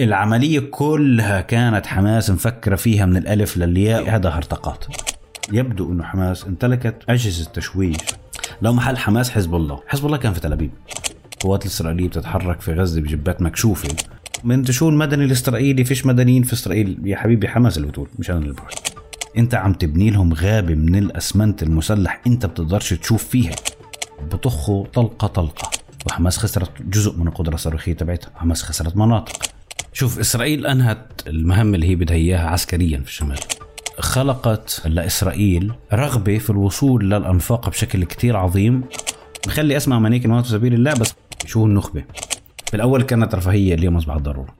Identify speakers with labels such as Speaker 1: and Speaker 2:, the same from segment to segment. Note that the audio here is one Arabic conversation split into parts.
Speaker 1: العملية كلها كانت حماس مفكرة فيها من الألف للياء. هذا هرطقات. يبدو أنه حماس امتلكت أجهزة تشويش. لو محل حماس حزب الله. حزب الله كان في تل أبيب. القوات الإسرائيلية بتتحرك في غزة بجبات مكشوفة. من شو المدني الإسرائيلي فيش مدنيين في إسرائيل. يا حبيبي حماس اللي بتقول مش أنا اللي بقول. أنت عم تبني لهم غابة من الأسمنت المسلح. أنت بتقدرش تشوف فيها. بطخوا طلقة طلقة. وحماس خسرت جزء من القدرة الصاروخية تبعتها. حماس خسرت مناطق. شوف إسرائيل أنهت المهمة اللي هي بدها إياها عسكريا في الشمال. خلقت لإسرائيل رغبة في الوصول للأنفاق بشكل كتير عظيم. مخلي أسمع منيك الموت في سبيل الله بس شو النخبة؟ بالأول كانت رفاهية اليوم أصبحت ضرورة.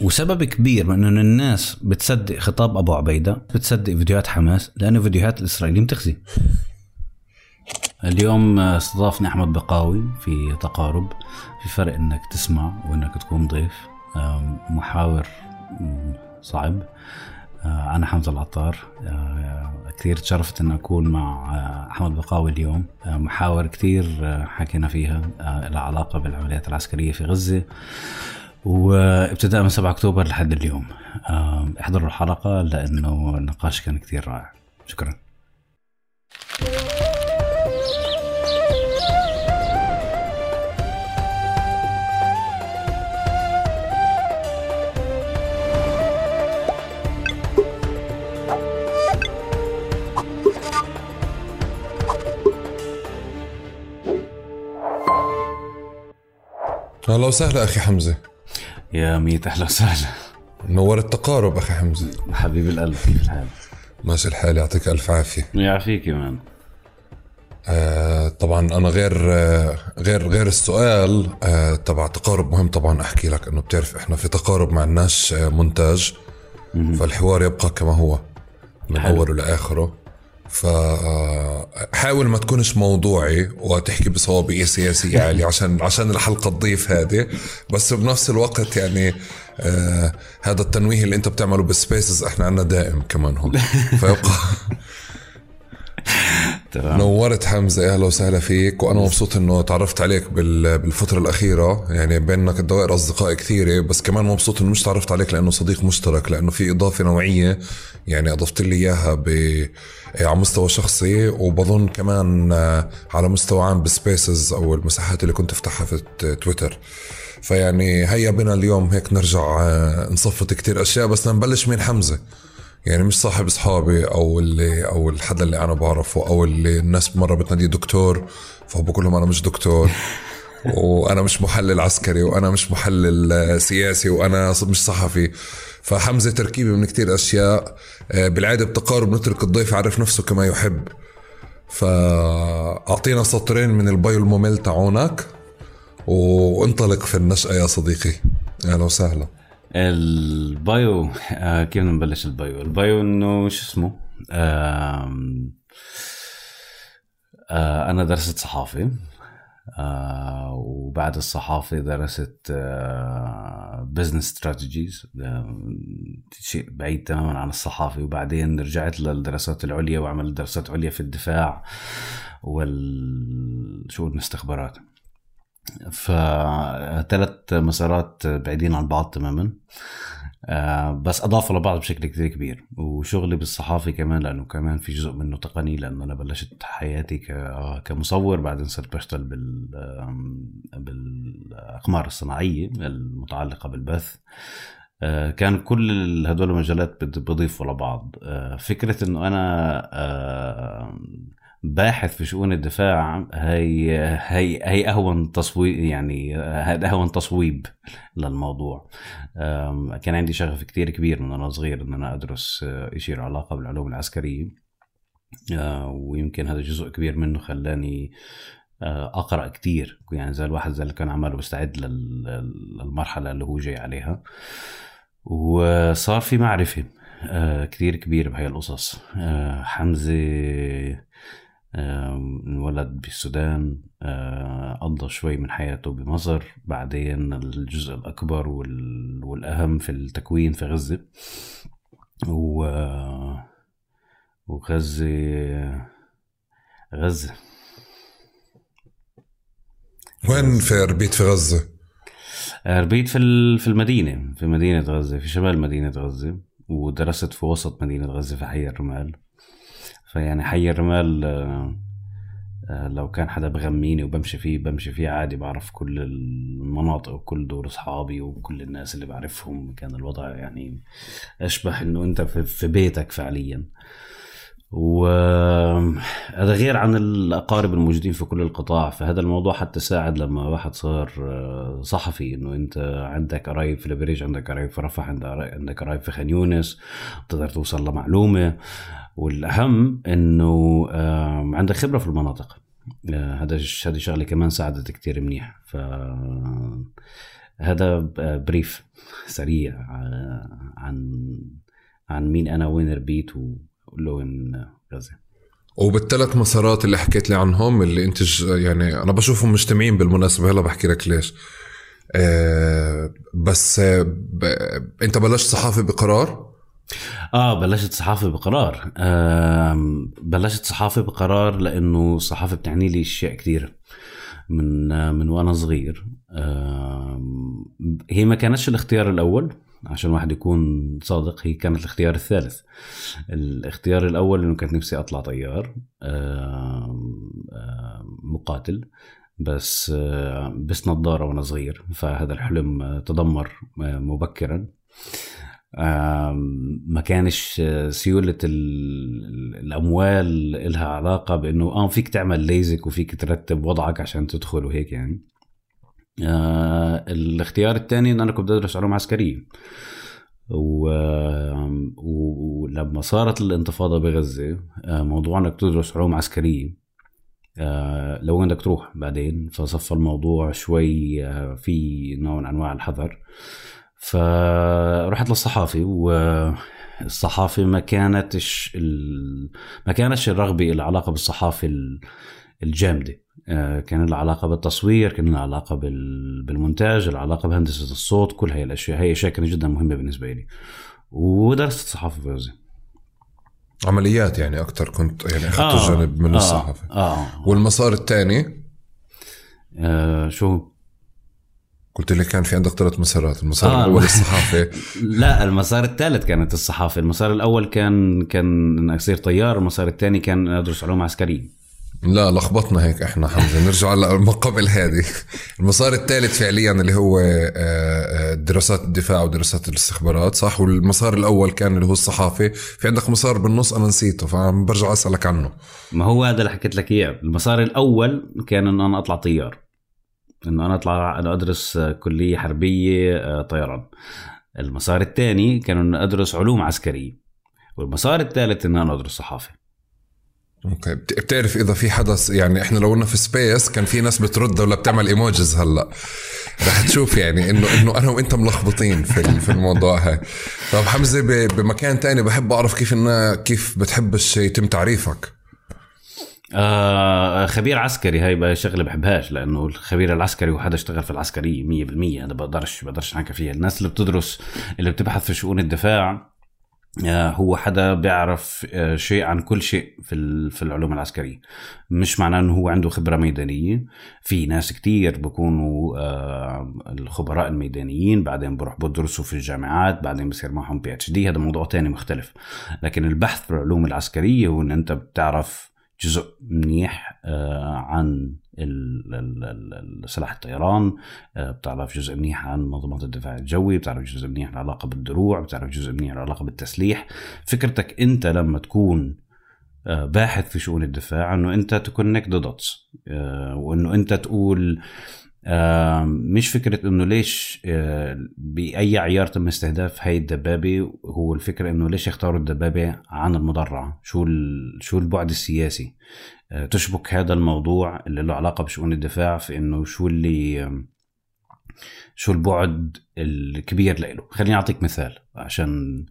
Speaker 1: وسبب كبير من إنه الناس بتصدق خطاب أبو عبيدة بتصدق فيديوهات حماس لأنه فيديوهات الإسرائيليين بتخزي. اليوم استضافني أحمد بقاوي في تقارب في فرق إنك تسمع وإنك تكون ضيف. محاور صعب. أنا حمزة العطار. كثير تشرفت أن أكون مع أحمد بقاوي اليوم. محاور كثير حكينا فيها لها علاقة بالعمليات العسكرية في غزة. وابتداء من 7 أكتوبر لحد اليوم. احضروا الحلقة لأنه النقاش كان كثير رائع. شكرا.
Speaker 2: أهلا وسهلا أخي حمزة.
Speaker 1: يا ميت أهلا وسهلا.
Speaker 2: نور التقارب أخي حمزة.
Speaker 1: حبيب القلب كيف الحال؟
Speaker 2: ماشي الحال يعطيك ألف عافية.
Speaker 1: يعافيك كمان.
Speaker 2: آه طبعا أنا غير آه غير غير السؤال آه تبع تقارب مهم طبعا أحكي لك إنه بتعرف إحنا في تقارب مع الناس آه مونتاج فالحوار يبقى كما هو من حلو. أوله لآخره. فحاول ما تكونش موضوعي وتحكي بصوابيه سياسية عالية عشان عشان الحلقة تضيف هذه. بس بنفس الوقت يعني آه هذا التنويه اللي انت بتعمله بالسبيسز إحنا عنا دائم كمان هون. فيبقى نورت حمزة أهلا وسهلا فيك وأنا مبسوط إنه تعرفت عليك بالفترة الأخيرة. يعني بينك الدوائر اصدقاء كثيرة بس كمان مبسوط إنه مش تعرفت عليك لأنه صديق مشترك لأنه في إضافة نوعية يعني أضفت لي إياها ب على مستوى شخصي وبظن كمان على مستوى عام بسبيسز أو المساحات اللي كنت أفتحها في تويتر. فيعني هيا بنا اليوم هيك نرجع نصفط كتير أشياء بس نبلش من حمزة. يعني مش صاحب أصحابي أو اللي أو الحدا اللي أنا بعرفه أو اللي الناس مرة بتناديه دكتور فبقول لهم أنا مش دكتور. وأنا مش محلل عسكري وأنا مش محلل سياسي وأنا مش صحفي. فحمزة تركيبة من كتير أشياء بالعادة بتقارب نترك الضيف يعرف نفسه كما يحب. فأعطينا سطرين من ال bio الممل تاعونك وانطلق في النشأة يا صديقي. أهلا وسهلا.
Speaker 1: ال bio آه كيف نبلش ال bio؟ ال bio إنه شو اسمه؟ آه آه أنا درست صحافة. آه وبعد الصحافة درست business آه strategies آه شيء بعيد تماما عن الصحافة. وبعدين رجعت للدراسات العليا وعملت دراسات عليا في الدفاع والشؤون الاستخبارات فثلاث مسارات بعيدين عن بعض تماما. آه بس اضافوا لبعض بشكل كثير كبير وشغلي بالصحافه كمان لأنه كمان في جزء منه تقني لأنه أنا بلشت حياتي كمصور بعدين صرت بشتغل بال بالأقمار الصناعية المتعلقة بالبث. آه كان كل هدول المجالات بضيفوا لبعض. آه فكرة إنه أنا باحث في شؤون الدفاع هي هي هي أهون تصويب يعني هذا أهون تصويب للموضوع. كان عندي شغف كتير كبير من وأنا صغير إن أنا أدرس شيء له علاقة بالعلوم العسكرية. ويمكن هذا جزء كبير منه خلاني أقرأ كتير. يعني زي الواحد زي اللي كان عماله بيستعد للمرحلة اللي هو جاي عليها. وصار في معرفة كتير كبير بهاي القصص. حمزة انولد بالسودان قضى شوي من حياته بمصر بعدين الجزء الأكبر والأهم في التكوين في غزة. و وغزة غزة.
Speaker 2: وين في ربيت في غزة؟
Speaker 1: آه، ربيت في في المدينة في مدينة غزة في شمال مدينة غزة ودرست في وسط مدينة غزة في حي الرمال. فيعني حي الرمال آه، لو كان حدا بغميني وبمشي فيه بمشي فيه عادي بعرف كل المناطق وكل دور أصحابي وكل الناس اللي بعرفهم. كان الوضع يعني أشبه إنه أنت في- بيتك فعليا. وهذا غير عن الأقارب الموجودين في كل القطاع. فهذا الموضوع حتى ساعد لما واحد صار آه، صحفي إنه أنت عندك قرايب في البريج عندك قرايب في رفح عندك قرايب في خان يونس بتقدر توصل لمعلومة. والأهم إنه عندك خبرة في المناطق. آه، هذا هذه شغلة كمان ساعدت كتير منيح. ف هذا brief سريع آه، عن عن مين أنا وين ربيت ولوين غزة.
Speaker 2: وبالثلاث مسارات اللي حكيت لي عنهم اللي أنت يعني أنا بشوفهم مجتمعين بالمناسبة. هلا بحكي لك ليش. آه بس آه. أنت بلشت صحافة بقرار؟
Speaker 1: آه بلشت صحافة بقرار. آم، بلشت صحافة بقرار لأنه الصحافه بتعني لي أشياء كثير من آه، من وأنا صغير. آم، هي ما كانتش الاختيار الأول عشان واحد يكون صادق هي كانت الاختيار الثالث. الاختيار الأول إنه كانت نفسي أطلع طيار. مقاتل بس آه، بس نظارة وأنا صغير فهذا الحلم آه، تدمر آه، مبكرا. ما كانش آه، سيولة ال- الأموال إلها علاقة بأنه آه فيك تعمل ليزك وفيك ترتب وضعك عشان تدخل وهيك يعني. آه الاختيار الثاني إن أنا كنت ادرس علوم عسكرية. و... ولما صارت الانتفاضة بغزة آه موضوع إنك تدرس علوم عسكرية آه لو بدك تروح بعدين فصفى الموضوع شوي آه في نوع من أنواع الحذر. فرحت للصحافه والصحافه ما كانتش ال... ما كانتش الرغبة العلاقه بالصحافة ال- الجامدة. آه، كان لها علاقة بالتصوير كان لها علاقة بال- بالمونتاج العلاقة بهندسة الصوت كل هاي الأشياء. هي أشياء كانت جدا مهمة بالنسبة لي ودرست صحافة في غزة.
Speaker 2: عمليات يعني أكثر كنت يعني أخذت جانب من
Speaker 1: آه.
Speaker 2: الصحافة.
Speaker 1: آه,
Speaker 2: والمسار الثاني؟
Speaker 1: آه شو
Speaker 2: قلت لي كان في عندك ثلاث مسارات المسار
Speaker 1: آه.
Speaker 2: الأول الصحافة.
Speaker 1: لا المسار الثالث كانت الصحافة. المسار الأول كان كان أصير طيار المسار الثاني كان أدرس علوم عسكرية.
Speaker 2: لا لخبطنا هيك إحنا حمزة. نرجع لما قبل هذه. المسار الثالث فعليا اللي هو آه، آه، دراسات الدفاع ودراسات الاستخبارات صح؟ والمسار الأول كان اللي هو الصحافة. في عندك مسار بالنص أنا نسيته فعم برجع أسألك عنه.
Speaker 1: ما هو هذا اللي حكيت لك إياه. المسار الأول كان انه أنا أطلع طيار. إنه أنا أطلع أنا أدرس كلية حربية آه، طيران. المسار الثاني كان إنه أدرس علوم عسكرية والمسار الثالث إنه أنا أدرس صحافة.
Speaker 2: Okay. بت- بتعرف إذا في حدث يعني إحنا لو قلنا في space كان في ناس بترد ولا بتعمل emojis هلأ. رح تشوف يعني إنه إنه أنا وأنت ملخبطين في في الموضوع هاي. طب حمزة بمكان تاني بحب أعرف كيف إنه كيف بتحبش يتم تعريفك؟
Speaker 1: آه خبير عسكري هاي شغلة بحبهاش لأنه الخبير العسكري وحدا اشتغل في العسكرية 100% أنا بقدرش بقدرش احكي فيها. الناس اللي بتدرس اللي بتبحث في شؤون الدفاع آه هو حدا بيعرف آه شيء عن كل شيء في في العلوم العسكرية. مش معناه إنه هو عنده خبرة ميدانية. في ناس كتير بيكونوا آه الخبراء الميدانيين بعدين بروح بدرسوا في الجامعات بعدين بصير معهم بي اتش دي هذا موضوع تاني مختلف. لكن البحث في العلوم العسكرية هو إن أنت بتعرف جزء منيح آه، عن سلاح الطيران آه، بتعرف جزء منيح عن منظومات الدفاع الجوي بتعرف جزء منيح له علاقه بالدروع بتعرف جزء منيح له علاقه بالتسليح. فكرتك انت لما تكون آه، باحث في شؤون الدفاع انه انت ت connect dots وانه انت تقول مش فكرة إنه ليش آه، بأي عيار تم استهداف هاي الدبابة هو الفكرة إنه ليش يختاروا الدبابة عن المدرعة؟ شو شو البعد السياسي؟ آه، تشبك هذا الموضوع اللي له علاقة بشؤون الدفاع في إنه شو اللي شو البعد الكبير له. خليني أعطيك مثال عشان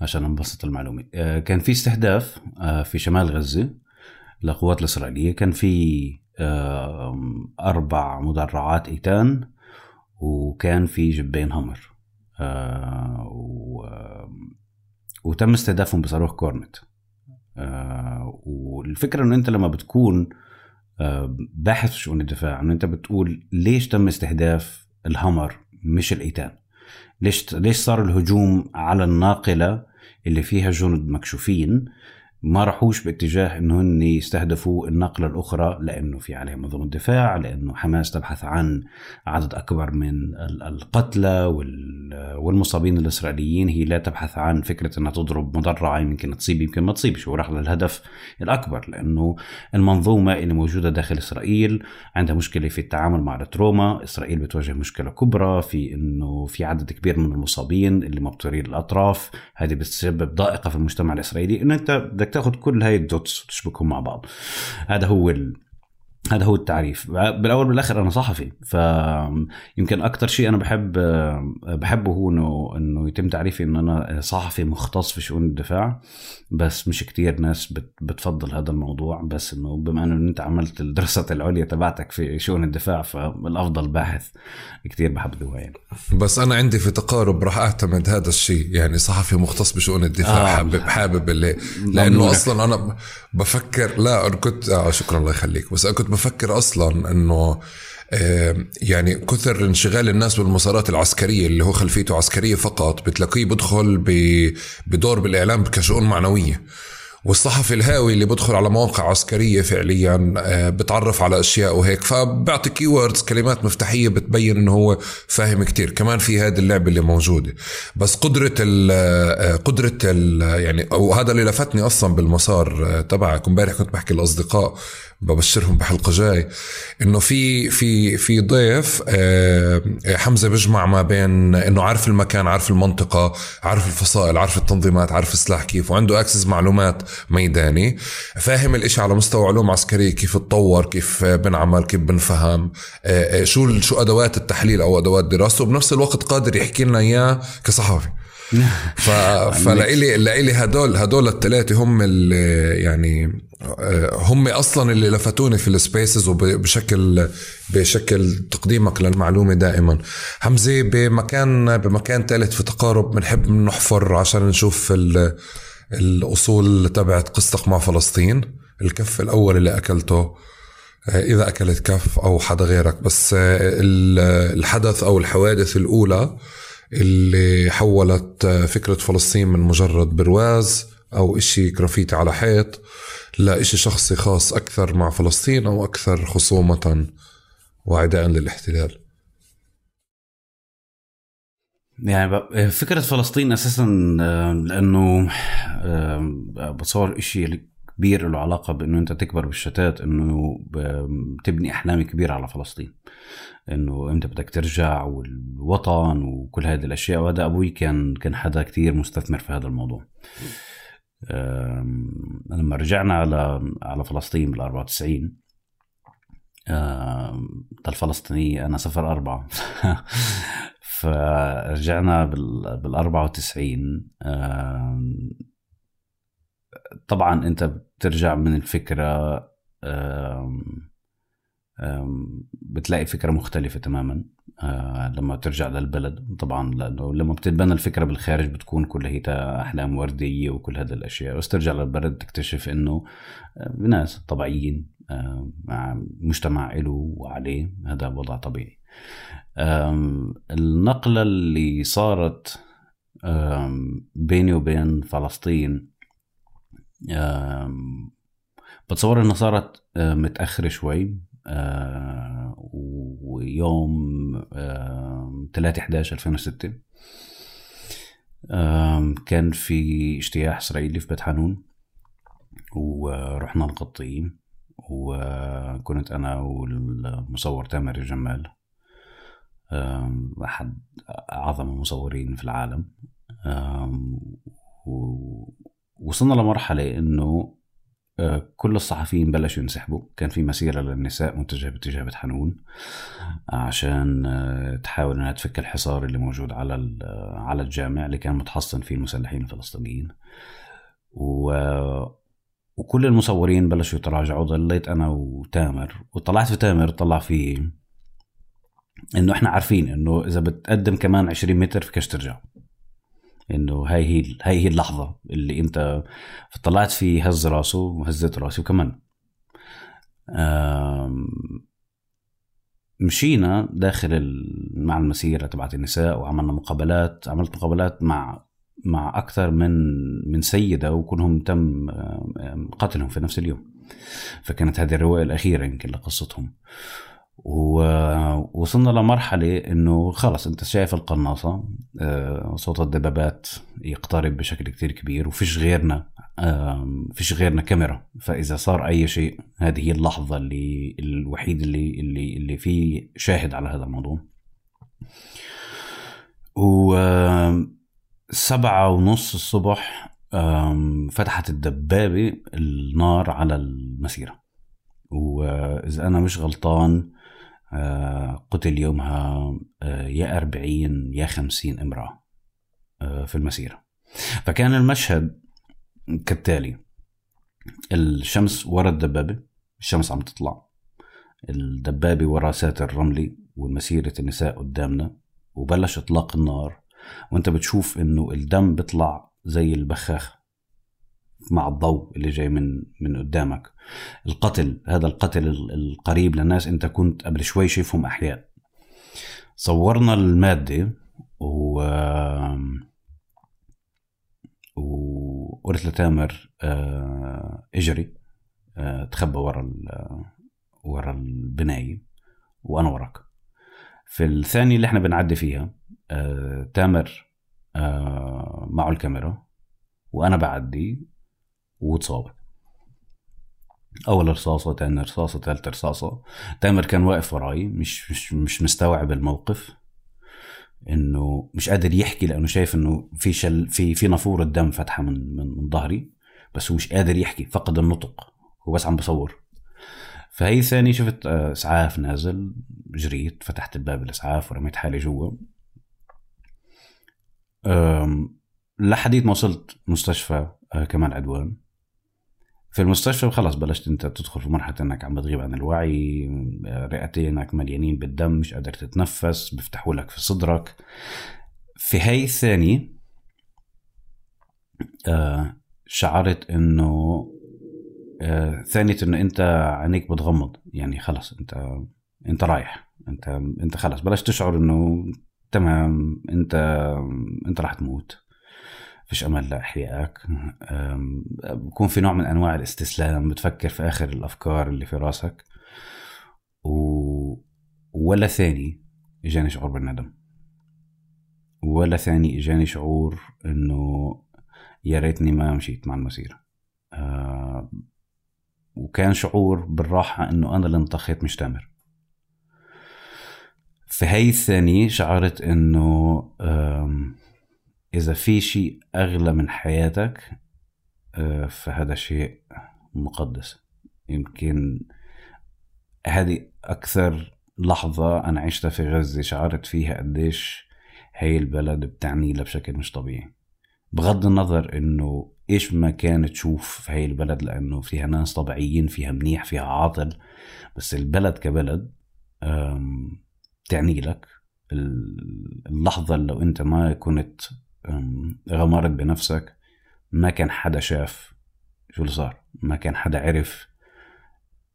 Speaker 1: عشان أنبسط المعلومة. آه، كان في استهداف في شمال غزة للقوات الإسرائيلية. كان في آم، أربع مدرعات إيتان وكان في جبين همر آه، و- وتم استهدافهم بصاروخ كورنت آه، والفكرة إنه أنت لما بتكون باحث في شؤون الدفاع إنه أنت بتقول ليش تم استهداف الهمر مش الإيتان؟ ليش ليش صار الهجوم على الناقلة اللي فيها جند مكشوفين؟ ما راحوش باتجاه انه هن يستهدفوا النقلة الأخرى لأنه في عليها منظومه دفاع لأنه حماس تبحث عن عدد أكبر من القتلى والمصابين الإسرائيليين. هي لا تبحث عن فكرة إنها تضرب مدرعه يمكن تصيب يمكن ما تصيبش. وراح للهدف الأكبر لأنه المنظومة اللي موجودة داخل إسرائيل عندها مشكلة في التعامل مع ال trauma، إسرائيل بتواجه مشكلة كبرى في إنه في عدد كبير من المصابين اللي مبتورين الاطراف، هذه بتسبب ضائقة في المجتمع الإسرائيلي. انه بدك تاخذ كل هاي ال dots وتشبكهم مع بعض هذا هو. هذا هو التعريف. بالأول بالأخر أنا صحفي فيمكن أكثر شيء أنا بحب بحبه هو إنه إنه يتم تعريفي انه أنا صحفي مختص في شؤون الدفاع بس مش كتير ناس بتفضل هذا الموضوع بس إنه بما إنه أنت عملت الدراسة العليا تبعتك في شؤون الدفاع فالأفضل باحث كتير بحب يعني.
Speaker 2: بس أنا عندي في تقارب راح أعتمد هذا الشيء يعني صحفي مختص بشؤون الدفاع آه. حابب حابب اللي لأنه أصلا أنا بفكر لا أنا كنت آه شكرا الله يخليك. بس أنا كنت بفكر أصلا إنه يعني كثر انشغال الناس بالمسارات العسكرية اللي هو خلفيته عسكرية فقط بتلاقيه بدخل بدور بالإعلام كشؤون معنوية. والصحفي الهاوي اللي بدخل على مواقع عسكرية فعليا آه، بتعرف على أشياء وهيك. فبيعطي كيوردز كلمات مفتاحية بتبين إنه هو فاهم كتير. كمان في هذه اللعبة اللي موجودة. بس قدرة ال آه، قدرة ال يعني وهذا اللي لفتني أصلا بالمسار آه، تبعك. امبارح كنت بحكي للأصدقاء ببشرهم بحلقه جاي. إنه في في في ضيف آه، حمزة بيجمع ما بين إنه عارف المكان عارف المنطقة عارف الفصائل عارف التنظيمات عارف السلاح كيف وعنده اكسس معلومات ميداني. فاهم الإشي على مستوى علوم عسكرية كيف تطور كيف بنعمل كيف بنفهم آه، آه، شو شو أدوات التحليل أو أدوات دراسته وبنفس الوقت قادر يحكي لنا إياه كصحفي ف... فلإلي لإلي هدول هدول الثلاثه هم اللي يعني آه، هم أصلا اللي لفتوني في السبيسز وبشكل بشكل تقديمك للمعلومة دائما. حمزة بمكان بمكان ثالث في تقارب بنحب نحفر عشان نشوف الأصول تبعت قصتك مع فلسطين. الكف الأول اللي أكلته آه، إذا أكلت كف أو حدا غيرك. بس آه، الحدث أو الحوادث الأولى اللي حولت فكرة فلسطين من مجرد برواز أو إشي جرافيتي على حيط لإشي شخصي خاص أكثر مع فلسطين أو أكثر خصومة وعداء للاحتلال.
Speaker 1: يعني فكرة فلسطين أساسا لأنه بتصور إشي كبير له علاقة بأنه أنت تكبر بالشتات أنه بتبني أحلام كبيرة على فلسطين. إنه إمتى بدك ترجع والوطن وكل هذه الأشياء. وهذا أبوي كان كان حدا كثير مستثمر في هذا الموضوع. لما رجعنا على على فلسطين بال 94 الفلسطينية أنا صفر أربعة. فرجعنا بال 94 طبعا أنت بترجع من الفكرة بتلاقي فكرة مختلفة تماما آه، لما ترجع للبلد. طبعا لأنه لما بتتبنى الفكرة بالخارج بتكون كلها أحلام وردية وكل هذه الأشياء. بس ترجع للبلد تكتشف إنه آه، ناس طبيعيين آه، مع مجتمع له وعليه. هذا وضع طبيعي. النقلة اللي صارت بيني وبين فلسطين بتصور إنها صارت متأخرة شوي آه، ويوم 3 11 2006 كان في اجتياح إسرائيلي في بيت حانون ورحنا نغطيه وكنت أنا والمصور تامر الجمال أحد أعظم المصورين في العالم وصلنا لمرحلة إنه كل الصحفيين بلشوا ينسحبوا. كان في مسيرة للنساء متجهة باتجاه بيت حنون عشان آه، تحاول إنها تفك الحصار اللي موجود على على الجامع اللي كان متحصن فيه المسلحين الفلسطينيين. و وكل المصورين بلشوا يتراجعوا. ضليت أنا وتامر وطلعت في تامر طلع في إنه إحنا عارفين إنه إذا بتقدم كمان 20 متر فيكش ترجع. إنه هاي هي هاي هي اللحظة اللي أنت طلعت فيه هز راسه وهزت راسي وكمان. مشينا داخل مع المسيرة تبعت النساء وعملنا مقابلات عملت مقابلات مع مع أكثر من من سيدة وكلهم تم قتلهم في نفس اليوم. فكانت هذه الرواية الأخيرة يمكن لقصتهم. ووصلنا لمرحلة إنه خلص أنت شايف القناصة آه، صوت الدبابات يقترب بشكل كتير كبير وفيش غيرنا فيش غيرنا كاميرا. فإذا صار أي شيء هذه هي اللحظة اللي الوحيد اللي اللي اللي فيه شاهد على هذا الموضوع. و آم، سبعة ونص الصبح فتحت الدبابة النار على المسيرة. وإذا أنا مش غلطان قتل يومها آه، يا 40 يا 50 امرأة آه، في المسيرة. فكان المشهد كالتالي. الشمس ورا الدبابة الشمس عم تطلع. الدبابة ورا ساتر رملي والمسيرة النساء قدامنا وبلش إطلاق النار. وانت بتشوف إنه الدم بيطلع زي البخاخة. مع الضوء اللي جاي من من قدامك. القتل هذا القتل ال- القريب للناس أنت كنت قبل شوي شايفهم أحياء. صورنا المادة و وقلت لتامر آه، إجري آه، تخبى ورا ال- ورا البناية وأنا وراك. في الثانية اللي إحنا بنعدي فيها آه، تامر آه، معه الكاميرا وأنا بعدي وتصابت أول رصاصة تاني رصاصة ثالث رصاصة. تامر كان واقف وراي مش مش مش مستوعب الموقف. إنه مش قادر يحكي لأنه شايف إنه في شل في في نافورة دم فاتحة من من, ظهري بس هو مش قادر يحكي فقد النطق هو بس عم بصور. فهي ثاني شفت آه، إسعاف نازل جريت فتحت الباب الإسعاف ورميت حالي جوا. لحديت ما وصلت مستشفى آه، كمان عدوان. في المستشفى خلص بلشت أنت تدخل في مرحلة إنك عم بتغيب عن الوعي رئتينك مليانين بالدم مش قادر تتنفس بيفتحوا لك في صدرك. في هاي الثانية آه، شعرت إنه آه، ثانية إنه أنت عينيك بتغمض يعني خلص أنت أنت رايح أنت أنت خلص بلشت تشعر إنه تمام أنت أنت راح تموت. فيش أمل لإحيائك. بكون في نوع من أنواع الاستسلام بتفكر في آخر الأفكار اللي في راسك. و... ولا ثاني إجاني شعور بالندم. ولا ثاني إجاني شعور إنه يا ريتني ما مشيت مع المسيرة. آه، وكان شعور بالراحة إنه أنا اللي انطخيت مش تامر في هاي الثانية شعرت إنه أم، إذا في شيء أغلى من حياتك أه، فهذا شيء مقدس. يمكن هذه أكثر لحظة أنا عشتها في غزة شعرت فيها قديش هاي البلد بتعني لها بشكل مش طبيعي. بغض النظر إنه إيش ما كانت تشوف في هاي البلد لأنه فيها ناس طبيعيين فيها منيح فيها عاطل بس البلد كبلد تعني لك ال- اللحظة اللي لو أنت ما كنت غمرت بنفسك. ما كان حدا شاف شو اللي صار. ما كان حدا عرف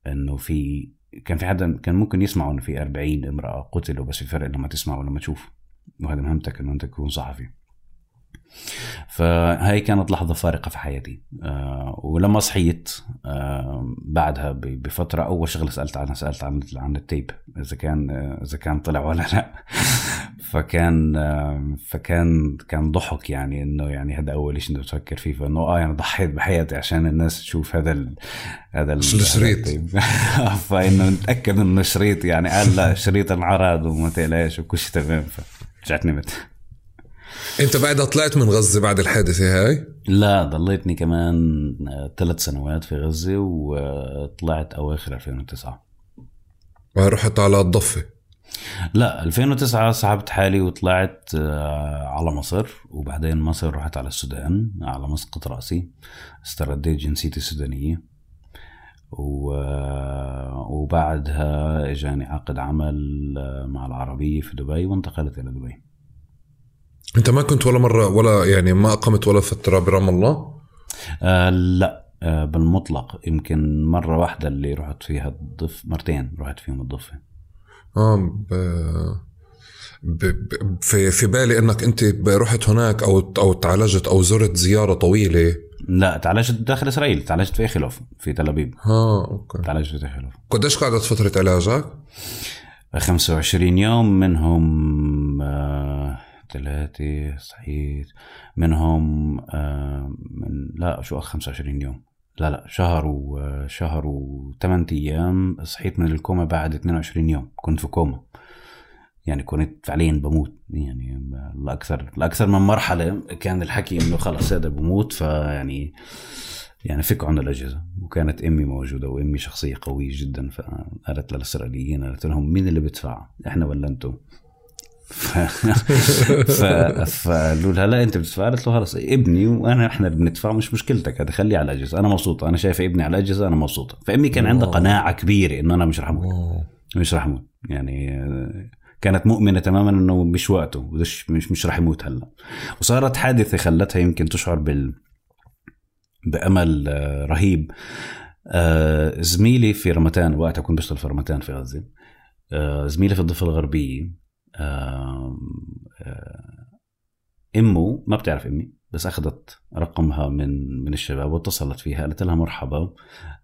Speaker 1: إنه في كان في حدا كان ممكن يسمعوا إنه في 40 امرأة قتلوا بس في فرق لما تسمع ولما تشوف. وهذا مهمتك إنه أنت تكون صحفي. فهاي كانت لحظة فارقة في حياتي. آه ولما صحيت آه بعدها بفترة أول شغلة سألت عنها سألت عن عن التيب إذا كان آه إذا كان طلع ولا لا. فكان فكان كان ضحك يعني إنه يعني هذا أول شيء بتفكر فيه فإنه آه يعني ضحيت بحياتي عشان الناس تشوف هذا ال هذا ال-
Speaker 2: الشريط.
Speaker 1: فإنه نتأكد إنه شريط يعني قال لا شريط انعرض وما تقلقش وكل شيء تمام. فرجعت نمت
Speaker 2: انت بعدها طلعت من غزة بعد الحادثة هاي؟
Speaker 1: لا ضليتني كمان ثلاث سنوات في غزة وطلعت أواخر 2009
Speaker 2: ورحت على الضفة.
Speaker 1: لا 2009 سحبت حالي وطلعت آه، على مصر وبعدين مصر رحت على السودان على مسقط رأسي. استرديت جنسيتي السودانية. و... وبعدها إجاني عقد عمل آه، مع العربية في دبي وانتقلت إلى دبي.
Speaker 2: انت ما كنت ولا مرة ولا يعني ما أقمت ولا فتره برام الله؟
Speaker 1: آه لا. آه بالمطلق. يمكن مرة واحدة اللي رحت فيها الضف مرتين رحت فيهم الضفة.
Speaker 2: آه ب... ب... ب... في في بالي إنك أنت رحت هناك أو أو تعالجت أو زرت زيارة طويلة.
Speaker 1: لا تعالجت داخل إسرائيل تعالجت في إخلوف في تل أبيب.
Speaker 2: آه أوكي.
Speaker 1: تعالجت في إخلوف.
Speaker 2: قديش قعدت فترة علاجك؟
Speaker 1: 25 يوم منهم آه ثلاثة صحيت. منهم آه من لا شو 25 يوم؟ لا لا شهر وشهر وثمان أيام صحيت من الكوما بعد 22 يوم. كنت في كوما يعني كنت فعليا بموت. يعني لاكثر لاكثر من مرحلة كان الحكي إنه خلص هذا بموت. فيعني يعني فكوا عن الأجهزة. وكانت أمي موجودة وأمي شخصية قوية جدا. فقالت للإسرائيليين قالت لهم مين اللي بدفع إحنا ولا أنتم؟ ف... ف... فقالوا لها لا أنت بتدفع قالت له خلص ابني وانا إحنا بندفع مش مشكلتك هذا خليه على الاجهزه أنا مبسوطه أنا شايف ابني على الاجهزه أنا مبسوطه فأمي كان عندها قناعة كبيرة إنه أنا مش رح أموت. مش رح أموت. يعني كانت مؤمنة تماما إنه مش وقته مش مش, مش رح يموت هلأ. وصارت حادثة خلتها يمكن تشعر بال بأمل رهيب. زميلي في رمتان وقتها كنت بشتغل في رمتان في غزة. زميلي في الضفة الغربية. إمه ما بتعرف إمي بس أخذت رقمها من من الشباب واتصلت فيها قالت لها مرحبا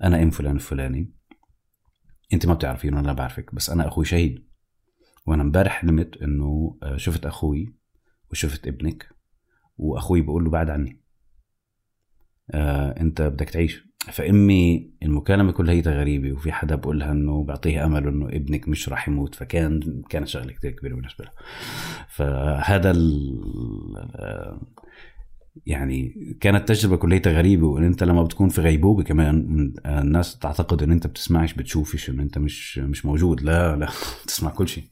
Speaker 1: أنا إم فلان الفلاني. أنت ما بتعرفينه أنا بعرفك بس أنا أخوي شهيد. وأنا امبارح حلمت إنه شفت أخوي وشفت ابنك وأخوي بقول له بعد عني. آه أنت بدك تعيش. فإمي المكالمة كلها هي غريبه وفي حدا بقول لها إنه بعطيها أمل إنه ابنك مش راح يموت فكان كانت شغلة كثير كبيرة بالنسبة لها. فهذا يعني كانت تجربة كلية غريبه وإن أنت لما بتكون في غيبوبة كمان الناس تعتقد إن أنت بتسمعش بتشوفش ان أنت مش مش موجود. لا لا بتسمع كل شيء.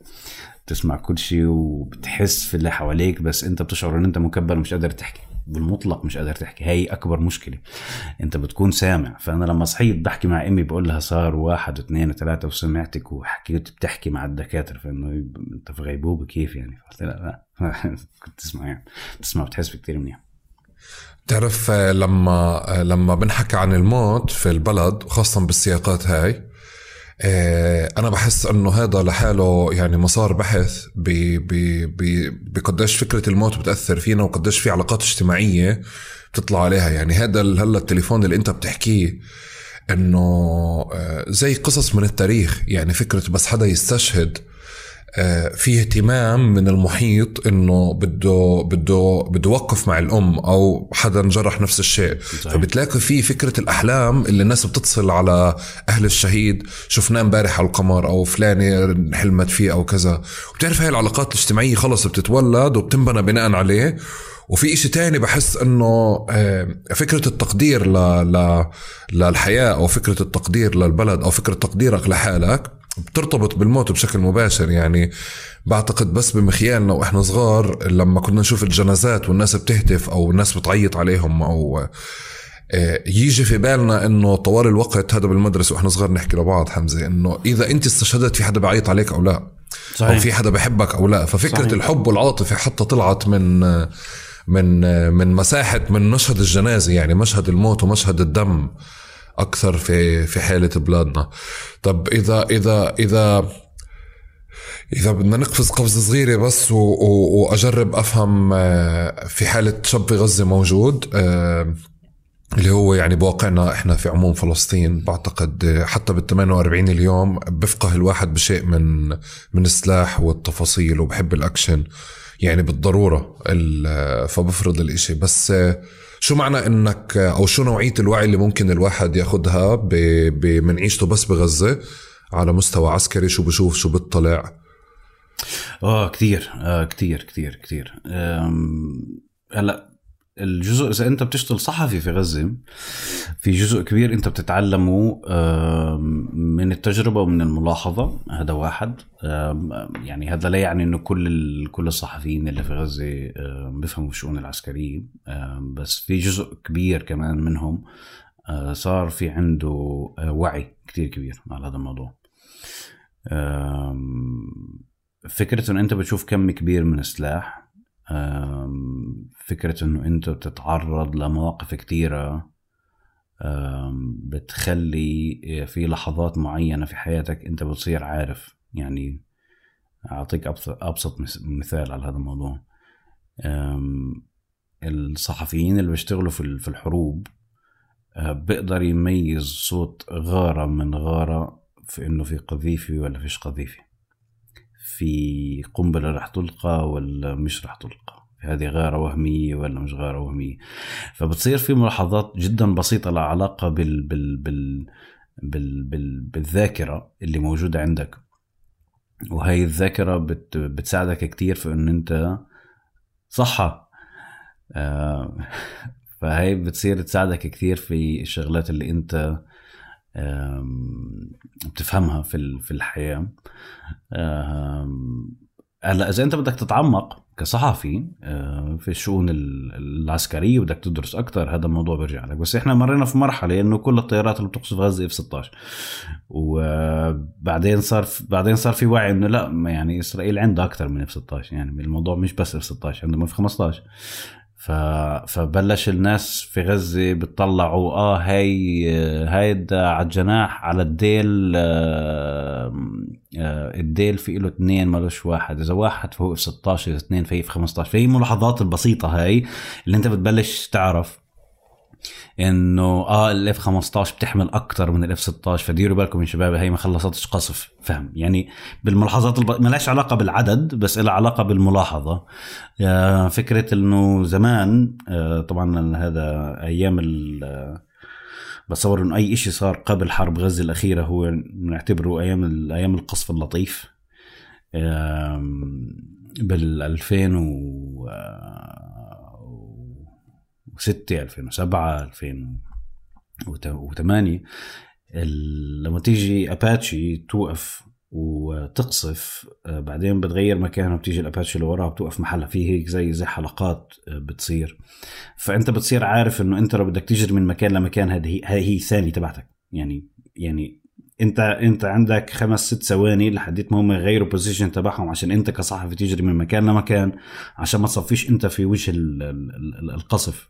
Speaker 1: بتسمع كل شيء وبتحس في اللي حواليك بس أنت بتشعر إن أنت مكبر ومش قادر تحكي. بالمطلق مش قادر تحكي. هي أكبر مشكلة. أنت بتكون سامع. فأنا لما صحيت بحكي مع أمي بقول لها صار واحد واثنين وثلاثة وسمعتك وحكيت بتحكي مع الدكاترة. فإنه أنت في غيبوبة كيف يعني؟ قلت لا لا. كنت تسمع يعني. تسمع بتحس كثير منيح.
Speaker 2: تعرف لما لما بنحكي عن الموت في البلد خاصة بالسياقات هاي أنا بحس إنه هذا لحاله يعني مسار بحث بقديش فكرة الموت بتأثر فينا وقديش في علاقات اجتماعية بتطلع عليها. يعني هذا هلا التليفون اللي أنت بتحكيه إنه زي قصص من التاريخ. يعني فكرة بس حدا يستشهد في اهتمام من المحيط إنه بده بده بده يوقف مع الأم أو حدا جرح نفس الشيء. صحيح. فبتلاقي في فكرة الأحلام اللي الناس بتتصل على أهل الشهيد شفناه امبارح على القمر أو فلانة حلمت فيه أو كذا. وبتعرف هاي العلاقات الاجتماعية خلص بتتولد وبتنبنى بناء عليه. وفي إشي تاني بحس إنه فكرة التقدير ل... للحياة أو فكرة التقدير للبلد أو فكرة تقديرك لحالك بترتبط بالموت بشكل مباشر يعني بعتقد بس بمخيالنا وإحنا صغار لما كنا نشوف الجنازات والناس بتهتف أو الناس بتعيط عليهم أو يجي في بالنا إنه طوال الوقت هذا بالمدرسة وإحنا صغار نحكي لبعض حمزة إنه إذا أنت استشهدت في حدا بيعيط عليك أو لا صحيح. أو في حدا بحبك أو لا ففكرة صحيح. الحب والعاطفة حتى طلعت من من من مساحة من مشهد الجنازة يعني مشهد الموت ومشهد الدم أكثر في في حالة بلادنا. طب إذا إذا إذا إذا بدنا نقفز قفزة صغيرة بس و... و... وأجرب أفهم في حالة شاب في غزة موجود اللي هو يعني بواقعنا إحنا في عموم فلسطين بعتقد حتى بال 48 اليوم بفقه الواحد بشيء من من السلاح والتفاصيل وبحب الأكشن يعني بالضرورة فبفرض الإشي. بس شو معنى إنك أو شو نوعية الوعي اللي ممكن الواحد ياخذها من عيشته بس بغزة على مستوى عسكري؟ شو بشوف؟ شو بيطلع
Speaker 1: آه كثير آه كثير كثير كثير هلأ الجزء إذا أنت بتشتغل صحفي في غزة في جزء كبير أنت بتتعلمه من التجربة ومن الملاحظة هذا واحد. يعني هذا لا يعني إنه كل كل الصحفيين اللي في غزة بيفهموا الشؤون العسكرية. بس في جزء كبير كمان منهم صار في عنده وعي كتير كبير على هذا الموضوع. فكرة إنه أنت بتشوف كم كبير من السلاح. فكرة إنه أنت بتتعرض لمواقف كتيرة بتخلي في لحظات معينة في حياتك أنت بتصير عارف. يعني أعطيك أبسط مثال على هذا الموضوع. الصحفيين اللي بيشتغلوا في ال- في الحروب أه، بيقدر يميز صوت غارة من غارة في إنه في قذيفة ولا فيش قذيفة في قنبلة رح تلقى ولا مش رح تلقى؟ هذه غارة وهمية ولا مش غارة وهمية؟ فبتصير في ملاحظات جدا بسيطة لها علاقة بال بال بال بال بال بالذاكرة اللي موجودة عندك. وهي الذاكرة بت بتساعدك كتير في إن أنت صحة. آه، فهي بتصير تساعدك كثير في الشغلات اللي أنت بتفهمها في في الحياة. آم، هلا إذا أنت بدك تتعمق كصحفي آه، في الشؤون ال- العسكرية بدك تدرس أكثر هذا الموضوع بيرجع لك. بس إحنا مرينا في مرحلة إنه كل الطيارات اللي بتقصف غزة اف 16 وبعدين صار في بعدين صار في وعي إنه لا يعني إسرائيل عندها أكثر من F 16 يعني الموضوع مش بس F 16 عندهم F 15 ف... فبلش الناس في غزة بتطلعوا آه هاي هيدا على الجناح على الذيل آه آه الذيل في له اثنين مالوش واحد. إذا واحد F 16 إذا اثنين F 15 فهي الملاحظات البسيطة هاي اللي أنت بتبلش تعرف. إنه آه ال F 15 بتحمل أكثر من ال F 16 فديروا بالكم يا شباب هي ما خلصتش قصف فهم. يعني بالملاحظات الب... ما لهاش علاقة بالعدد بس لها علاقة بالملاحظة. آه، فكرة إنه زمان آه، طبعا هذا أيام ال آه، بتصور إنه أي شيء صار قبل حرب غزة الأخيرة هو نعتبره أيام أيام القصف اللطيف. بال 2000 و وستة 2007 2008 ال- لما تيجي أباتشي توقف وتقصف آه، بعدين بتغير مكانها بتيجي الأباتشي اللي وراها بتوقف محلها. في هيك زي زي حلقات آه، بتصير. فأنت بتصير عارف إنه أنت لو بدك تجري من مكان لمكان هذه هي الثانية تبعتك. يعني يعني أنت أنت عندك خمس ست ثواني لحديت ما هم يغيروا بوزيشن تبعهم عشان أنت كصحفي تجري من مكان لمكان عشان ما تصفيش أنت في وجه ال- ال- ال- القصف.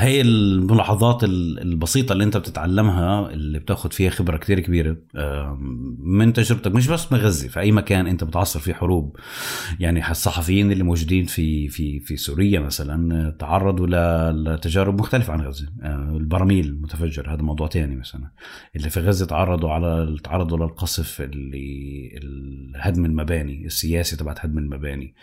Speaker 1: هي الملاحظات ال- البسيطة اللي انت بتتعلمها اللي بتاخد فيها خبرة كتير كبيرة من تجربتك مش بس بغزة في أي مكان انت بتعصر فيه حروب. يعني الصحفيين اللي موجودين في في في سوريا مثلا تعرضوا لتجارب مختلفة عن غزة. آه، البراميل المتفجر هذا موضوع تاني مثلا. اللي في غزة تعرضوا على تعرضوا للقصف اللي هدم المباني السياسي تبعت هدم المباني.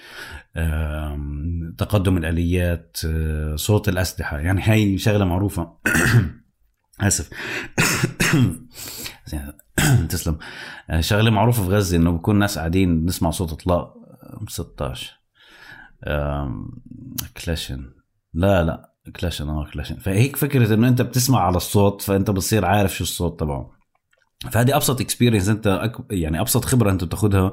Speaker 1: تقدم الآليات آه، صوت الأسلحة. يعني هاي شغلة معروفة. آسف. تسلم. آه، شغلة معروفة في غزة إنه بكون ناس قاعدين نسمع صوت إطلاق. آه، M 16، كلاشن. لا لا. كلاشن آه كلاشن. فهيك فكرة إنه أنت بتسمع على الصوت فأنت بتصير عارف شو الصوت تبعه. فهذه أبسط experience أنت. يعني أبسط خبرة أنت بتاخذها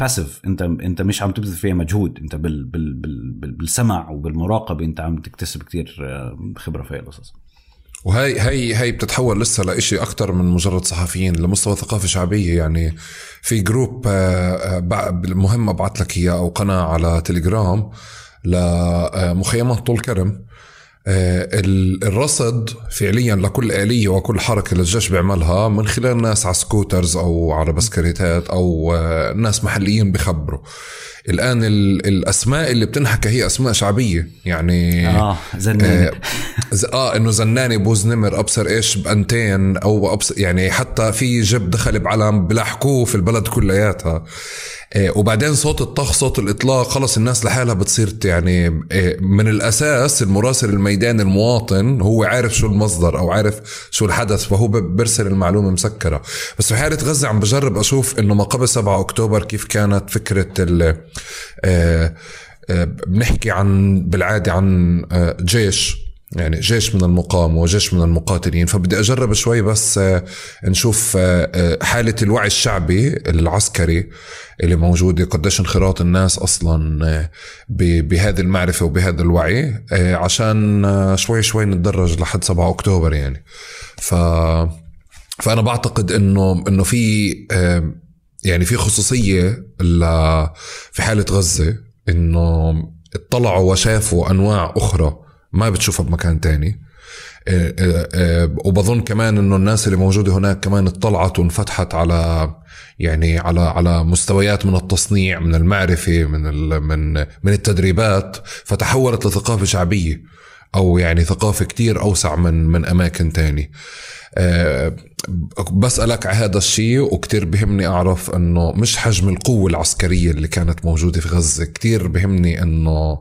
Speaker 1: passive انت انت مش عم تبذل فيها مجهود. انت بال بال بال بال بالسمع وبالمراقبة انت عم تكتسب كتير آه، خبرة في القصص.
Speaker 2: وهي هي هي بتتحول لسه لإشي أكتر من مجرد صحفيين لمستوى ثقافة شعبية. يعني في جروب آه، آه، بع- مهم أبعت لك إياه أو قناة على تليجرام لمخيمات طول كرم آه، الرصد فعليا لكل آلية وكل حركة للجيش بيعملها من خلال ناس على scooters أو على بسكريتات أو آه، ناس محليين بخبروا الآن ال- الأسماء اللي بتنحكى هي أسماء شعبية يعني
Speaker 1: آه زنان
Speaker 2: ز- آه إنه زناني بوز نمر أبصر إيش بأنتين أو ابصر يعني حتى في جيب دخل بعلم بلاحقوه في البلد كلياتها. آه وبعدين صوت الطخ صوت الإطلاق خلص الناس لحالها بتصير يعني آه من الأساس المراسل الميداني المواطن هو عارف شو المصدر أو عارف شو الحدث فهو ب- برسل المعلومة مسكرة. بس في حالة غزة عم بجرب أشوف إنه ما قبل 7 أكتوبر كيف كانت فكرة ال آه آه، بنحكي عن بالعادة عن آه، جيش. يعني جيش من المقاومة وجيش من المقاتلين. فبدي أجرب شوي بس آه، نشوف آه، آه، حالة الوعي الشعبي العسكري اللي موجودة. قديش انخراط الناس أصلا بهذه المعرفة وبهذا الوعي. عشان شوي شوي نتدرج لحد 7 أكتوبر يعني. ف فأنا بعتقد إنه إنه في يعني في خصوصية في حالة غزة إنه اطلعوا وشافوا أنواع أخرى ما بتشوفها بمكان تاني. آه، آه، آه، وبظن كمان إنه الناس اللي موجودة هناك كمان اطلعت وانفتحت على يعني على على مستويات من التصنيع من المعرفة من من من التدريبات فتحولت لثقافة شعبية أو يعني ثقافة كتير أوسع من من أماكن تاني. بسألك على هذا الشيء وكتير بهمني أعرف أنه مش حجم القوة العسكرية اللي كانت موجودة في غزة كتير بهمني أنه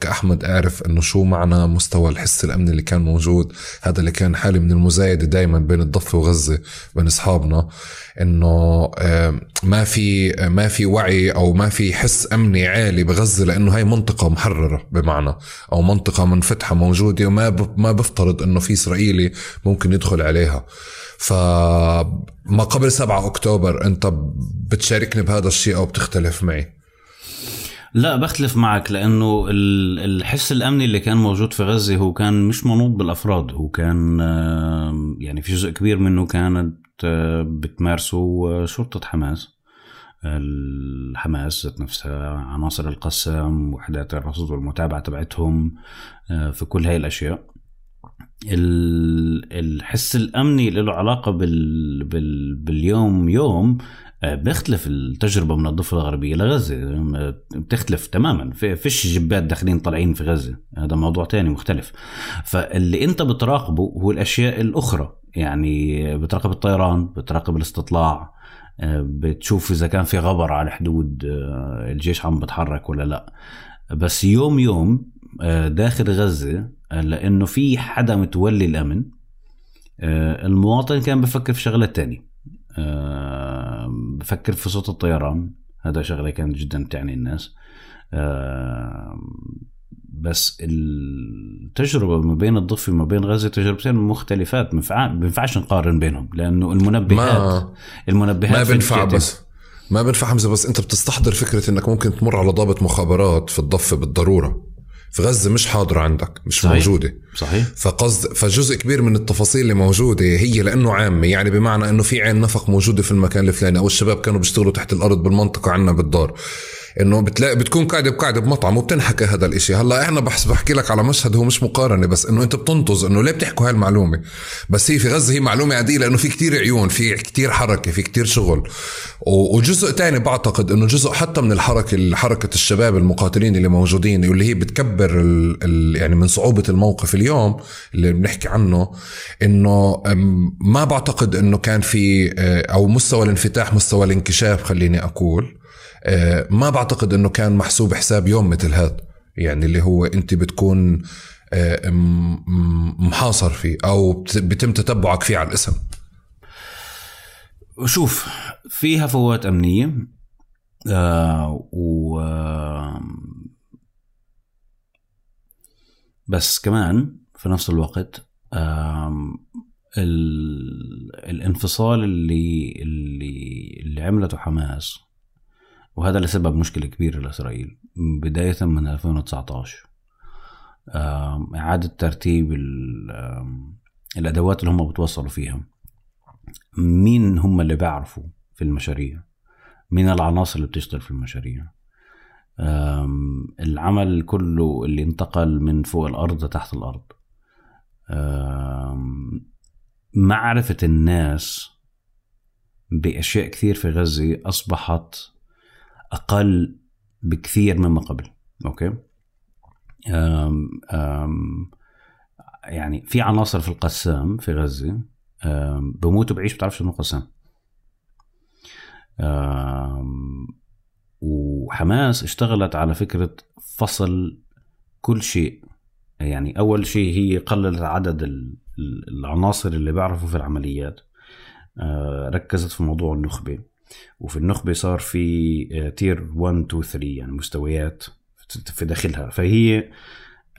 Speaker 2: كأحمد أعرف أنه شو معنى مستوى الحس الأمني اللي كان موجود هذا اللي كان حالة من المزايدة دايما بين الضفة وغزة بين أصحابنا أنه ما في ما في وعي أو ما في حس أمني عالي بغزة لأنه هاي منطقة محررة بمعنى أو منطقة منفتحة موجودة وما ما بفترض أنه في إسرائيلي ممكن يدخل عليها. فما قبل 7 أكتوبر أنت بتشاركني بهذا الشيء أو بتختلف معي.
Speaker 1: لا بختلف معك لأنه الحس الأمني اللي كان موجود في غزة هو كان مش منوط بالأفراد هو كان يعني في جزء كبير منه كانت آه، بتمارسه شرطة حماس. الحماس ذات نفسها عناصر القسام وحدات الرصد والمتابعة تبعتهم آه، في كل هاي الأشياء. الحس الأمني له علاقة بال... بال... باليوم يوم بيختلف التجربة من الضفة الغربية لغزة. بتختلف تماما. في فيش جبات داخلين طالعين في غزة. هذا موضوع تاني مختلف. فاللي انت بتراقبه هو الأشياء الأخرى. يعني بتراقب الطيران بتراقب الاستطلاع آه، بتشوف إذا كان في غبر على حدود آه، الجيش عم بتحرك ولا لا. بس يوم يوم داخل غزة لأنه في حدا متولي الأمن المواطن كان بفكر في شغلات تانية. بفكر في صوت الطيران. هذا شغلة كانت جدا تعني الناس. بس التجربة ما بين الضفة وما بين غزة تجربتين مختلفات. ما بينفعش نقارن بينهم لأنه المنبهات
Speaker 2: ما المنبهات ما بينفع بس ما بينفع حمزة بس أنت بتستحضر فكرة أنك ممكن تمر على ضابط مخابرات في الضفة بالضرورة. في غزة مش حاضرة عندك مش صحيح. موجودة.
Speaker 1: صحيح.
Speaker 2: فقصد فجزء كبير من التفاصيل اللي موجودة هي لأنه عامة يعني بمعنى إنه في عين نفق موجودة في المكان الفلاني أو الشباب كانوا بيشتغلوا تحت الأرض بالمنطقة عنا بالدار. إنه بتلاقي بتكون قاعدة بقاعدة بمطعم وبتنحكى هذا الإشي. هلأ إحنا بحس بحكي لك على مشهد هو مش مقارنة بس إنه أنت بتنطز إنه ليه بتحكوا هاي المعلومة؟ بس هي في غزة هي معلومة عاديه لأنه في كتير عيون في كتير حركة في كتير شغل. وجزء تاني بعتقد إنه جزء حتى من الحركة حركة الشباب المقاتلين اللي موجودين واللي هي بتكبر ال ال يعني من صعوبة الموقف اليوم اللي بنحكي عنه إنه ما بعتقد إنه كان في آه، أو مستوى الانفتاح مستوى الانكشاف خليني أقول. ما بعتقد إنه كان محسوب حساب يوم مثل هذا يعني اللي هو أنت بتكون آه، محاصر فيه أو بتم تتبعك فيه على الاسم.
Speaker 1: شوف فيها فوات أمنية آه و آه بس كمان في نفس الوقت آه الانفصال اللي اللي اللي عملته حماس وهذا اللي سبب مشكلة كبيرة لإسرائيل بداية من 2019 إعادة ترتيب الأدوات اللي هم بتوصلوا فيها. مين هم اللي بيعرفوا في المشاريع؟ مين العناصر اللي بتشتغل في المشاريع؟ العمل كله اللي انتقل من فوق الأرض لتحت الأرض. معرفة الناس بأشياء كثير في غزة أصبحت أقل بكثير مما قبل. أوكي؟ أم أم يعني في عناصر في القسام في غزة بموت وبعيش. بتعرف شنو قسام وحماس اشتغلت على فكرة فصل كل شيء. يعني أول شيء هي قللت عدد العناصر اللي بيعرفوا في العمليات. أه، ركزت في موضوع النخبة. وفي النخبة صار في تير 1 2 3 يعني مستويات في داخلها. فهي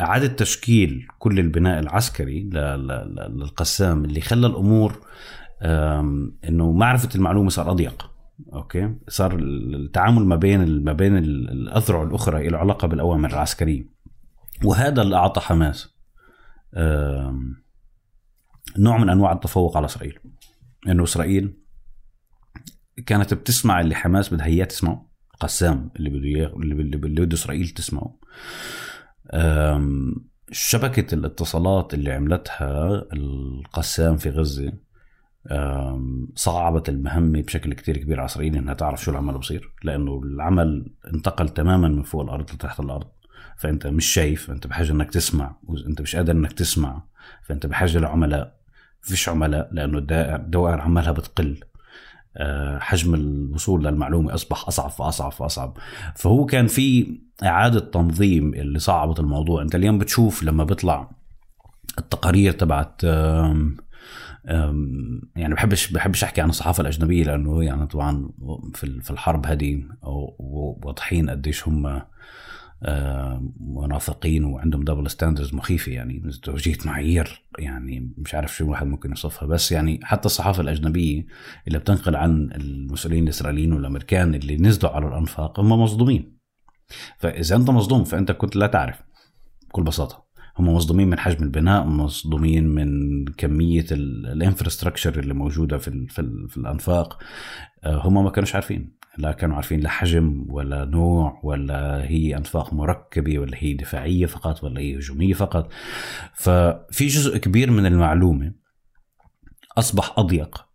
Speaker 1: إعادة تشكيل كل البناء العسكري للقسام اللي خلى الأمور إنه معرفة المعلومة صار أضيق. أوكي؟ صار التعامل ما بين ما بين الأذرع الأخرى له علاقة بالأوامر العسكرية. وهذا اللي أعطى حماس. نوع من أنواع التفوق على إسرائيل. إنه إسرائيل كانت بتسمع اللي حماس بدها إياه تسمعه. قسام اللي بده اياه اللي بده إسرائيل تسمعه. شبكة الاتصالات اللي عملتها القسام في غزة صعبت المهمة بشكل كتير كبير على إسرائيل إنها تعرف شو العمل بصير لأنه العمل انتقل تماما من فوق الأرض لتحت الأرض. فأنت مش شايف أنت بحاجة إنك تسمع. وأنت مش قادر إنك تسمع فأنت بحاجة لعملاء. فيش عملاء لأنه الدوائر عمالها بتقل. حجم الوصول للمعلومة أصبح أصعب فأصعب فأصعب فهو كان في إعادة تنظيم اللي صعبت الموضوع. أنت اليوم بتشوف لما بيطلع التقارير تبعت يعني بحبش بحبش أحكي عن الصحافة الأجنبية لأنه يعني طبعا في ال- في الحرب هذه واضحين قديش هم منافقين وعندهم double standards مخيفة يعني ازدواجية معايير يعني مش عارف شو الواحد ممكن يوصفها. بس يعني حتى الصحافة الأجنبية اللي بتنقل عن المسؤولين الإسرائيليين والأمريكان اللي نزلوا على الأنفاق هم مصدومين. فإذا أنت مصدوم فأنت كنت لا تعرف بكل بساطة. هم مصدومين من حجم البناء مصدومين من كمية ال infrastructure اللي موجودة في في, في الأنفاق. آه، هم ما كانوش عارفين. لا كانوا عارفين لا حجم ولا نوع ولا هي أنفاق مركبة ولا هي دفاعية فقط ولا هي هجومية فقط. ففي جزء كبير من المعلومة أصبح أضيق.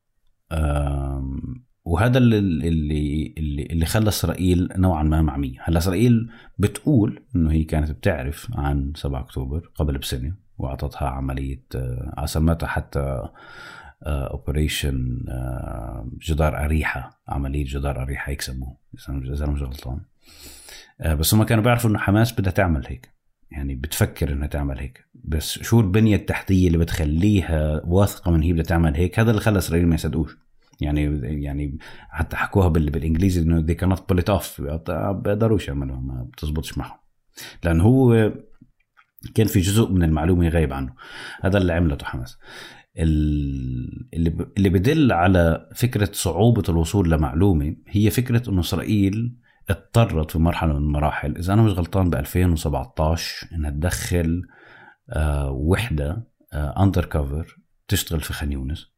Speaker 1: وهذا اللي اللي اللي, اللي خلى إسرائيل نوعا ما معمية. هلأ إسرائيل بتقول إنه هي كانت بتعرف عن 7 أكتوبر قبل بسنة وأعطتها عملية آه، سمتها حتى اوبريشن جدار أريحة عملية جدار أريحة يكسبوه إذا أنا مش غلطان. آه، بس هم كانوا بيعرفوا إنه حماس بدها تعمل هيك يعني بتفكر إنها تعمل هيك. بس شو البنية التحتية اللي بتخليها واثقة من هي بدها تعمل هيك؟ هذا اللي خلى اسرائيل ما يصدقوش يعني يعني حتى حكوها بال- بالإنجليزي إنه they cannot pull it off. بيقدروش يعملوها ما بتزبطش معهم. لأن هو كان في جزء من المعلومة غايب عنه. هذا اللي عملته حماس. اللي بدل على فكرة صعوبة الوصول لمعلومة هي فكرة إنه إسرائيل اضطرت في مرحلة من المراحل. إذا أنا مش غلطان ب 2017 إنها تدخل آه، وحدة اندر كفر تشتغل في خان يونس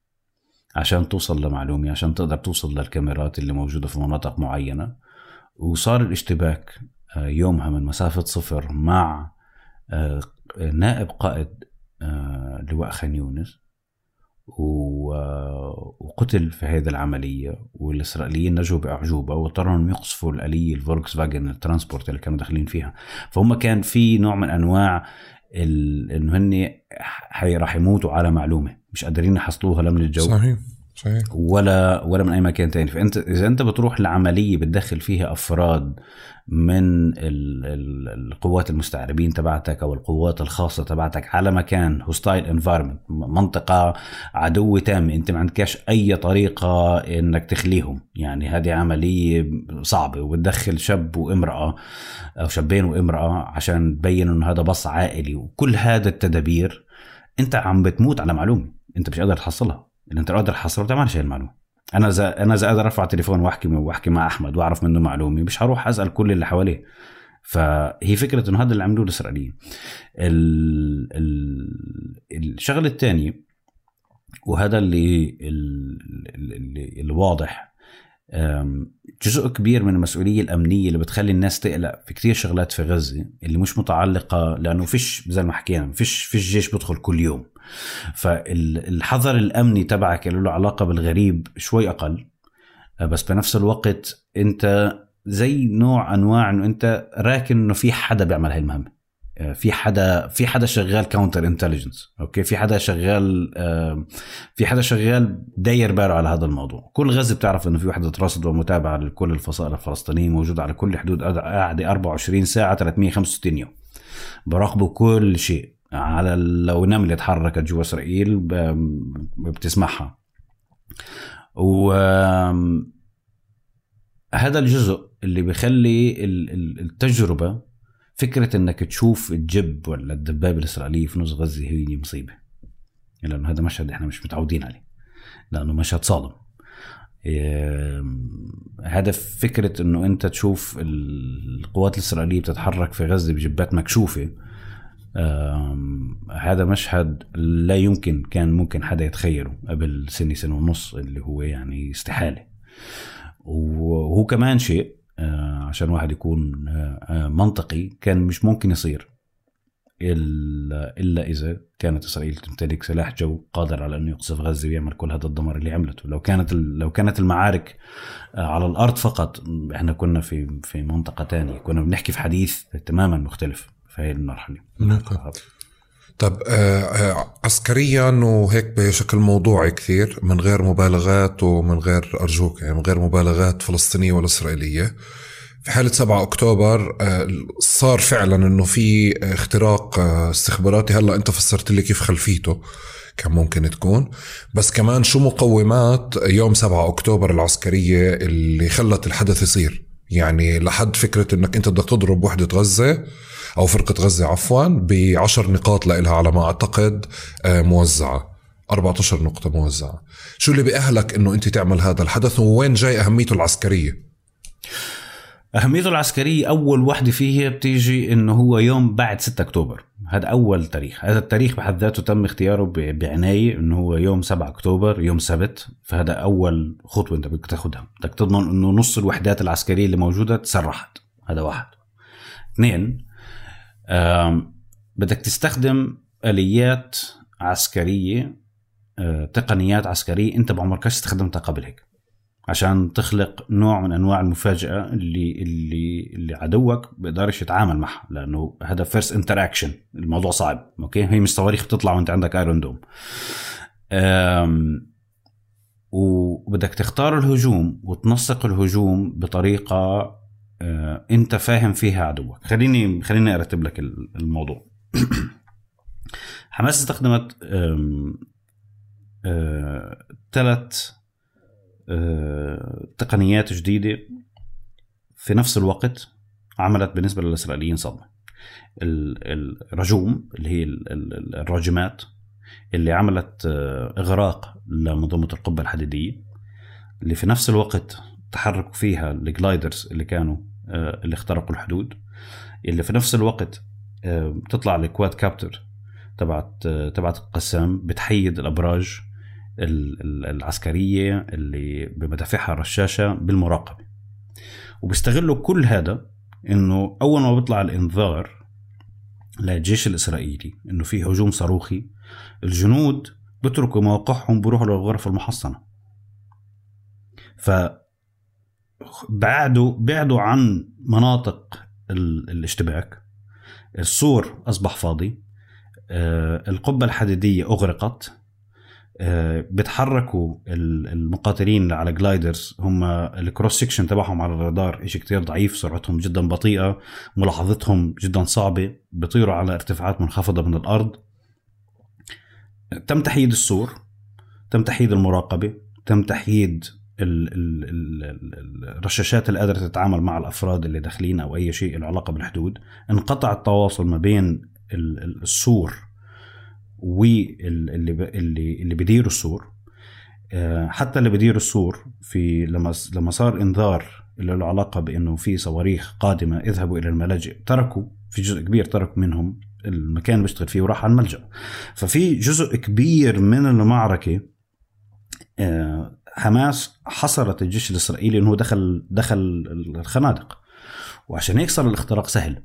Speaker 1: عشان توصل لمعلومة عشان تقدر توصل للكاميرات اللي موجودة في مناطق معينة. وصار الاشتباك آه، يومها من مسافة صفر مع آه، نائب قائد آه، لواء خان يونس. وقتل في هذه العملية والإسرائيليين نجوا بأعجوبة واضطروا أنهم يقصفوا الآلية الفولكس فاجن ال Transport اللي كانوا داخلين فيها. فهم كان في نوع من أنواع ال- إنه هن راح يموتوا على معلومة مش قادرين يحصلوها لا من الجو
Speaker 2: صحيح. صحيح.
Speaker 1: ولا ولا من أي مكان تاني. فأنت إذا أنت بتروح لعملية بتدخل فيها أفراد من ال- ال- القوات المستعربين تبعتك أو القوات الخاصة تبعتك على مكان hostile environment منطقة عدو تام أنت ما عندكش أي طريقة إنك تخليهم. يعني هذه عملية صعبة وبتدخل شاب وامرأة أو شابين وامرأة عشان تبين إنه هذا باص عائلي وكل هذا التدابير أنت عم بتموت على معلومة أنت مش قادر تحصلها. اللي أنت قادر تحصله ما بتعملش هي المعلومة. أنا اذا أنا إذا قادر أرفع تليفون وأحكي وأحكي مع أحمد وأعرف منه معلومة مش هروح أسأل كل اللي حواليه. فهي فكرة إنه هذا اللي عملوه الإسرائيليين. ال... ال... الشغله الثانية وهذا اللي اللي, اللي واضح أم، جزء كبير من المسؤولية الأمنية اللي بتخلي الناس تقلق في كتير شغلات في غزة اللي مش متعلقة لأنه فيش زي ما حكينا فيش فيش جيش بدخل كل يوم. فالحذر الأمني تبعك اللي له علاقة بالغريب شوي أقل بس بنفس الوقت أنت زي نوع أنواع إنه أنت راكن إنه في حدا بيعمل هاي المهمة. في حدا في حدا شغال counter intelligence okay؟ في حدا شغال آه، في حدا شغال داير باله على هذا الموضوع. كل غزة بتعرف إنه في وحده رصد ومتابعه لكل الفصائل الفلسطينية موجوده على كل حدود قاعدة 24 ساعة 365 يوم. براقبوا كل شيء. على لو نملة اتحركت جوا إسرائيل بتسمعها. و هذا الجزء اللي ال- التجربة فكرة إنك تشوف الجب ولا الدبابه الاسرائيليه في نص غزة هي مصيبة. لأنه هذا مشهد إحنا مش متعودين عليه. لأنه مشهد صادم. هذا فكرة إنه أنت تشوف القوات الإسرائيلية بتتحرك في غزة بجبات مكشوفة هذا مشهد لا يمكن كان ممكن حدا يتخيله قبل سنة سنة ونص اللي هو يعني استحالة. وهو كمان شيء آه، عشان واحد يكون آه، آه، منطقي كان مش ممكن يصير إلا, إلا إذا كانت إسرائيل تمتلك سلاح جو قادر على أنه يقصف غزة ويعمل كل هذا الدمار اللي عملته. لو كانت لو كانت المعارك على الأرض فقط إحنا كنا في في منطقة تانية كنا بنحكي في حديث تماما مختلف. في هذه المرحلة.
Speaker 2: نعم. طب آه، آه، عسكريا وهيك بشكل موضوعي كثير من غير مبالغات ومن غير أرجوك يعني من غير مبالغات فلسطينية ولا إسرائيلية. في حالة 7 أكتوبر آه، صار فعلا أنه في اختراق استخباراتي. هلأ أنت فسرت لي كيف خلفيته كان ممكن تكون. بس كمان شو مقومات يوم 7 أكتوبر العسكرية اللي خلت الحدث يصير؟ يعني لحد فكرة أنك أنت بدك تضرب وحدة غزة أو فرقة غزة عفوا بعشر نقاط لها على ما أعتقد آه، موزعة. 14 نقطة موزعة. شو اللي بأهلك إنه أنت تعمل هذا الحدث؟ ووين جاي أهميته العسكرية؟
Speaker 1: أهميته العسكرية أول وحدة فيه بتيجي إنه هو يوم بعد 6 أكتوبر. هذا أول تاريخ. هذا التاريخ بحد ذاته تم اختياره بعناية إنه هو يوم 7 أكتوبر يوم سبت. فهذا أول خطوة أنت بدك تاخذها بدك تضمن إنه نص الوحدات العسكرية اللي موجودة تسرحت. هذا واحد. اثنين بدك تستخدم آليات عسكرية آه، تقنيات عسكرية انت بعمرك استخدمتها قبل هيك عشان تخلق نوع من انواع المفاجأة اللي اللي اللي عدوك بيقدرش يتعامل معها لأنه هذا first interaction الموضوع صعب okay؟ هي مش صواريخ بتطلع وانت عندك Iron Dome وبدك تختار الهجوم وتنسق الهجوم بطريقة انت فاهم فيها عدوك. خليني خليني ارتب لك الموضوع. حماس استخدمت ثلاث آه، تقنيات جديدة. في نفس الوقت عملت بالنسبة للإسرائيليين صدمة. الرجوم اللي هي الراجمات اللي عملت آه، إغراق لمنظومة القبة الحديدية اللي في نفس الوقت تحركوا فيها الجلايدرز اللي كانوا آه، اللي اخترقوا الحدود اللي في نفس الوقت بتطلع الكواد كابتر تبعت آه، تبعت القسام بتحيد الأبراج العسكرية اللي بمدافعها الرشاشه بالمراقبة. وبيستغلوا كل هذا إنه أول ما بيطلع الإنذار للجيش الإسرائيلي إنه في هجوم صاروخي الجنود بتركوا مواقعهم بيروحوا للغرف المحصنة. ف بعدوا بعدوا عن مناطق الاشتباك. السور أصبح فاضي. آه، القبة الحديدية أغرقت. آه، بتحركوا المقاتلين على gliders هم ال cross section تبعهم على الرادار شيء كتير ضعيف سرعتهم جدا بطيئة ملاحظتهم جدا صعبة بيطيروا على ارتفاعات منخفضة من الأرض. تم تحييد السور تم تحييد المراقبة تم تحييد الرشاشات اللي قادره تتعامل مع الأفراد اللي داخلين أو أي شيء له علاقة بالحدود انقطع التواصل ما بين السور واللي اللي اللي بيديروا السور. آه، حتى اللي بيديروا السور في لما لما صار إنذار اللي له علاقة بإنه في صواريخ قادمة اذهبوا إلى الملاجئ تركوا في جزء كبير ترك منهم المكان اللي بيشتغل فيه وراح على الملجأ. ففي جزء كبير من المعركة آه، حماس حصرت الجيش الإسرائيلي إنه دخل دخل الخنادق. وعشان هيك صار الاختراق سهل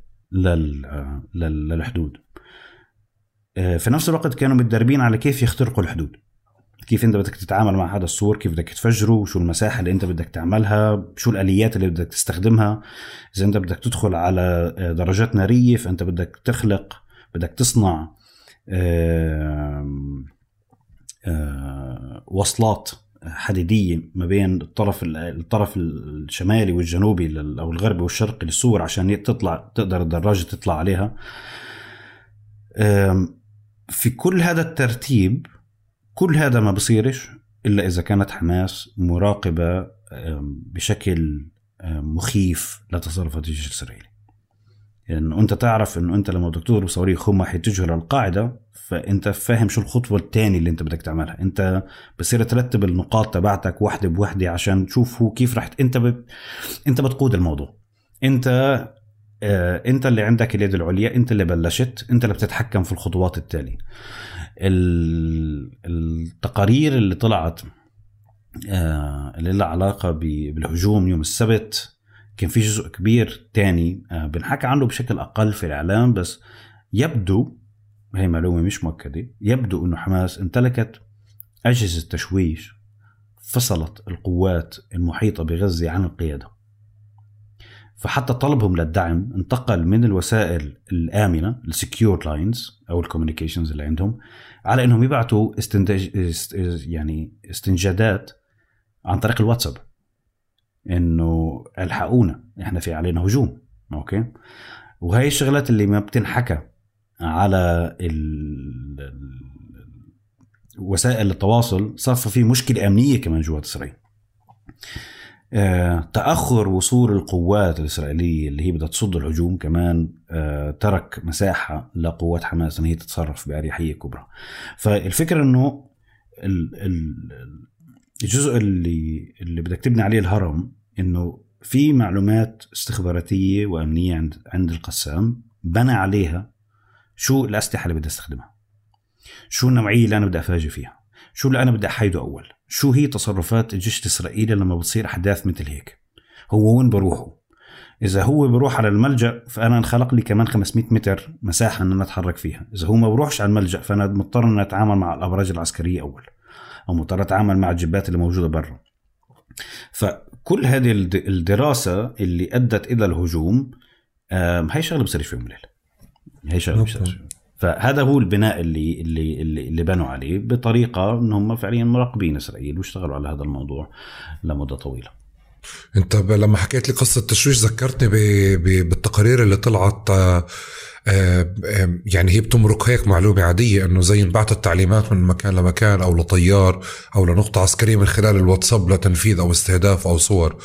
Speaker 1: للحدود. آه، في نفس الوقت كانوا متدربين على كيف يخترقوا الحدود. كيف أنت بدك تتعامل مع هذا السور؟ كيف بدك تفجره؟ وشو المساحة اللي أنت بدك تعملها؟ شو الآليات اللي بدك تستخدمها؟ إذا أنت بدك تدخل على آه، درجات نارية فأنت بدك تخلق بدك تصنع وصلات. حديدية ما بين الطرف الطرف الشمالي والجنوبي أو الغربي والشرقي للسور عشان تطلع تقدر الدراجة تطلع عليها. في كل هذا الترتيب كل هذا ما بصيرش إلا إذا كانت حماس مراقبة بشكل مخيف لتصرفات الجيش الإسرائيلي. يعني أنت تعرف انه أنت لما بدك تضرب صواريخ هم حيتجهوا للقاعدة فأنت فاهم شو الخطوة الثانية اللي أنت بدك تعملها. أنت بصير ترتب النقاط تبعتك واحدة بوحدة عشان تشوف هو كيف رح أنت ب... أنت بتقود الموضوع. أنت آه، أنت اللي عندك اليد العليا أنت اللي بلشت أنت اللي بتتحكم في الخطوات التالية. التقارير اللي طلعت آه، اللي لها علاقة بالهجوم يوم السبت كان في جزء كبير تاني آه، بنحكى عنه بشكل أقل في الإعلام بس يبدو هي معلومة مش مؤكدة يبدو أنه حماس امتلكت أجهزة تشويش فصلت القوات المحيطة بغزة عن القيادة. فحتى طلبهم للدعم انتقل من الوسائل الآمنة ال secure lines أو ال communications اللي عندهم على أنهم يبعثوا استنتاج يعني استنجادات عن طريق الواتساب. إنه ألحقونا. إحنا في علينا هجوم. أوكي؟ وهي الشغلات اللي ما بتنحكى على وسائل التواصل صار في مشكلة أمنية كمان جوات إسرائيل. آه، تأخر وصول القوات الإسرائيلية اللي هي بدها تصد الهجوم كمان آه، ترك مساحة لقوات حماس إن هي تتصرف بأريحية كبرى. فالفكرة إنه الجزء اللي اللي بدك تبني عليه الهرم إنه في معلومات استخباراتية وأمنية عند عند القسام بنى عليها شو الأسلحة اللي بدي أستخدمها. شو النوعية اللي أنا بدي أفاجئ فيها. شو اللي أنا بدي احيده أول. شو هي تصرفات الجيش الاسرائيلي لما بتصير أحداث مثل هيك. هو وين بروحه؟ إذا هو بروح على الملجأ فأنا انخلق لي كمان 500 متر مساحة إن أنا أتحرك فيها. إذا هو ما بروحش على الملجأ فأنا مضطر ان أتعامل مع الأبراج العسكرية أول. أو مضطر اتعامل مع الجبات اللي موجودة برا. فكل هذه الدراسة اللي أدت إلى الهجوم هي شغلة بصيرش في يوم وليله هي شغله بصيرش فهذا هو البناء اللي اللي اللي, اللي بنوا عليه بطريقة إن هم فعليا مراقبين إسرائيل واشتغلوا على هذا الموضوع لمدة طويلة.
Speaker 2: أنت لما حكيت لي قصة التشويش ذكرتني بالتقارير اللي طلعت آه، يعني هي بتمرق هيك معلومة عادية إنه زي انبعثت التعليمات من مكان لمكان أو لطيار أو لنقطة عسكرية من خلال الواتساب لتنفيذ أو استهداف أو صور.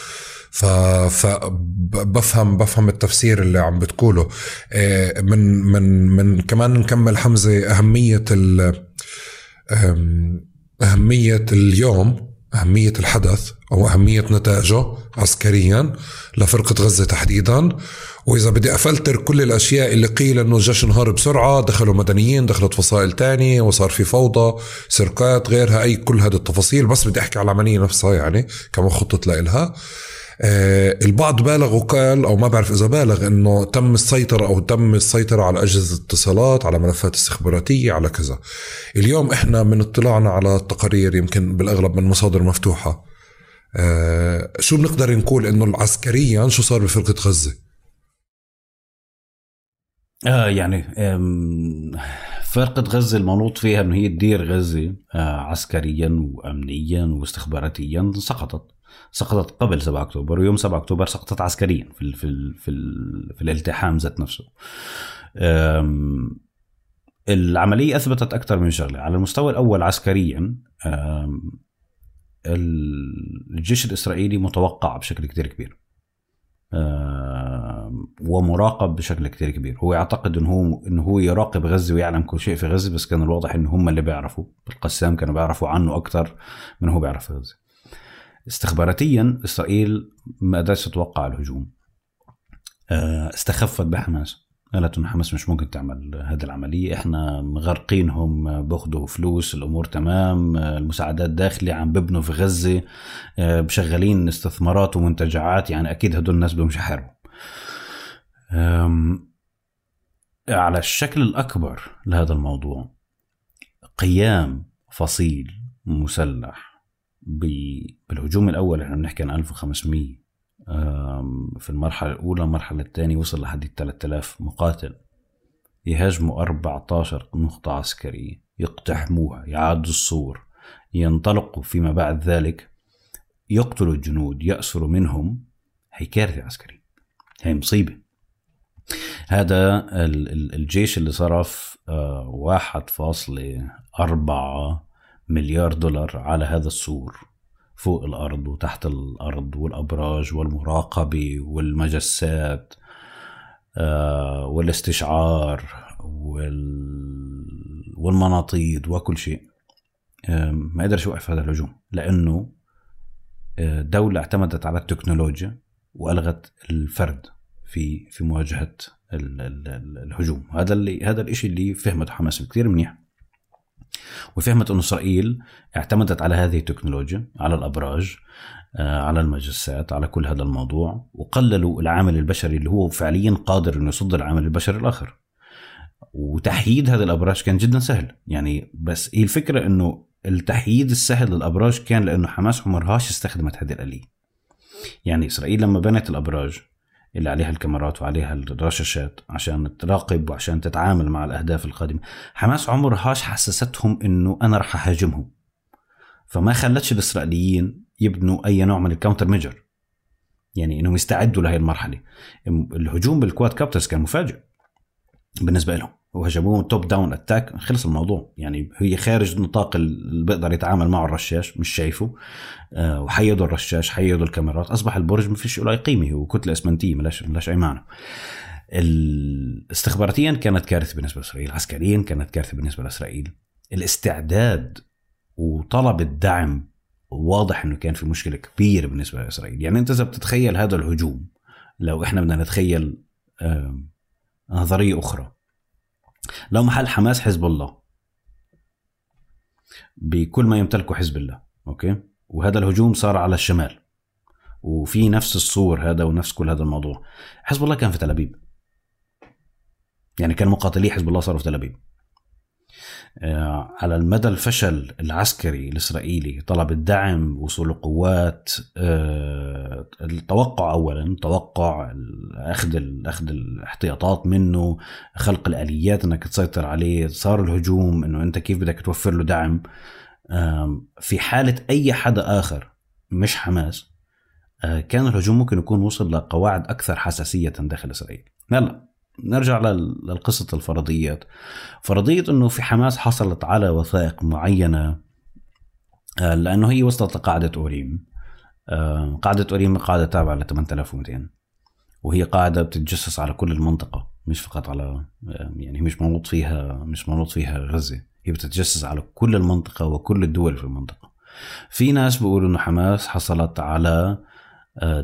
Speaker 2: ف فبفهم بفهم التفسير اللي عم بتقوله. آه، من من من كمان نكمل حمزة أهمية ال أهمية اليوم أهمية الحدث أو أهمية نتائجه عسكريا لفرقة غزة تحديدا. وإذا بدي أفلتر كل الأشياء اللي قيل أنه الجيش انهار بسرعة دخلوا مدنيين دخلت فصائل تانية وصار في فوضى سرقات غيرها أي كل هذه التفاصيل. بس بدي أحكي على العملية نفسها يعني كما خطط لإلها. آه البعض بالغ وقال أو ما بعرف إذا بالغ إنه تم السيطرة أو تم السيطرة على أجهزة الاتصالات على ملفات استخباراتية على كذا. اليوم إحنا من اطلاعنا على التقارير يمكن بالأغلب من مصادر مفتوحة. آه شو بنقدر نقول إنه عسكريا شو صار بفرقة غزة؟
Speaker 1: آه يعني فرقة غزة المنوط فيها انه هي تدير غزة آه عسكريا وامنيا واستخباراتيا سقطت سقطت قبل 7 أكتوبر ويوم 7 أكتوبر سقطت عسكريا في ال في ال في, ال في الالتحام ذات نفسه. العملية أثبتت أكثر من شغلة. على المستوى الأول عسكريا الجيش الإسرائيلي متوقع بشكل كتير كبير. ومراقب بشكل كتير كبير. هو يعتقد إنه هو إنه هو يراقب غزة ويعلم كل شيء في غزة بس كان الواضح إنه هم اللي بيعرفوا. القسام كانوا بيعرفوا عنه أكثر من هو بيعرف غزة. استخباراتيا إسرائيل ما قدرتش تتوقع الهجوم. آه، استخفت بحماس. قالت انه حماس مش ممكن تعمل هذه العملية. إحنا مغرقينهم بأخذوا فلوس الأمور تمام المساعدات داخلي عم ببنوا في غزة آه، مشغلين استثمارات ومنتجعات. يعني أكيد هدول الناس بدهم يحاربوا على الشكل الأكبر لهذا الموضوع قيام فصيل مسلح بالهجوم الأول إحنا بنحكي عن 1500 في المرحلة الأولى المرحلة الثانية وصل لحد 3000 مقاتل. يهاجموا 14 نقطة عسكرية يقتحموها يعادوا السور ينطلقوا فيما بعد ذلك يقتلوا الجنود يأسروا منهم هي كارثة عسكرية. هي مصيبة. هذا الجيش اللي صرف آه، واحد فاصلة أربعة مليار دولار على هذا السور. فوق الأرض وتحت الأرض والأبراج والمراقبة والمجسات آه، والاستشعار والمناطيد وكل شيء. ما قدرش يوقف هذا الهجوم لأنه آه، دولة اعتمدت على التكنولوجيا وألغت الفرد في في مواجهة الهجوم. هذا اللي هذا الشيء اللي فهمته حماس كثير منيح. وفهمت أن إسرائيل اعتمدت على هذه التكنولوجيا على الأبراج آه، على المجسات على كل هذا الموضوع وقللوا العامل البشري اللي هو فعليا قادر أنه يصد العامل البشري الآخر. وتحييد هذه الأبراج كان جدا سهل. يعني بس هي الفكرة إنه التحييد السهل للأبراج كان لأنه حماس عمرهاش استخدمت هذه الآلية. يعني إسرائيل لما بنت الأبراج اللي عليها الكاميرات وعليها الرشاشات عشان تراقب وعشان تتعامل مع الأهداف القادمة. حماس عمرهاش حسستهم إنه أنا رح أهاجمهم. فما خلتش الإسرائيليين يبنوا أي نوع من ال counter measure يعني إنهم يستعدوا لهي المرحلة. الهجوم بال quadcopters كان مفاجئ بالنسبة لهم. وهجموهم top down attack خلص الموضوع. يعني هي خارج نطاق اللي بيقدر يتعامل معه الرشاش مش شايفه. أه وحيدوا الرشاش حيدوا الكاميرات. أصبح البرج ما فيش له اي قيمه هو كتلة إسمنتية ملاش ملاش أي معنى. استخباراتيا كانت كارثة بالنسبة لإسرائيل. عسكريا كانت كارثة بالنسبة لإسرائيل. الاستعداد وطلب الدعم واضح إنه كان في مشكلة كبيرة بالنسبة لإسرائيل. يعني أنت إذا بتتخيل هذا الهجوم لو إحنا بدنا نتخيل نظرية أخرى لو محل حماس حزب الله. بكل ما يمتلكه حزب الله أوكي؟ وهذا الهجوم صار على الشمال. وفي نفس الصور هذا ونفس كل هذا الموضوع. حزب الله كان في تل أبيب. يعني كان مقاتلي حزب الله صاروا في تل أبيب. على المدى الفشل العسكري الإسرائيلي طلب الدعم وصول قوات آه، التوقع اولا توقع أخذ أخذ الاحتياطات منه خلق الآليات إنك تسيطر عليه صار الهجوم إنه أنت كيف بدك توفر له دعم. في حالة أي حدا آخر مش حماس آه، كان الهجوم ممكن يكون وصل لقواعد أكثر حساسية داخل إسرائيل. هلا نرجع للقصة الفرضيات فرضية أنه في حماس حصلت على وثائق معينة آه، لأنه هي وصلت لقاعدة أوريم. آه، قاعدة أوريم قاعدة تابعة ل 8200 وهي قاعدة بتتجسس على كل المنطقة مش فقط على آه، يعني مش منوط فيها مش منوط فيها غزة. هي بتتجسس على كل المنطقة وكل الدول في المنطقة. في ناس بيقولوا إنه حماس حصلت على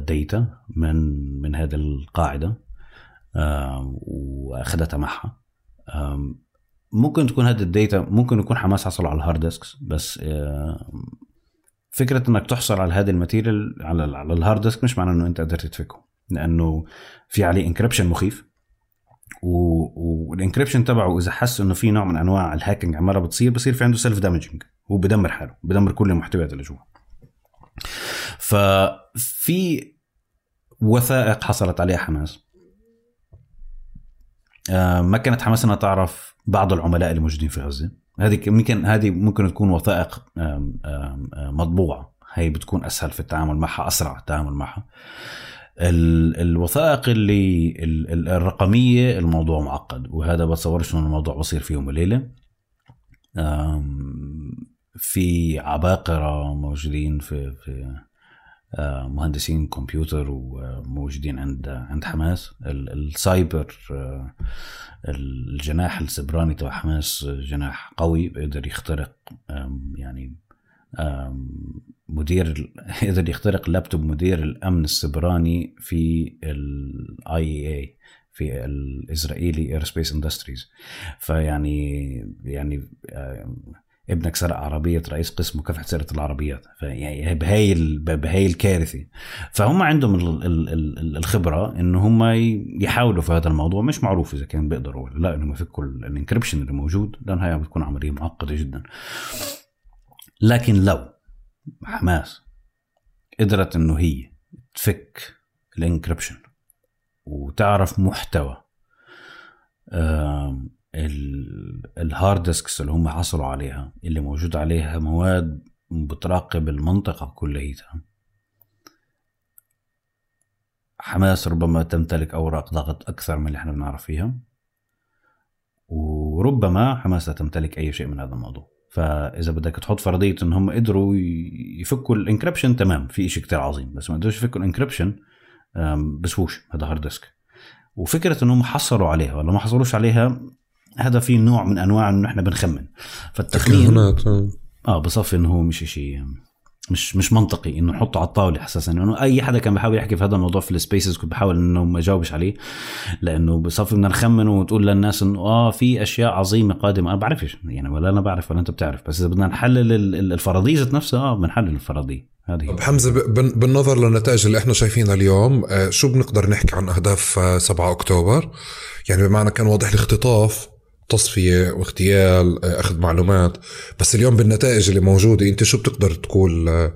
Speaker 1: ديتا من من هذه القاعدة. وأخذتها معها. ممكن تكون هذه ال data ممكن يكون حماس حصل على ال hard disks بس فكرة إنك تحصل على هذه ال material على على ال hard disk مش معناه إنه أنت قدرت تفكه لأنه في عليه encryption مخيف. وال encryption تبعه إذا حس إنه في نوع من أنواع ال hacking عماله بتصير بصير في عنده self damaging هو بدمر حاله بدمر كل المحتويات اللي جوا ففي وثائق حصلت عليها حماس. ما كانت حماس انها تعرف بعض العملاء اللي موجودين في غزة. هذه ممكن هذه ممكن تكون وثائق مطبوعة. هي بتكون أسهل في التعامل معها أسرع التعامل معها. الوثائق اللي الرقمية الموضوع معقد وهذا بتصورش انه الموضوع بصير في يوم وليلة. في عباقرة موجودين في في آه، مهندسين كمبيوتر وموجودين عند عند حماس. السايبر آه، الجناح السبراني تبع حماس جناح قوي بيقدر يخترق يعني مدير يقدر يخترق لابتوب مدير الأمن السبراني في ال IAI في ال Israeli Aerospace Industries فيعني يعني ابنك سرق عربية رئيس قسم مكافحة سرقه العربيات. فيعني بهاي بهاي الكارثة. فهم عندهم الخبرة إن هم يحاولوا في هذا الموضوع. مش معروف إذا كان بيقدروا ولا لا إنهم يفكوا ال encryption اللي موجود. لأن هي بتكون عملية معقدة جدا. لكن لو حماس قدرت إنه هي تفك ال encryption وتعرف محتوى ال hard disks اللي هم حصلوا عليها اللي موجود عليها مواد بتراقب المنطقة كليتها. حماس ربما تمتلك أوراق ضغط أكثر من اللي إحنا بنعرف فيها. وربما حماس لا تمتلك أي شيء من هذا الموضوع. فإذا بدك تحط فرضية إن هم قدروا يفكوا ال encryption تمام في شيء كتير عظيم بس ما قدروش يفكوا ال encryption بسوش هذا hard disk وفكرة إنهم حصلوا عليها ولا ما حصلوش عليها هذا في نوع من أنواع إنه إحنا بنخمن. فالتخمين آه. آه بصفي إنه هو مش شيء مش مش منطقي إنه نحطه على الطاولة أساسا. انه أي حدا كان بيحاول يحكي في هذا الموضوع في السبيسز كنت بحاول إنه ما جاوبش عليه. لأنه بصفي بدنا نخمن وتقول للناس إنه آه في أشياء عظيمة قادمة. أنا بعرفش يعني ولا أنا بعرف ولا أنت بتعرف. بس إذا بدنا نحلل الفرضية ذات نفسها آه بنحلل الفرضية.
Speaker 2: هذه طب حمزة بالنظر للنتائج اللي إحنا شايفينها اليوم آه، شو بنقدر نحكي عن أهداف 7 آه، أكتوبر؟ يعني بمعنى كان واضح الاختطاف تصفية واغتيال آه، أخذ معلومات. بس اليوم بالنتائج اللي موجودة أنت شو بتقدر تقول آه،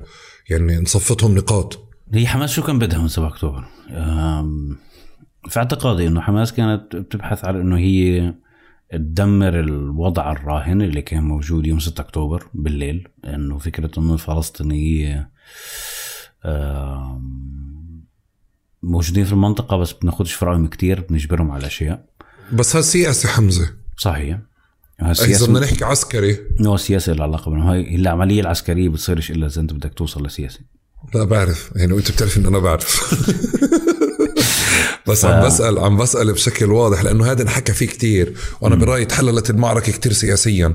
Speaker 2: يعني نصفتهم نقاط؟
Speaker 1: هي حماس شو كان بدها من 7 أكتوبر؟ في اعتقادي إنه حماس كانت بتبحث على إنه هي تدمر الوضع الراهن اللي كان موجود يوم 6 أكتوبر بالليل. إنه فكرة إنه الفلسطينية أم، موجودين في المنطقة بس بناخدش في رايهم كتير بنجبرهم على أشياء.
Speaker 2: بس هذا سياسي حمزة.
Speaker 1: صحيح.
Speaker 2: إذا
Speaker 1: السياسة
Speaker 2: بدنا نحكي عسكري.
Speaker 1: هو السياسة لها علاقة بينهم. هاي العملية العسكرية بتصيرش إلا إذا أنت بدك توصل لسياسي.
Speaker 2: لا بعرف. يعني وأنت بتعرف إنه أنا بعرف. بس عم بسال عم بسأل بشكل واضح لأنه هذا انحكى فيه كتير. وأنا برأيي تحللت المعركة كتير سياسيا.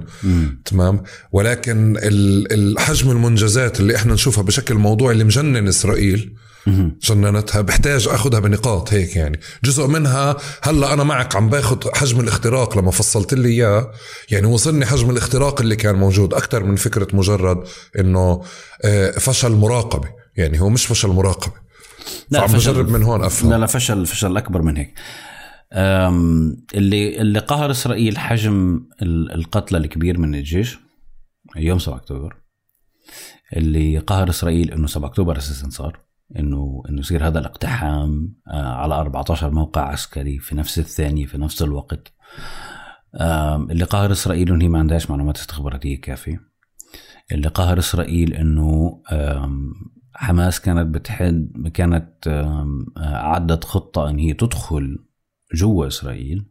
Speaker 2: تمام؟ ولكن ال- الحجم المنجزات اللي إحنا نشوفها بشكل موضوعي اللي مجنن إسرائيل جننتها بحتاج أخذها بنقاط هيك يعني. جزء منها هلأ أنا معك عم باخذ حجم الاختراق لما فصلت لي إياه. يعني وصلني حجم الاختراق اللي كان موجود أكثر من فكرة مجرد إنه آه، فشل مراقبة. يعني هو مش فشل مراقبة. فعم بجرب من هون أفهم.
Speaker 1: لا لا فشل فشل أكبر من هيك. اللي اللي قهر إسرائيل حجم ال- القتلى الكبير من الجيش يوم 7 أكتوبر اللي قهر إسرائيل إنه 7 أكتوبر أساسا صار. إنه إنه يصير هذا الاقتحام آه، على 14 موقع عسكري في نفس الثانية في نفس الوقت. اللي قهر اسرائيل انه هي ما عندهاش معلومات استخباراتية كافية. اللي قهر اسرائيل انه حماس كانت بتحد كانت أعدت خطة إن هي تدخل جوا إسرائيل.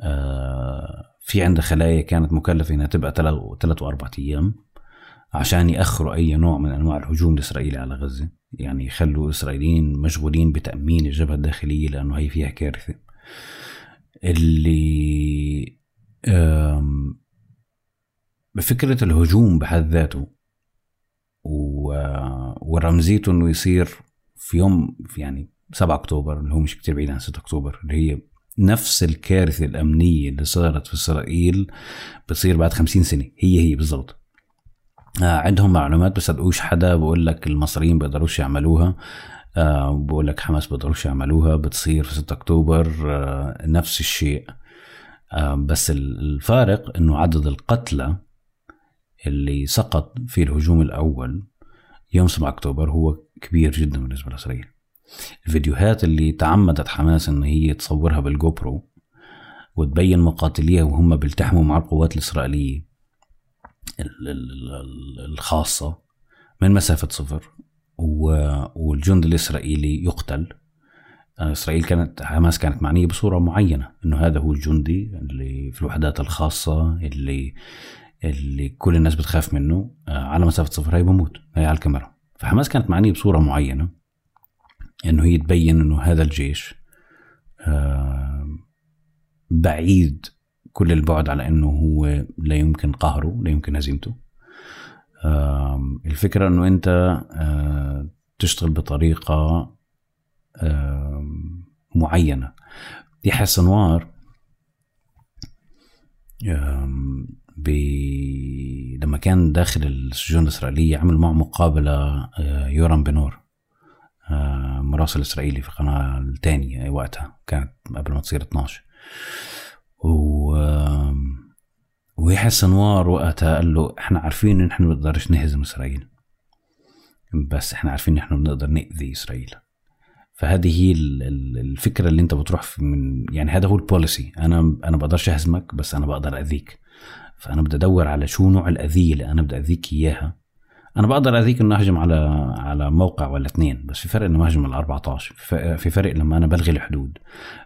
Speaker 1: آه، في عندها خلايا كانت مكلفة إنها تبقى ثلاث واربع أيام عشان يأخروا أي نوع من أنواع الهجوم الاسرائيلي على غزة. يعني يخلوا الاسرائيليين مشغولين بتأمين الجبهة الداخلية لأنه هي فيها كارثة. اللي بفكرة الهجوم بحد ذاته ورمزيته إنه يصير في يوم يعني 7 أكتوبر اللي هو مش كتير بعيد عن 6 أكتوبر اللي هي نفس الكارثة الأمنية اللي صارت في إسرائيل بتصير بعد 50 سنة. هي هي بالضبط. عندهم معلومات بصدقوش حدا بقول لك المصريين بيقدروش يعملوها. آه بقول لك حماس بيقدروش يعملوها بتصير في 6 أكتوبر آه نفس الشيء. آه بس ال- الفارق إنه عدد القتلى اللي سقط في الهجوم الأول يوم 7 أكتوبر هو كبير جدا بالنسبة لاسرائيل الفيديوهات اللي تعمدت حماس إن هي تصورها بالجو برو وتبين مقاتليها وهم بيلتحموا مع القوات الإسرائيلية ال- ال- ال- الخاصة من مسافة صفر والجند الإسرائيلي يقتل. إسرائيل كانت حماس كانت معنية بصورة معينة إنه هذا هو الجندي اللي في الوحدات الخاصة اللي اللي كل الناس بتخاف منه. آه، على مسافة صفر هي بموت هي على الكاميرا. فحماس كانت معنية بصورة معينة إنه هي تبين إنه هذا الجيش آه، بعيد كل البعد على إنه هو لا يمكن قهره لا يمكن هزيمته. الفكرة إنه أنت آه، تشتغل بطريقة معينة. يحيى السنوار ب... لما كان داخل السجون الإسرائيلية عمل معه مقابلة آه، يورم بنور آه، مراسل إسرائيلي في القناة الثانية وقتها كانت قبل ما تصير 12 و ويحيى السنوار وقتها قال له إحنا عارفين إن إحنا ما بنقدرش نهزم إسرائيل. بس إحنا عارفين إن إحنا بنقدر نأذي إسرائيل. فهذه هي ال- ال- الفكرة اللي أنت بتروح من يعني هذا هو البوليسي. أنا أنا بقدرش أهزمك بس أنا بقدر اذيك فأنا بدي أدور على شو نوع الأذية اللي أنا بدي أذيك إياها. أنا بقدر أذيك إنه أهجم على على موقع ولا اثنين بس في فرق إنه أهجم على 14 في فرق- في فرق لما أنا بلغي الحدود.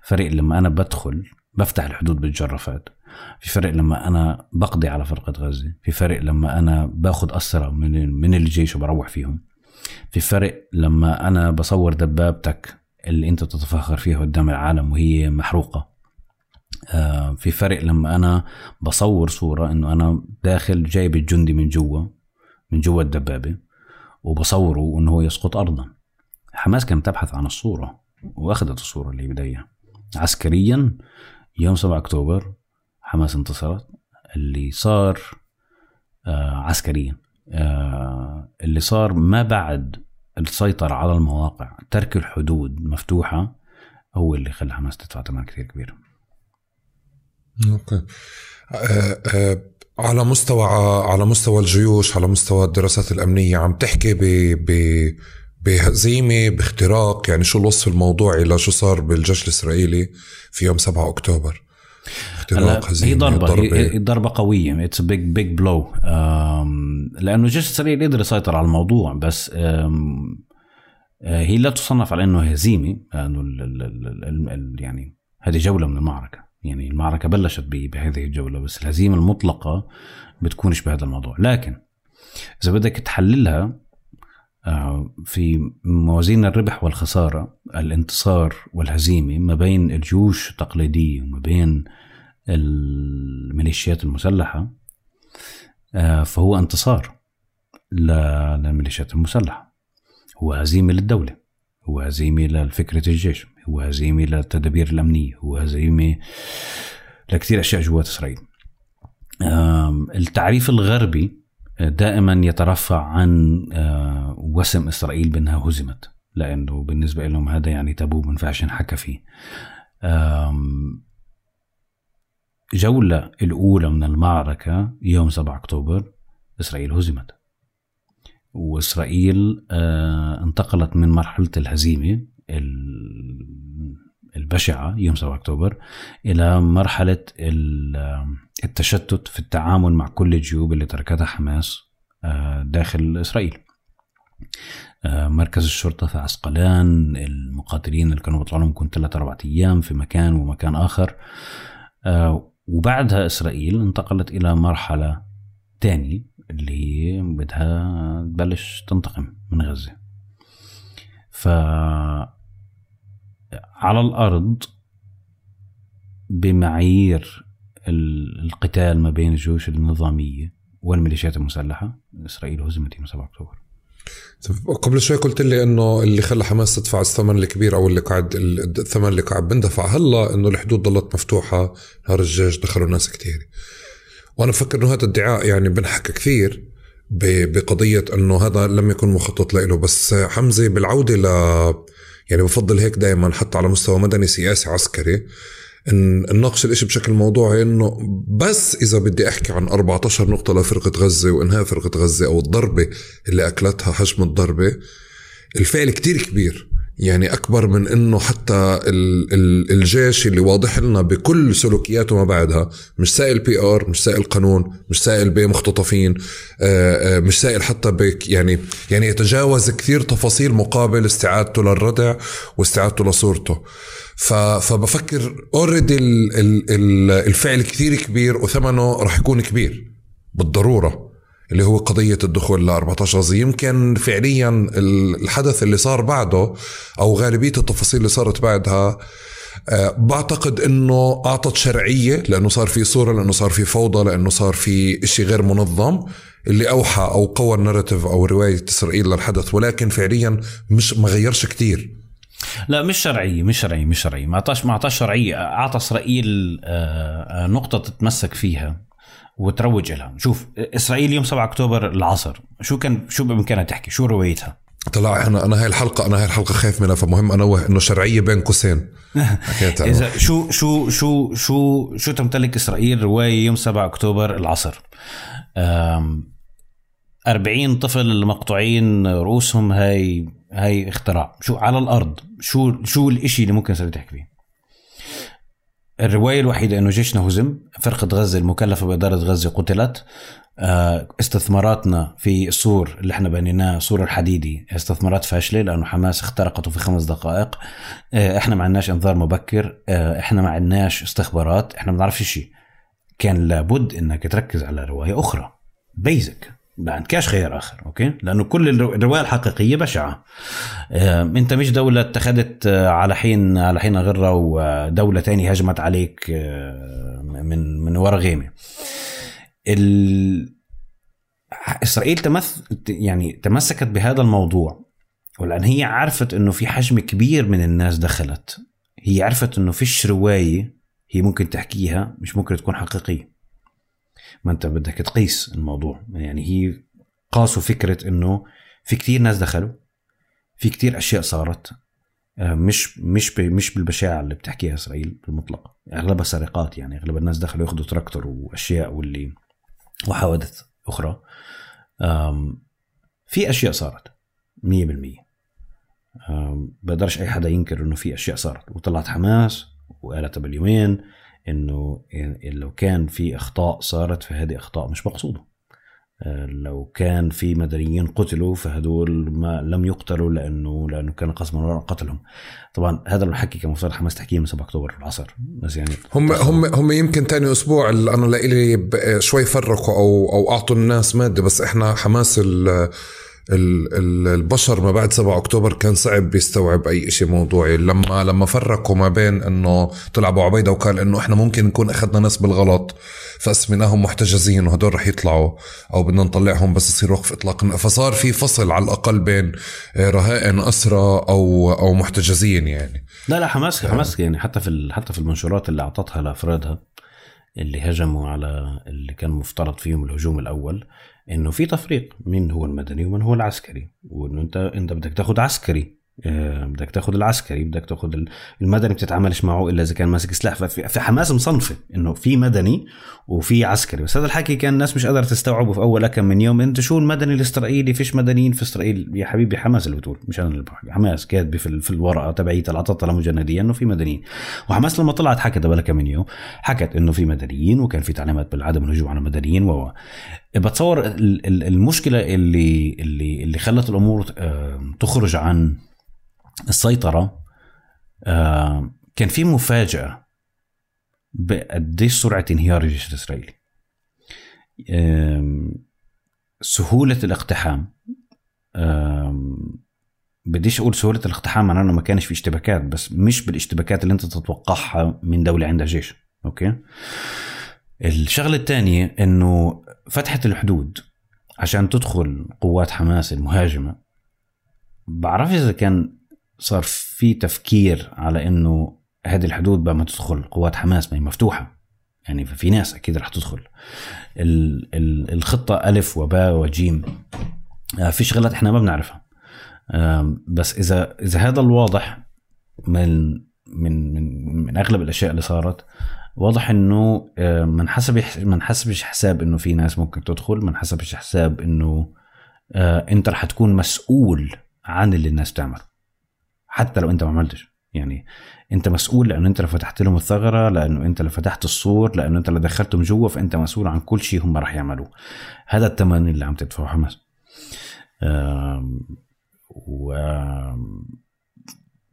Speaker 1: فرق لما أنا بدخل بفتح الحدود بالجرافات. في فرق لما أنا بقضي على فرقة غزة. في فرق لما أنا باخذ اسرى من من الجيش وبروح فيهم. في فرق لما أنا بصور دبابتك اللي أنت تتفاخر فيها قدام العالم وهي محروقة. آه، في فرق لما أنا بصور صورة إنه أنا داخل جايب الجندي من جوا من جوا الدبابة وبصوره إنه هو يسقط ارضا. حماس كانت تبحث عن الصورة وأخذت الصورة اللي بداية. عسكريا يوم 7 أكتوبر حماس انتصرت اللي صار آه عسكريا آه اللي صار ما بعد السيطرة على المواقع ترك الحدود مفتوحة هو اللي خلى حماس تدفع ثمن كثير كبير.
Speaker 2: okay. آه آه على مستوى على مستوى الجيوش على مستوى الدراسات الأمنية عم تحكي ب ب بهزيمة باختراق يعني شو الوصف الموضوعي لشو صار بالجيش الإسرائيلي في يوم 7 أكتوبر؟
Speaker 1: اختراق هزيمة هي ضربة ضربة. هي ضربة قوية. it's big big blow لأنه الجيش الإسرائيلي قدر يسيطر على الموضوع بس آه، هي لا تصنف على إنه هزيمة لأنه يعني هذه جولة من المعركة. يعني المعركة بلشت بهذه الجولة بس الهزيمة المطلقة بتكونش بهذا الموضوع. لكن إذا بدك تحللها في موازين الربح والخسارة الانتصار والهزيمة ما بين الجيوش التقليدية وما بين الميليشيات المسلحة آه، فهو انتصار للميليشيات المسلحة. هو هزيمة للدولة هو هزيمة لفكرة الجيش هو هزيمة للتدابير الأمنية هو هزيمة لكثير أشياء جوات إسرائيل. التعريف الغربي دائما يترفع عن آه، وسم إسرائيل بأنها هزمت. لأنه بالنسبة لهم هذا يعني تابو من فعش حكى فيه. جولة الأولى من المعركة يوم 7 أكتوبر إسرائيل هزمت. وإسرائيل آه، انتقلت من مرحلة الهزيمة البشعة يوم 7 أكتوبر إلى مرحلة التشتت في التعامل مع كل الجيوب اللي تركتها حماس آه، داخل إسرائيل. آه، مركز الشرطة في عسقلان المقاتلين اللي كانوا بيطلعوا لهم كنت ثلاثة أربعة أيام في مكان ومكان آخر. وبعدها إسرائيل انتقلت إلى مرحلة تانية اللي هي بدها تبلش تنتقم من غزة. ف على الأرض بمعايير القتال ما بين الجيوش النظامية والميليشيات المسلحة. إسرائيل هزمت يوم 7 أكتوبر.
Speaker 2: قبل شوي قلت لي إنه اللي خلى حماس تدفع الثمن الكبير أو اللي قاعد الثمن اللي قاعد بندفع هلا إنه الحدود ضلت مفتوحة نهار الجيش دخلوا ناس كثير وأنا بفكر إنه هذا ادعاء يعني بنحكى كثير بقضية إنه هذا لم يكن مخطط له بس حمزة بالعودة ل يعني بفضل هيك دائما حتى على مستوى مدني سياسي عسكري إن نناقش الإشي بشكل موضوعي إنه بس إذا بدي أحكي عن 14 نقطة لفرقة غزة وإنهاء فرقة غزة أو الضربة اللي أكلتها حجم الضربة الفعل كتير كبير. يعني أكبر من إنه حتى الجيش اللي واضح لنا بكل سلوكياته ما بعدها مش سائل PR مش سائل قانون مش سائل بمختطفين آه، آه، مش سائل حتى بك يعني يعني يتجاوز كثير تفاصيل مقابل استعادته للردع واستعادته لصورته. فبفكر already الفعل كثير كبير وثمنه راح يكون كبير بالضرورة. اللي هو قضية الدخول ل 14 غزة. يمكن فعليا الحدث اللي صار بعده أو غالبية التفاصيل اللي صارت بعدها آه، بعتقد إنه أعطت شرعية لأنه صار في صورة لأنه صار في فوضى لأنه صار في إشي غير منظم اللي أوحى أو قوى الناراتيف أو رواية إسرائيل للحدث. ولكن فعليا مش ما غيرش كتير.
Speaker 1: لا مش شرعية مش شرعية مش شرعية. ما أعطاش ما أعطاش شرعية أعطى إسرائيل آه، آه، نقطة تتمسك فيها. وتروج لها شوف إسرائيل يوم 7 أكتوبر العصر شو كان شو بإمكانها تحكي؟ شو روايتها
Speaker 2: طلع أنا أنا هاي الحلقة أنا هاي الحلقة خايف منها فمهم انوه إنه شرعية بين قوسين.
Speaker 1: إذا شو شو شو شو شو تمتلك إسرائيل رواية يوم 7 أكتوبر العصر؟ 40 طفل مقطوعين رؤوسهم هاي هاي اختراع. شو على الأرض؟ شو شو الإشي اللي ممكن اسرائيل تحكي فيه؟ الرواية الوحيدة إنه جيشنا هزم فرقة غزة المكلفة بإدارة غزة قتلت. آه، استثماراتنا في السور اللي إحنا بنيناه سور الحديدي استثمارات فاشلة لأنه حماس اخترقته في خمس دقائق. آه، إحنا ما عندناش إنذار مبكر. آه، إحنا ما عندناش استخبارات. إحنا ما بنعرفش شيء. كان لابد إنك تركز على رواية أخرى. basic ما عندكش خيار آخر okay؟ لأنه كل الرواية الحقيقية بشعة. أنت مش دولة اتخذت آه، على حين على حين غرة ودولة تانية هجمت عليك آه، من من ورا غيمة. ال... إسرائيل تمث يعني تمسكت بهذا الموضوع ولأن هي عرفت إنه في حجم كبير من الناس دخلت. هي عرفت إنه فيش رواية هي ممكن تحكيها مش ممكن تكون حقيقية. ما انت بدك تقيس الموضوع. يعني هي قاسوا فكرة إنه في كتير ناس دخلوا في كتير أشياء صارت آه، مش مش مش بالبشاعة اللي بتحكيها إسرائيل بالمطلق. أغلبها سرقات يعني أغلب الناس دخلوا ياخذوا تراكتور وأشياء واللي وحوادث أخرى. في أشياء صارت 100% آم، بقدرش أي حدا ينكر إنه في أشياء صارت. وطلعت حماس وقالتها باليومين إنه لو كان في إخطاء صارت فهذه إخطاء مش مقصودة. آه، لو كان في مدنيين قتلوا فهدول ما لم يقتلوا لأنه لأنه كان قسما قتلهم. طبعا هذا الحكي كان مفترض حماس تحكيه من 7 أكتوبر العصر بس يعني
Speaker 2: هم هم هم يمكن تاني أسبوع أنا لإلي شوي فرقوا أو أو أعطوا الناس مادة بس إحنا حماس ال- البشر ما بعد 7 أكتوبر كان صعب يستوعب أي شيء موضوعي لما لما فرقوا ما بين إنه طلع أبو عبيدة وقال إنه إحنا ممكن نكون أخذنا ناس بالغلط فاسميناهم محتجزين وهدول رح يطلعوا أو بدنا نطلعهم بس يصير وقف إطلاق. فصار في فصل على الأقل بين رهائن اسرى أو أو محتجزين يعني.
Speaker 1: لا لا حماس حماس يعني. حتى في حتى في المنشورات اللي أعطتها لأفرادها اللي هجموا على اللي كان مفترض فيهم الهجوم الأول إنه في تفريق مين هو المدني ومن هو العسكري؟ وإنه انت أنت بدك تاخذ عسكري. بدك تاخذ العسكري بدك تاخذ ال- المدني بتتعاملش معه إلا إذا كان ماسك سلاح. ففي في حماس مصنفة إنه في مدني وفي عسكري. بس هذا الحكي كان الناس مش قادرة تستوعبه في أول كم من يوم. انت شو المدني الإسرائيلي؟ فيش مدنيين في إسرائيل. يا حبيبي حماس اللي بتقول مش أنا اللي بحكي. حماس كاتبه في, في الورقة تبعيتها اللي اعطتها لمجندية إنه في مدنيين. وحماس لما طلعت حكت قبل كم من يوم حكت إنه في مدنيين وكان في تعليمات بالعدم الهجوم على المدنيين و بتصور ال- ال- المشكلة اللي اللي اللي خلت الأمور آه، تخرج عن السيطرة آه، كان في مفاجأة بقديش سرعة انهيار الجيش الإسرائيلي. سهولة الاقتحام. بديش أقول سهولة الاقتحام معناه إنه ما كانش في اشتباكات بس مش بالاشتباكات اللي أنت تتوقعها من دولة عندها جيش. أوكي؟ الشغلة الثانية إنه فتحت الحدود عشان تدخل قوات حماس المهاجمة. بعرف إذا كان صار في تفكير على إنه هذه الحدود بقى ما تدخل قوات حماس ما هي مفتوحة. يعني ففي ناس أكيد رح تدخل. ال ال الخطة ألف وباء وجيم. آه، في شغلات إحنا ما بنعرفها. بس إذا إذا هذا الواضح من من من من أغلب الأشياء اللي صارت واضح إنه ما انحسب ما انحسبش حساب إنه في ناس ممكن تدخل ما انحسبش حساب إنه آه، أنت رح تكون مسؤول عن اللي الناس بتعمله. حتى لو انت ما عملتش. يعني انت مسؤول لأنه انت اللي فتحت لهم الثغرة لأنه انت اللي فتحت السور لأنه انت اللي دخلتهم جوا فانت مسؤول عن كل شيء هم رح يعملوه. هذا الثمن اللي عم تدفعه حماس. و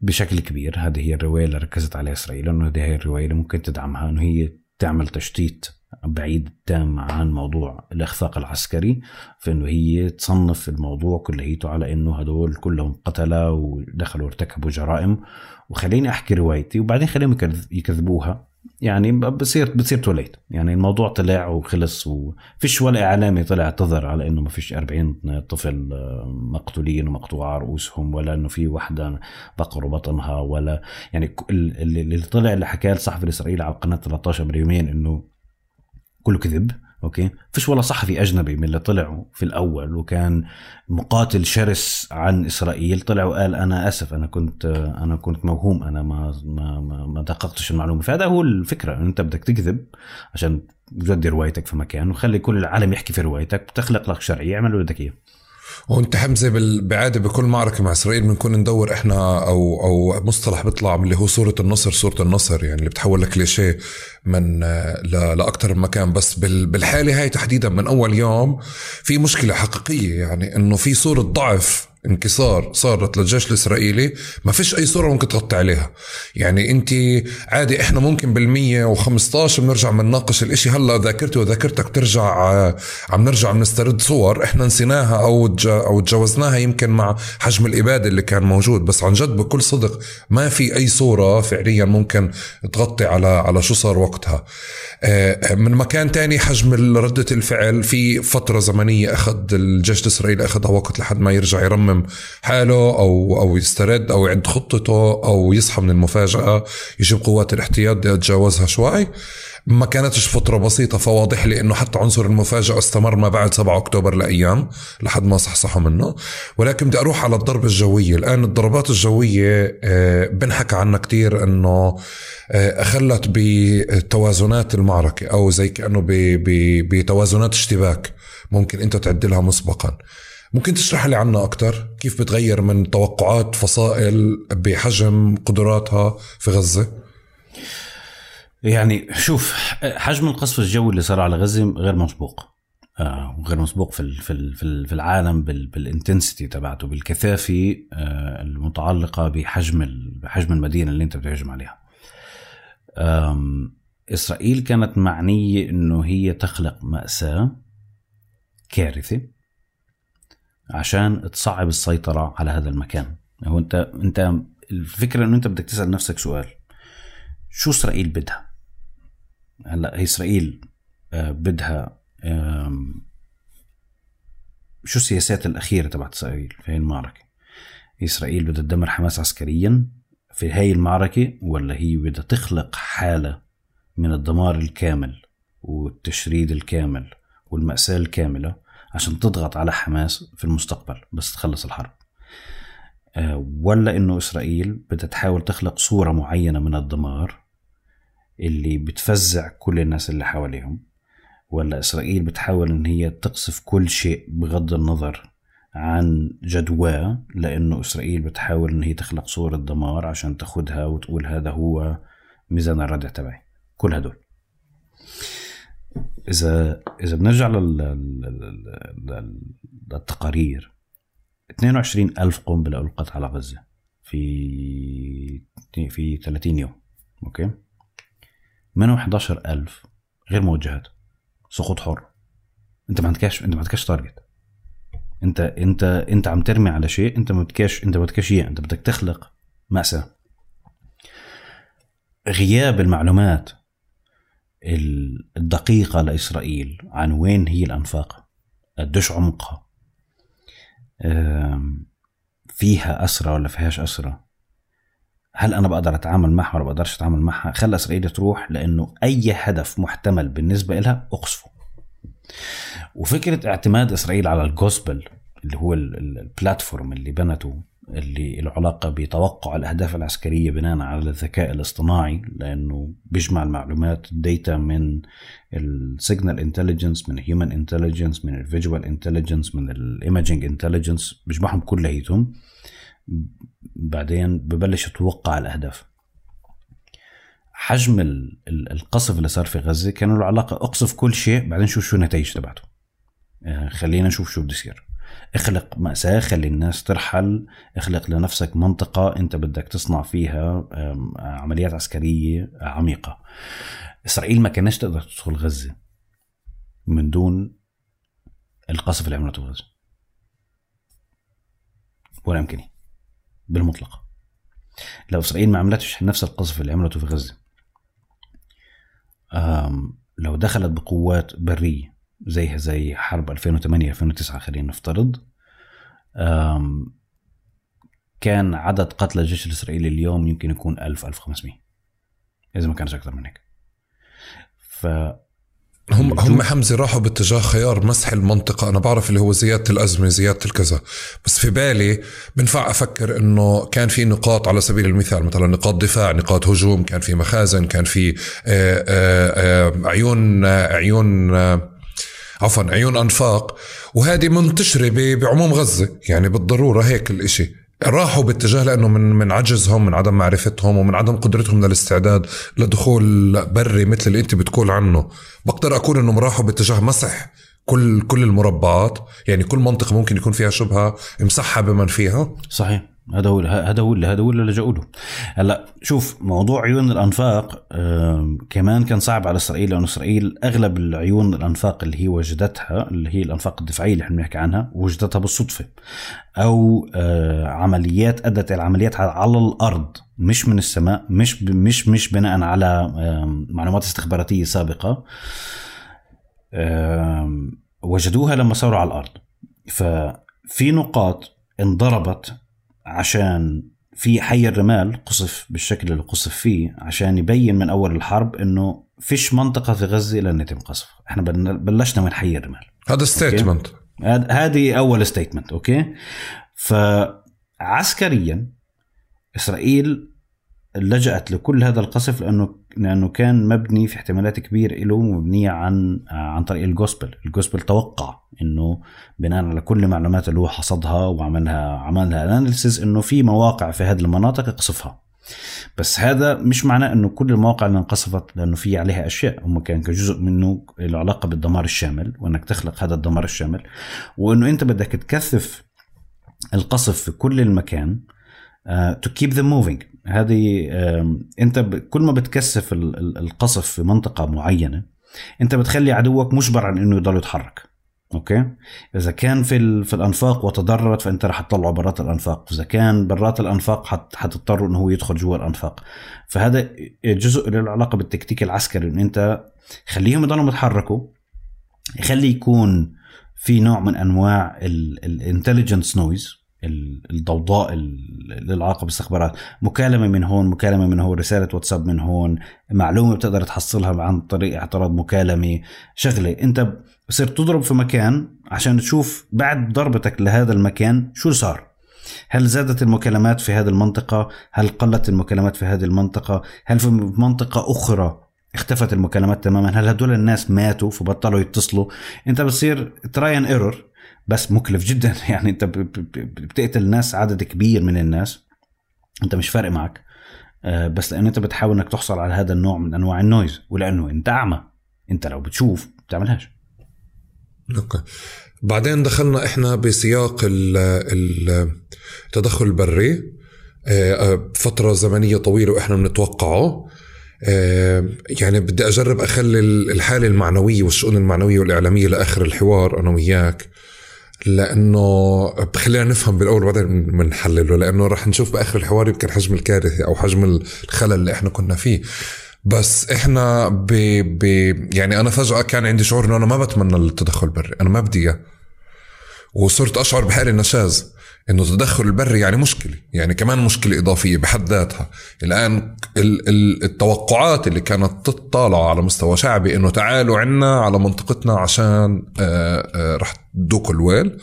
Speaker 1: بشكل كبير هذه هي الرواية اللي ركزت عليها إسرائيل إنه هذه هي الرواية اللي ممكن تدعمها إنه هي تعمل تشتيت بعيد تام عن موضوع الإخفاق العسكري في إنه هي تصنف الموضوع كليته على إنه هدول كلهم قتلة ودخلوا ارتكبوا جرائم. وخليني أحكي روايتي وبعدين خليهم يكذ- يكذبوها. يعني بصير بتصير توليت يعني الموضوع طلع وخلص وفيش ولا إعلامي طلع اعتذر على إنه ما فيش 40 طفل آه، مقتولين ومقطوعة رؤوسهم ولا إنه في وحدة بقروا بطنها ولا يعني اللي طلع اللي حكاه الصحفي الإسرائيلي على قناه 13 باليومين إنه كله كذب أوكي؟ فيش ولا صحفي أجنبي من اللي طلعوا في الأول وكان مقاتل شرس عن إسرائيل طلع وقال أنا آسف أنا كنت أنا كنت موهوم أنا ما ما ما, دققتش المعلومة. فهذا هو الفكرة أنت بدك تكذب عشان تجدي روايتك في مكان وخلي كل العالم يحكي في روايتك بتخلق لك شرعية اعمل اللي بدك إياه.
Speaker 2: وأنت حمزة بال- بعادة بكل معركة مع إسرائيل بنكون ندور إحنا أو أو مصطلح بيطلع اللي هو صوره النصر صوره النصر يعني اللي بتحول لكليشيه. من آه، لاكثر من مكان بس بال- بالحالة هاي تحديدا من أول يوم في مشكلة حقيقية. يعني إنه في صورة ضعف انكسار صارت للجيش الإسرائيلي ما فيش أي صورة ممكن تغطي عليها. يعني أنت عادي إحنا ممكن بالمية و15 بنرجع بنناقش الإشي. هلأ ذاكرتي وذاكرتك بترجع آه، عم نرجع بنسترد صور. إحنا نسيناها أو أو تجاوزناها يمكن مع حجم الإبادة اللي كان موجود. بس عن جد بكل صدق ما في أي صورة فعليا ممكن تغطي على على شو صار وقتها. آه، من مكان تاني حجم ردة الفعل في فترة زمنية أخذ الجيش الإسرائيلي أخذها وقت لحد ما يرجع يرمم حاله أو أو يسترد أو يعد خطته أو يصحى من المفاجأة يجيب قوات الاحتياط بدها تتجاوزها شوي. ما كانتش فترة بسيطة فواضح لي انه حتى عنصر المفاجأة استمر ما بعد 7 أكتوبر لأيام لحد ما صحصحوا منه. ولكن بدي أروح على الضربة الجوية. الآن الضربات الجوية آه، بنحكى عنها كتير إنه آه، خلت بتوازنات المعركة أو زي كأنه بتوازنات اشتباك ممكن أنت تعدلها مسبقا. ممكن تشرح لي عنها أكثر كيف بتغير من توقعات فصائل بحجم قدراتها في غزة؟
Speaker 1: يعني شوف حجم القصف الجوي اللي صار على غزة غير مسبوق. آه غير مسبوق في في في العالم بالانتنسيتي تبعته بالكثافة آه المتعلقة بحجم بحجم المدينة اللي انت بتهجم عليها. إسرائيل كانت معنية إنه هي تخلق مأساة كارثة عشان تصعب السيطرة على هذا المكان. هو انت أنت الفكرة إنه أنت بدك تسأل نفسك سؤال. شو إسرائيل بدها؟ هلا هي إسرائيل آه، بدها شو السياسات الأخيرة تبعت إسرائيل في هاي المعركة؟ إسرائيل بدها تدمر حماس عسكريا في هاي المعركة ولا هي بدها تخلق حالة من الدمار الكامل والتشريد الكامل والمأساة الكاملة عشان تضغط على حماس في المستقبل بس تخلص الحرب؟ آه، ولا إنه إسرائيل بدها تحاول تخلق صورة معينة من الدمار اللي بتفزع كل الناس اللي حواليهم ولا إسرائيل بتحاول إن هي تقصف كل شيء بغض النظر عن جدواه لأنه إسرائيل بتحاول إن هي تخلق صورة دمار عشان تاخدها وتقول هذا هو ميزان الردع تبعي. كل هدول. إذا إذا بنرجع للتقارير 22 ألف قنبلة ألقت على غزة في في 30 يوم okay؟ منهم 11 ألف غير موجهات. سقوط حر. أنت ما عندكش أنت ما عندكش target أنت أنت أنت عم ترمي على شيء أنت ما بدكش أنت ما بدكش إياه أنت بدك تخلق مأساة. غياب المعلومات الدقيقة لإسرائيل عن وين هي الأنفاق قديش عمقها فيها أسرى ولا فيهاش أسرى هل أنا بقدر أتعامل معها ولا بقدرش أتعامل معها؟ خلى إسرائيل تروح لأنه أي هدف محتمل بالنسبة لها أقصفه. وفكرة اعتماد إسرائيل على ال Gospel اللي هو ال platform اللي بنته اللي له علاقة بتوقع الأهداف العسكرية بناء على الذكاء الاصطناعي لأنه بيجمع المعلومات data من ال signal intelligence من ال human intelligence من ال visual intelligence من ال imaging intelligence بيجمعهم كلياتهم. بعدين ببلش يتوقع الأهداف. حجم القصف اللي صار في غزة كان له علاقة أقصف كل شيء بعدين شوف شو النتائج تبعته. آه، خلينا نشوف شو بده يصير. اخلق مأساة خلي الناس ترحل اخلق لنفسك منطقة أنت بدك تصنع فيها عمليات عسكرية عميقة. إسرائيل ما كانش تقدر تدخل غزة من دون القصف اللي عملته غزة. ولا يمكن. بالمطلق. لو إسرائيل ما عملتش نفس القصف اللي عملته في غزة لو دخلت بقوات برية زيها زي حرب 2008 2009 خلينا نفترض كان عدد قتلى الجيش الإسرائيلي اليوم يمكن يكون 1000 1500 إذا ما كانش أكثر من هيك. ف
Speaker 2: هم هم حمزة راحوا باتجاه خيار مسح المنطقة. أنا بعرف اللي هو زيادة الأزمة زيادة الكذا. بس في بالي بنفع أفكر إنه كان في نقاط على سبيل المثال مثلا نقاط دفاع نقاط هجوم كان في مخازن كان في آه، آه، آه، عيون عيون عفوا عيون أنفاق. وهذه منتشرة بعموم غزة. يعني بالضرورة هيك الإشي. راحوا باتجاه لأنه من من عجزهم من عدم معرفتهم ومن عدم قدرتهم للاستعداد لدخول بري مثل اللي انت بتقول عنه. بقدر أقول إنهم راحوا باتجاه مسح كل كل المربعات. يعني كل منطقة ممكن يكون فيها شبهة مسحها بمن فيها.
Speaker 1: صحيح. هذا هو هذا هو هذا هو اللي لجأوا له هلا شوف موضوع عيون الأنفاق كمان كان صعب على إسرائيل لأنه إسرائيل أغلب العيون الأنفاق اللي هي وجدتها اللي هي الأنفاق الدفاعية اللي إحنا بنحكي عنها وجدتها بالصدفة. أو آه، عمليات أدت العمليات على الأرض مش من السماء مش مش مش بناء على معلومات استخباراتية سابقة. وجدوها لما صاروا على الأرض. ففي نقاط انضربت عشان في حي الرمال قصف بالشكل اللي قصف فيه عشان يبين من أول الحرب إنه فيش منطقة في غزة لن يتم قصفها. إحنا بلشنا من حي الرمال.
Speaker 2: هذا
Speaker 1: statement هذه أول statement okay؟ فعسكريا إسرائيل لجأت لكل هذا القصف لأنه لأنه كان مبني في احتمالات كبيره له مبنية عن عن طريق ال Gospel، ال Gospel توقع إنه بناء على كل المعلومات اللي هو حصدها وعملها عملها analysis إنه في مواقع في هذه المناطق يقصفها. بس هذا مش معناه إنه كل المواقع اللي انقصفت لأنه في عليها أشياء. هم كان كجزء منه له علاقة بالدمار الشامل وإنك تخلق هذا الدمار الشامل. وإنه أنت بدك تكثف القصف في كل المكان to keep them moving هذه انت كل ما بتكثف ال- ال- القصف في منطقة معينة انت بتخلي عدوك مجبر عن إنه يضل يتحرك. أوكي؟ إذا كان في في الأنفاق وتضررت فأنت رح تطلعه برات الأنفاق. إذا كان برات الأنفاق حت حتضطر إنه هو يدخل جوا الأنفاق. فهذا جزء له علاقه بالتكتيك العسكري ان أنت خليهم يضلوا يتحركوا. يخلي يكون في نوع من أنواع ال intelligence noise الضوضاء ال- للعلاقة بالاستخبارات مكالمة من هون مكالمة من هون رسالة واتساب من هون معلومة بتقدر تحصلها عن طريق اعتراض مكالمة شغلة انت بصير تضرب في مكان عشان تشوف بعد ضربتك لهذا المكان شو صار هل زادت المكالمات في هذه المنطقة؟ هل قلت المكالمات في هذه المنطقة؟ هل في منطقة أخرى اختفت المكالمات تماما؟ هل هدول الناس ماتوا فبطلوا يتصلوا؟ أنت بتصير try error بس مكلف جدا. يعني ب- بتقتل ناس عدد كبير من الناس. أنت مش فارق معك. آه، بس لأن أنت بتحاول أنك تحصل على هذا النوع من أنواع ال noise ولأنه أنت أعمى. أنت لو بتشوف بتعملهاش.
Speaker 2: أوكي بعدين دخلنا إحنا بسياق ال- ال- التدخل البري. آه، آه، فترة زمنية طويلة وإحنا بنتوقعه. يعني بدي أجرب أخلي ال- الحالة المعنوية والشؤون المعنوية والإعلامية لآخر الحوار أنا وياك. لأنه بخلينا نفهم بالأول وبعدين بنحلله لأنه رح نشوف بآخر الحوار يمكن حجم الكارثة أو حجم الخلل اللي إحنا كنا فيه. بس إحنا ب... ب... يعني أنا فجأة كان عندي شعور إنه أنا ما بتمنى التدخل البري أنا ما بدي إياه. وصرت أشعر بحالي نشاز. إنه التدخل البري يعني مشكلة يعني كمان مشكلة إضافية بحد ذاتها. الآن ال... ال... التوقعات اللي كانت تطالع على مستوى شعبي إنه تعالوا عنا على منطقتنا عشان آه آه رح تدوكوا الويل.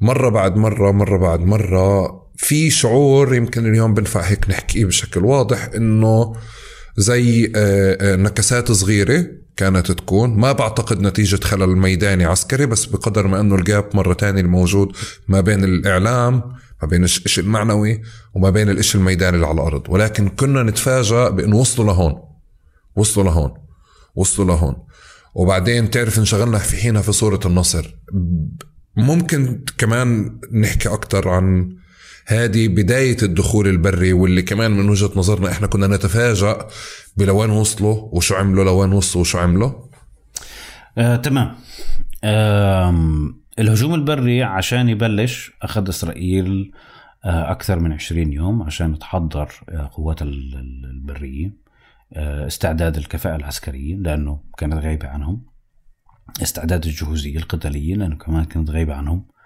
Speaker 2: مرة بعد مرة مرة بعد مرة في شعور يمكن اليوم بنفع هيك نحكيه بشكل واضح إنه زي آه، نكسات صغيرة كانت تكون. ما بعتقد نتيجة خلل ميداني عسكري بس بقدر ما أنه الجاب مرة تانية الموجود ما بين الإعلام ما بين الش- الشيء المعنوي وما بين الإشي الميداني اللي على الأرض. ولكن كنا نتفاجأ بأنه وصلوا لهون. وصلوا لهون. وصلوا لهون. وبعدين تعرف انشغلنا في حينها في صورة النصر. ممكن كمان نحكي أكتر عن هذه بداية الدخول البري واللي كمان من وجهة نظرنا إحنا كنا نتفاجأ بلوين وصلوا وشو عملوا لوين وصلوا وشو عملوا
Speaker 1: آه، تمام. آم، الهجوم البري عشان يبلش أخذ إسرائيل آه، أكثر من 20 يوم عشان تحضر آه، قوات ال- ال- البرية آه، استعداد الكفاءة العسكرية لأنه كانت غايبة عنهم استعداد الجهوزية القتالية لأنه كمان كانت غايبة عنهم. آه،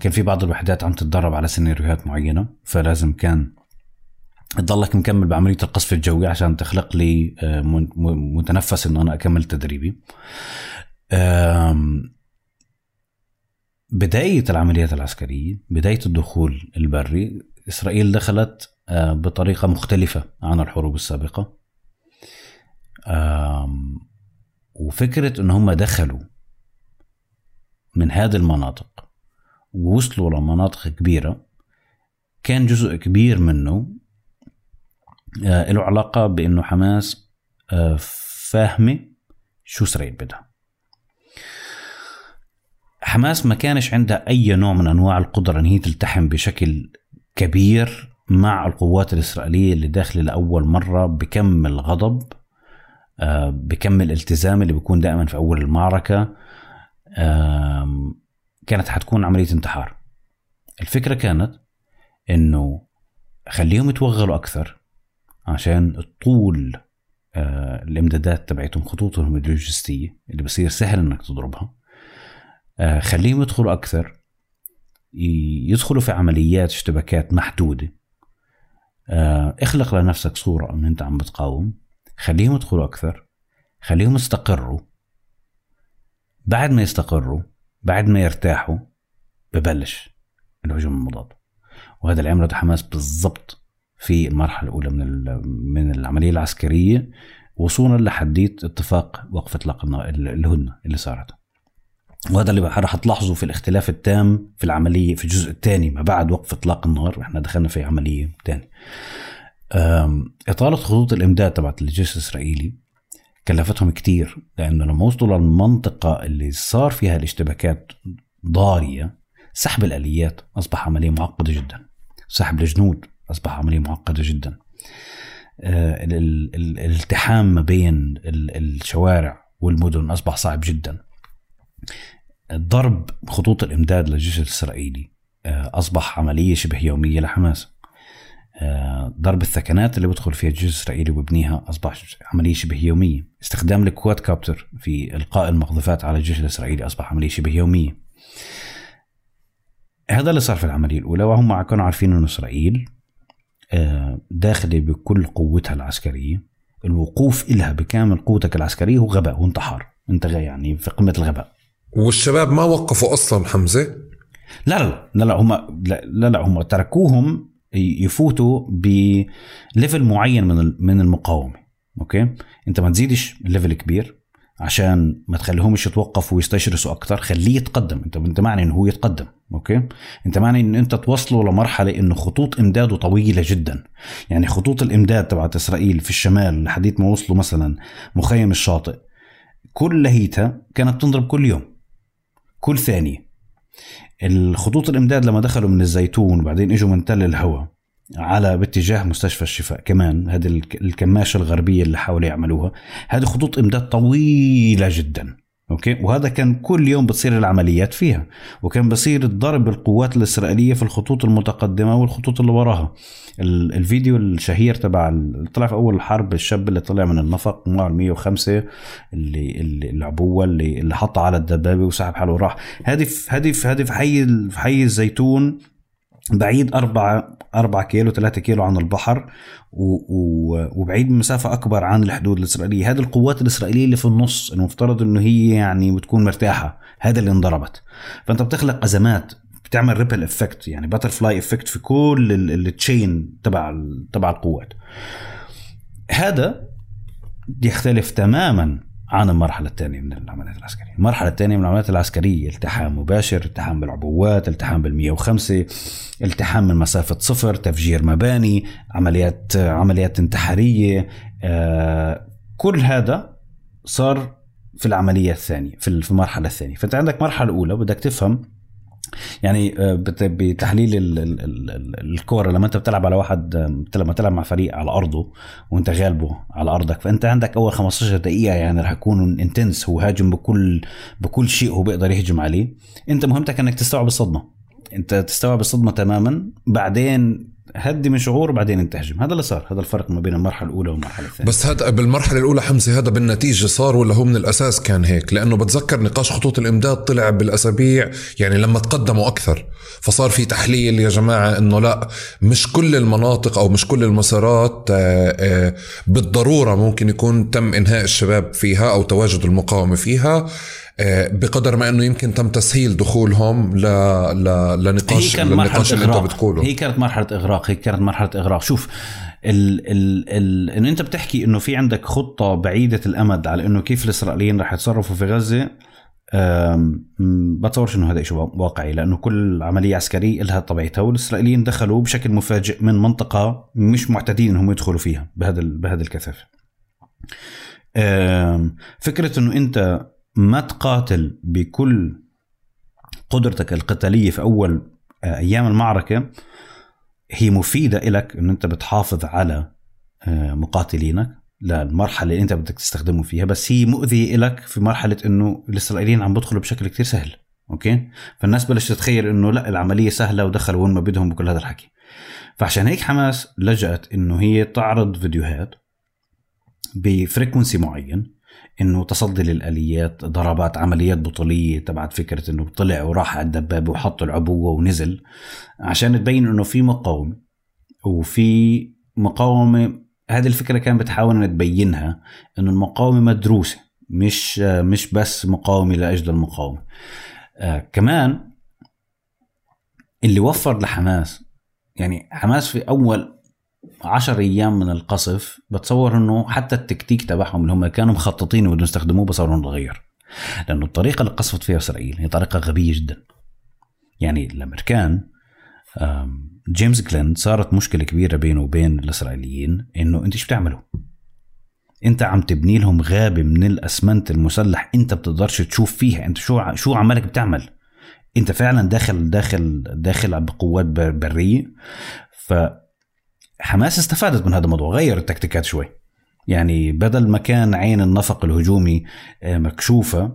Speaker 1: كان في بعض الوحدات عم تتدرب على سيناريوهات معينة فلازم كان تضلك مكمل بعملية القصف الجوي عشان تخلق لي آه، متنفس إن أنا أكمل تدريبي. آم، بداية العمليات العسكرية بداية الدخول البري إسرائيل دخلت آه، بطريقة مختلفة عن الحروب السابقة. آم، وفكرة إن هم دخلوا من هذه المناطق ووصلوا لمناطق كبيرة. كان جزء كبير منه آه، له علاقة بأنه حماس آه، فاهمة شو إسرائيل بدها. حماس ما كانش عندها أي نوع من أنواع القدرة أن هي تلتحم بشكل كبير مع القوات الإسرائيلية اللي داخلة لأول مرة بكم الغضب آه، بكم الالتزام اللي بيكون دائما في أول المعركة. آم، كانت حتكون عملية انتحار. الفكرة كانت إنه خليهم يتوغلوا أكثر عشان طول آه الإمدادات تبعتهم خطوطهم اللوجستية اللي بصير سهل إنك تضربها آه خليهم يدخلوا أكثر يدخلوا في عمليات اشتباكات محدودة. آه، اخلق لنفسك صورة ان أنت عم بتقاوم. خليهم يدخلوا أكثر خليهم يستقروا. بعد ما يستقروا بعد ما يرتاحوا ببلش الهجوم المضاد. وهذا اللي عمله حماس بالضبط في المرحلة الأولى من من العملية العسكرية وصولا لحديت اتفاق وقف إطلاق الهدنة اللي صارت. وهذا اللي راح تلاحظوا في الاختلاف التام في العملية في الجزء الثاني ما بعد وقف إطلاق النار إحنا دخلنا في عملية ثانية إطالة خطوط الإمداد تبعت الجيش الإسرائيلي كلفتهم كتير لأنه لما وصلوا للمنطقة اللي صار فيها الاشتباكات ضارية سحب الآليات أصبح عملية معقدة جدا. سحب الجنود أصبح عملية معقدة جدا. آه، الالتحام ما بين الشوارع والمدن أصبح صعب جدا. ضرب خطوط الإمداد للجيش الإسرائيلي آه، أصبح عملية شبه يومية لحماس. ضرب الثكنات اللي بدخل فيها الجيش الإسرائيلي وببنيها أصبح عملية شبه يومية. استخدام الكواد كابتر في إلقاء المقذفات على الجيش الإسرائيلي أصبح عملية شبه يومية. هذا اللي صار في العملية الأولى وهم كانوا عارفين أن إسرائيل آه، داخلة بكل قوتها العسكرية. الوقوف إلها بكامل قوتك العسكرية هو غباء وانتحار أنت يعني في قمة الغباء.
Speaker 2: والشباب ما وقفوا أصلا حمزة؟
Speaker 1: لا لا لا لا هم لا لا, لا هم تركوهم يفوتوا ب level معين من من المقاومة أوكي؟ أنت ما تزيدش level كبير عشان ما تخليهمش يتوقفوا ويستشرسوا أكثر خليه يتقدم. انت أنت معني إنه هو يتقدم أوكي؟ أنت معني إن أنت توصلوا لمرحلة انه خطوط إمداده طويلة جدا. يعني خطوط الإمداد تبعت إسرائيل في الشمال لحديت ما وصلوا مثلا مخيم الشاطئ كل لهيتها كانت تنضرب كل يوم كل ثانية. الخطوط الإمداد لما دخلوا من الزيتون وبعدين إجوا من تل الهوى على باتجاه مستشفى الشفاء كمان هذه الكماشة الغربية اللي حاولوا يعملوها هذه خطوط إمداد طويلة جدا. أوكي؟ وهذا كان كل يوم بتصير العمليات فيها وكان بصير الضرب بالقوات الإسرائيلية في الخطوط المتقدمة والخطوط اللي وراها. الفيديو الشهير تبع طلع في أول الحرب الشاب اللي طلع من النفق معه 105 اللي اللي العبوة اللي اللي حطها على الدبابة وسحب حاله وراح. هذه هذه في حي في حي الزيتون بعيد أربعة أربعة كيلو ثلاثة كيلو عن البحر وبعيد مسافة أكبر عن الحدود الإسرائيلية. هذه القوات الإسرائيلية اللي في النص المفترض أنه هي يعني بتكون مرتاحة. هذا اللي انضربت. فأنت بتخلق أزمات بتعمل ripple effect يعني butterfly effect في كل ال chain تبع تبع القوات. هذا يختلف تماما عن المرحلة الثانية من العمليات العسكرية. المرحلة الثانية من العمليات العسكرية التحام مباشر التحام بالعبوات التحام بال 105 التحام من مسافة صفر تفجير مباني عمليات عمليات انتحارية آه كل هذا صار في العملية الثانية في المرحلة الثانية. فأنت عندك مرحلة أولى بدك تفهم يعني آه، بتحليل الكوره لما انت بتلعب على واحد لما تلعب مع فريق على أرضه وانت غالبه على أرضك فانت عندك أول 15 دقيقة يعني رح يكون انتنس هو هاجم بكل بكل شيء هو بيقدر يهجم عليه. انت مهمتك إنك تستوعب الصدمة. انت تستوعب الصدمة تماما. بعدين هدي من شعور وبعدين انت هذا اللي صار. هذا الفرق ما بين المرحلة الأولى والمرحلة الثانية.
Speaker 2: بس هذا بالمرحلة الأولى حمزة هذا بالنتيجة صار ولا هو من الأساس كان هيك؟ لأنه بتذكر نقاش خطوط الإمداد طلع بالأسابيع يعني لما تقدموا أكثر فصار في تحليل يا جماعة إنه لا مش كل المناطق أو مش كل المسارات آه، آه، بالضرورة ممكن يكون تم إنهاء الشباب فيها أو تواجد المقاومة فيها. بقدر ما إنه يمكن تم تسهيل دخولهم ل... ل... لنقاش
Speaker 1: هي النقاش اللي انت بتقوله. هي كانت مرحلة إغراق هي كانت مرحلة إغراق. شوف ال ال ال إنه أنت بتحكي إنه في عندك خطة بعيدة الأمد على إنه كيف الإسرائيليين رح يتصرفوا في غزة بتصورش انه هذا شيء واقعي. لأنه كل عملية عسكرية لها طبيعتها والإسرائيليين دخلوا بشكل مفاجئ من منطقة مش معتادين إنهم يدخلوا فيها بهذا بهذا الكثافة. فكرة إنه أنت ما تقاتل بكل قدرتك القتالية في أول آه، أيام المعركة هي مفيدة لك انه أنت بتحافظ على آه، مقاتلينك للمرحلة اللي أنت بدك تستخدمه فيها بس هي مؤذية لك في مرحلة إنه الإسرائيليين عم بدخلوا بشكل كتير سهل أوكي؟ فالناس بلشت تتخيل إنه لا العملية سهلة ودخلوا وين ما بدهم بكل هذا الحكي. فعشان هيك حماس لجأت إنه هي تعرض فيديوهات ب frequency معين إنه تصدي للآليات ضربات عمليات بطولية تبعت فكرة إنه طلع وراح على الدبابة وحط العبوة ونزل عشان تبين إنه في مقاومة. وفي مقاومة هذه الفكرة كان بتحاول إنها تبينها إنه المقاومة مدروسة مش مش بس مقاومة لأجل المقاومة. آه كمان اللي وفر لحماس يعني حماس في أول عشر أيام من القصف بتصور إنه حتى التكتيك تبعهم اللي هم كانوا مخططين بدهم يستخدموه بصاروا نتغير لأنه الطريقة اللي قصفت فيها إسرائيل هي طريقة غبية جدا. يعني الأمريكان جيمس جلين صارت مشكلة كبيرة بينه وبين الإسرائيليين إنه أنت إيش بتعملوا؟ أنت عم تبني لهم غابة من الأسمنت المسلح أنت بتقدرش تشوف فيها. أنت شو شو عمالك بتعمل؟ أنت فعلا داخل داخل داخل بقوات برية. ف حماس استفادت من هذا الموضوع غير التكتيكات شوي. يعني بدل ما كان عين النفق الهجومي آه، مكشوفة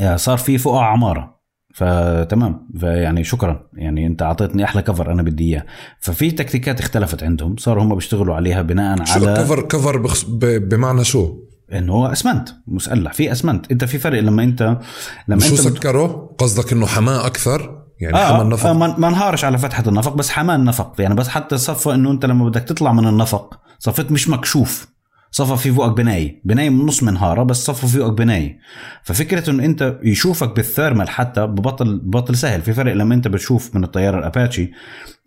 Speaker 1: آه، صار في فوقها عمارة. فتمام. فيعني شكرا. يعني أنت أعطيتني أحلى كفر أنا بدي إياه. ففي تكتيكات اختلفت عندهم صاروا هم بيشتغلوا عليها بناء
Speaker 2: شو
Speaker 1: على
Speaker 2: كفر كفر بخص... ب... بمعنى شو؟
Speaker 1: إنه هو أسمنت. مسلح في أسمنت. أنت في فرق لما انت لما
Speaker 2: شو
Speaker 1: انت
Speaker 2: سكره قصدك إنه حماة أكثر؟ يعني
Speaker 1: آه
Speaker 2: حمى النفق.
Speaker 1: آه ما انهارش على فتحة النفق بس حماه النفق. يعني بس حتى صفى إنه أنت لما بدك تطلع من النفق صفيت مش مكشوف. صفى في فوقك بنايه بنايه من نص منهارة بس صفى في فوقك بنايه ففكرة إنه أنت يشوفك بالثيرمال حتى ببطل ببطل سهل. في فرق لما أنت بتشوف من الطياره الأباتشي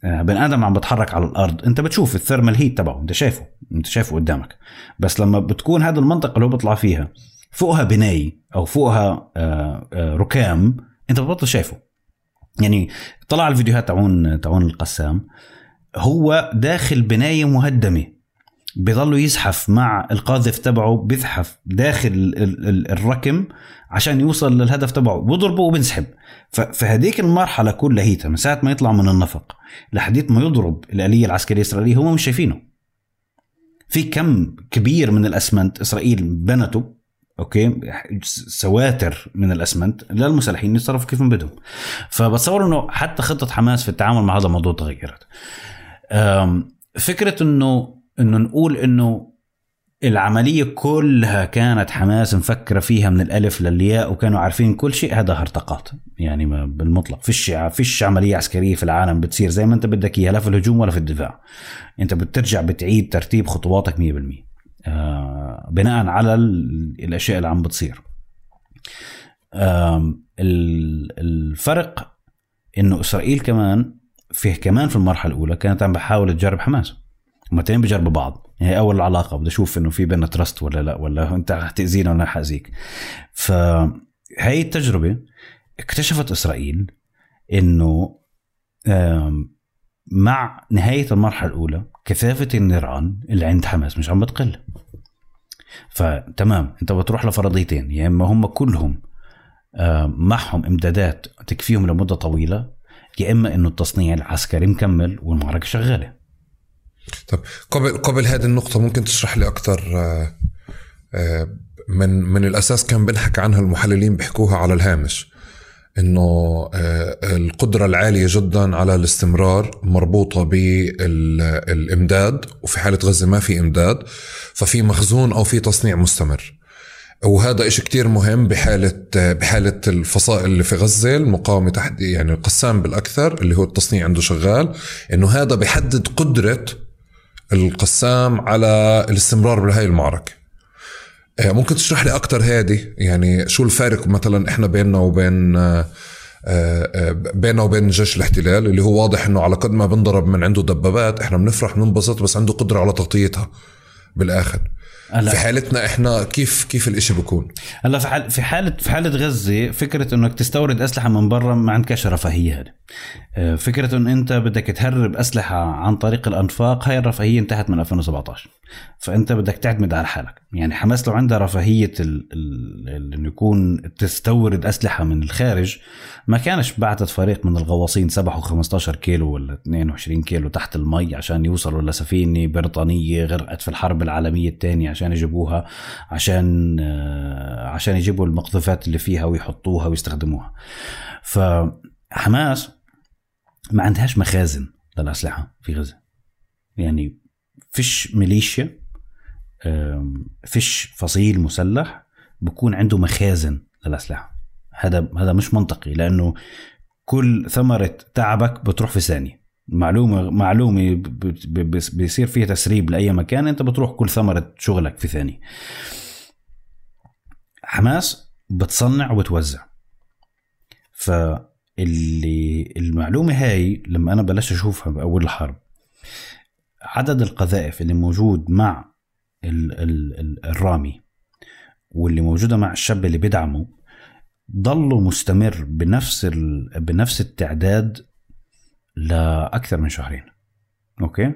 Speaker 1: آه، بني آدم عم بتحرك على الأرض. أنت بتشوف الثيرمال هيت تبعه. أنت شايفه. أنت شايفه قدامك. بس لما بتكون هذه المنطقة اللي هو بيطلع فيها فوقها بنايه أو فوقها آه، آه، ركام أنت بتبطل شايفه. يعني طلع الفيديوهات تاعون تاعون القسام. هو داخل بناية مهدمة. بيضلوا يزحف مع القاذف تبعه بيزحف داخل ال- ال- الركم عشان يوصل للهدف تبعه. بيضربه وبنسحب. ف- فهديك المرحلة كلها من ساعة ما يطلع من النفق لحديت ما يضرب الآلية العسكرية الإسرائيلية هم مش شايفينه. في كم كبير من الأسمنت إسرائيل بنته أوكي؟ سواتر من الأسمنت للمسلحين يتصرفوا كيف ما بدهم. فبتصور إنه حتى خطة حماس في التعامل مع هذا الموضوع تغيرت. فكرة إنه إنه نقول إنه العملية كلها كانت حماس مفكرة فيها من الألف للياء وكانوا عارفين كل شيء هذا هرطقات. يعني بالمطلق. فيش فيش عملية عسكرية في العالم بتصير زي ما أنت بدك إياها لا في الهجوم ولا في الدفاع. أنت بترجع بتعيد ترتيب خطواتك 100% آه، بناء على ال- الأشياء اللي عم بتصير. الفرق إنه إسرائيل كمان فيه كمان في المرحلة الأولى كانت عم بحاول تجرب حماس. هم الاثنين بجربوا بعض. هي أول علاقه بدي أشوف إنه في بيننا ترست ولا لا ولا أنت حتاذينا ولا حاذيك فهي التجربة اكتشفت إسرائيل إنه مع نهاية المرحلة الأولى كثافة النيران اللي عند حماس مش عم بتقل. فتمام أنت بتروح لفرضيتين يا إما هم كلهم آه، معهم إمدادات تكفيهم لمدة طويلة يا إما إنه التصنيع العسكري مكمل والمعركة شغالة.
Speaker 2: طب قبل قبل هذه النقطة ممكن تشرح لي أكثر من من الأساس كان بنحكى عنها المحللين بيحكوها على الهامش. إنه آه، القدرة العالية جدا على الاستمرار مربوطة بالإمداد وفي حالة غزة ما في إمداد ففي مخزون أو في تصنيع مستمر. وهذا إشي كتير مهم بحالة بحالة الفصائل اللي في غزة المقاومة تحت يعني القسام بالأكثر اللي هو التصنيع عنده شغال إنه هذا بيحدد قدرة القسام على الاستمرار بهاي المعركة. ممكن تشرح لي أكتر هذه يعني شو الفارق مثلا إحنا بيننا وبين آه، آه، بيننا وبين جيش الاحتلال اللي هو واضح إنه على قد ما بنضرب من عنده دبابات إحنا بنفرح بننبسط بس عنده قدرة على تغطيتها بالآخر.
Speaker 1: هلا.
Speaker 2: في حالتنا إحنا كيف كيف الإشي بيكون؟
Speaker 1: هلا في حال في حالة في حالة غزة فكرة إنك تستورد أسلحة من برا ما عندكش رفاهيه هذه. آه، فكرة انه أنت بدك تهرب أسلحة عن طريق الأنفاق هاي الرفاهية انتهت من 2017 فأنت بدك تعتمد على حالك. يعني حماس لو عندها رفاهية ال- ال- انه يكون تستورد أسلحة من الخارج ما كانش بعتت فريق من الغواصين سبحوا 15 كيلو ولا 22 كيلو تحت المي عشان يوصلوا لسفينه بريطانية غرقت في الحرب العالمية الثانية عشان يجيبوها عشان آه، عشان يجيبوا المقذوفات اللي فيها ويحطوها ويستخدموها. فحماس ما عندهاش مخازن للأسلحة في غزة. يعني فيش ميليشيا فيش فصيل مسلح بكون عنده مخازن للأسلحة. هذا هذا مش منطقي لأنه كل ثمرة تعبك بتروح في ثانية. معلومة معلومة بيصير فيها تسريب لأي مكان أنت بتروح كل ثمرة شغلك في ثاني حماس بتصنع وبتوزع فاللي المعلومة هاي لما أنا بلشت أشوفها بأول الحرب عدد القذائف اللي موجود مع ال ال ال الرامي واللي موجودة مع الشاب اللي بيدعمه ضلوا مستمر بنفس. بنفس التعداد لأكثر من شهرين أوكي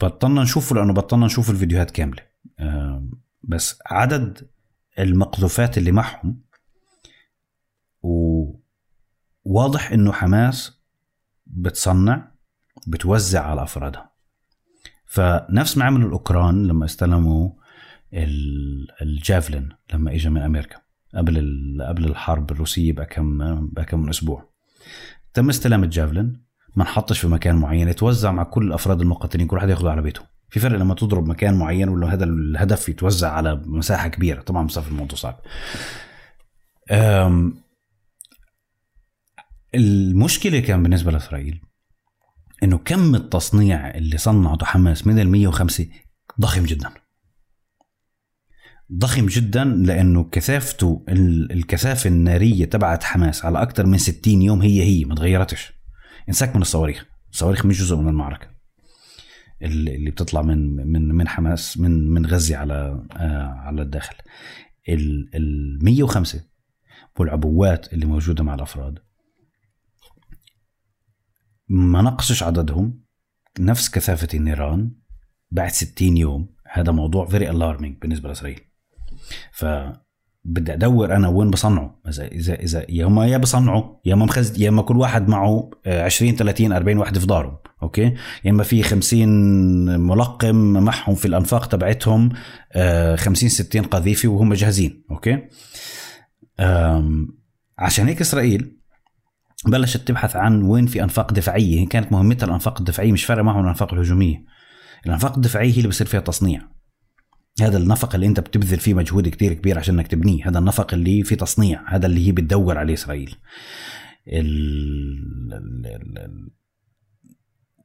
Speaker 1: بطلنا نشوفه لأنه بطلنا نشوف الفيديوهات كاملة بس عدد المقذوفات اللي معهم وواضح إنه حماس بتصنع بتوزع على أفرادها. فنفس ما عملوا الأوكران لما استلموا ال- الجافلين لما اجى من أمريكا قبل قبل الحرب الروسية بكم بكم من أسبوع. تم استلام الجافلين ما انحطش في مكان معين يتوزع مع كل الأفراد المقاتلين كل واحد ياخذه على بيته. في فرق لما تضرب مكان معين ولا هذا الهدف يتوزع على مساحة كبيرة. طبعا مسافه الموضوع صعب. المشكلة كان بالنسبة لإسرائيل إنه كم التصنيع اللي صنعته حماس من ال 105 ضخم جدا. ضخم جدا لأنه كثافته ال- الكثافة النارية تبعت حماس على أكثر من 60 يوم هي هي ما تغيرتش. انساك من الصواريخ. الصواريخ مش جزء من المعركة. اللي بتطلع من من من حماس من من غزة على آه على الداخل. ال ال 105 والعبوات اللي موجودة مع الأفراد ما نقصش عددهم. نفس كثافة النيران. بعد 60 يوم. هذا موضوع very alarming بالنسبة لإسرائيل. ف بدي أدور أنا وين بصنعوا. اذا اذا إذا يا هم يا بصنعوا يا اما مخز يا اما كل واحد معه آه، 20 30 40 واحد في داره أوكي؟ يا إما في 50 ملقم معهم في الأنفاق تبعتهم آه، 50 60 قذيفه وهم جاهزين. أوكي؟ عشان هيك إسرائيل بلشت تبحث عن وين في أنفاق دفاعيه هي كانت مهمتها الأنفاق الدفاعيه مش فارقه معهم الأنفاق الهجومية. الأنفاق الدفاعيه هي اللي بصير فيها تصنيع. هذا النفق اللي أنت بتبذل فيه مجهود كتير كبير عشان إنك تبنيه هذا النفق اللي فيه تصنيع هذا اللي هي بتدور عليه إسرائيل. ال... ال... ال...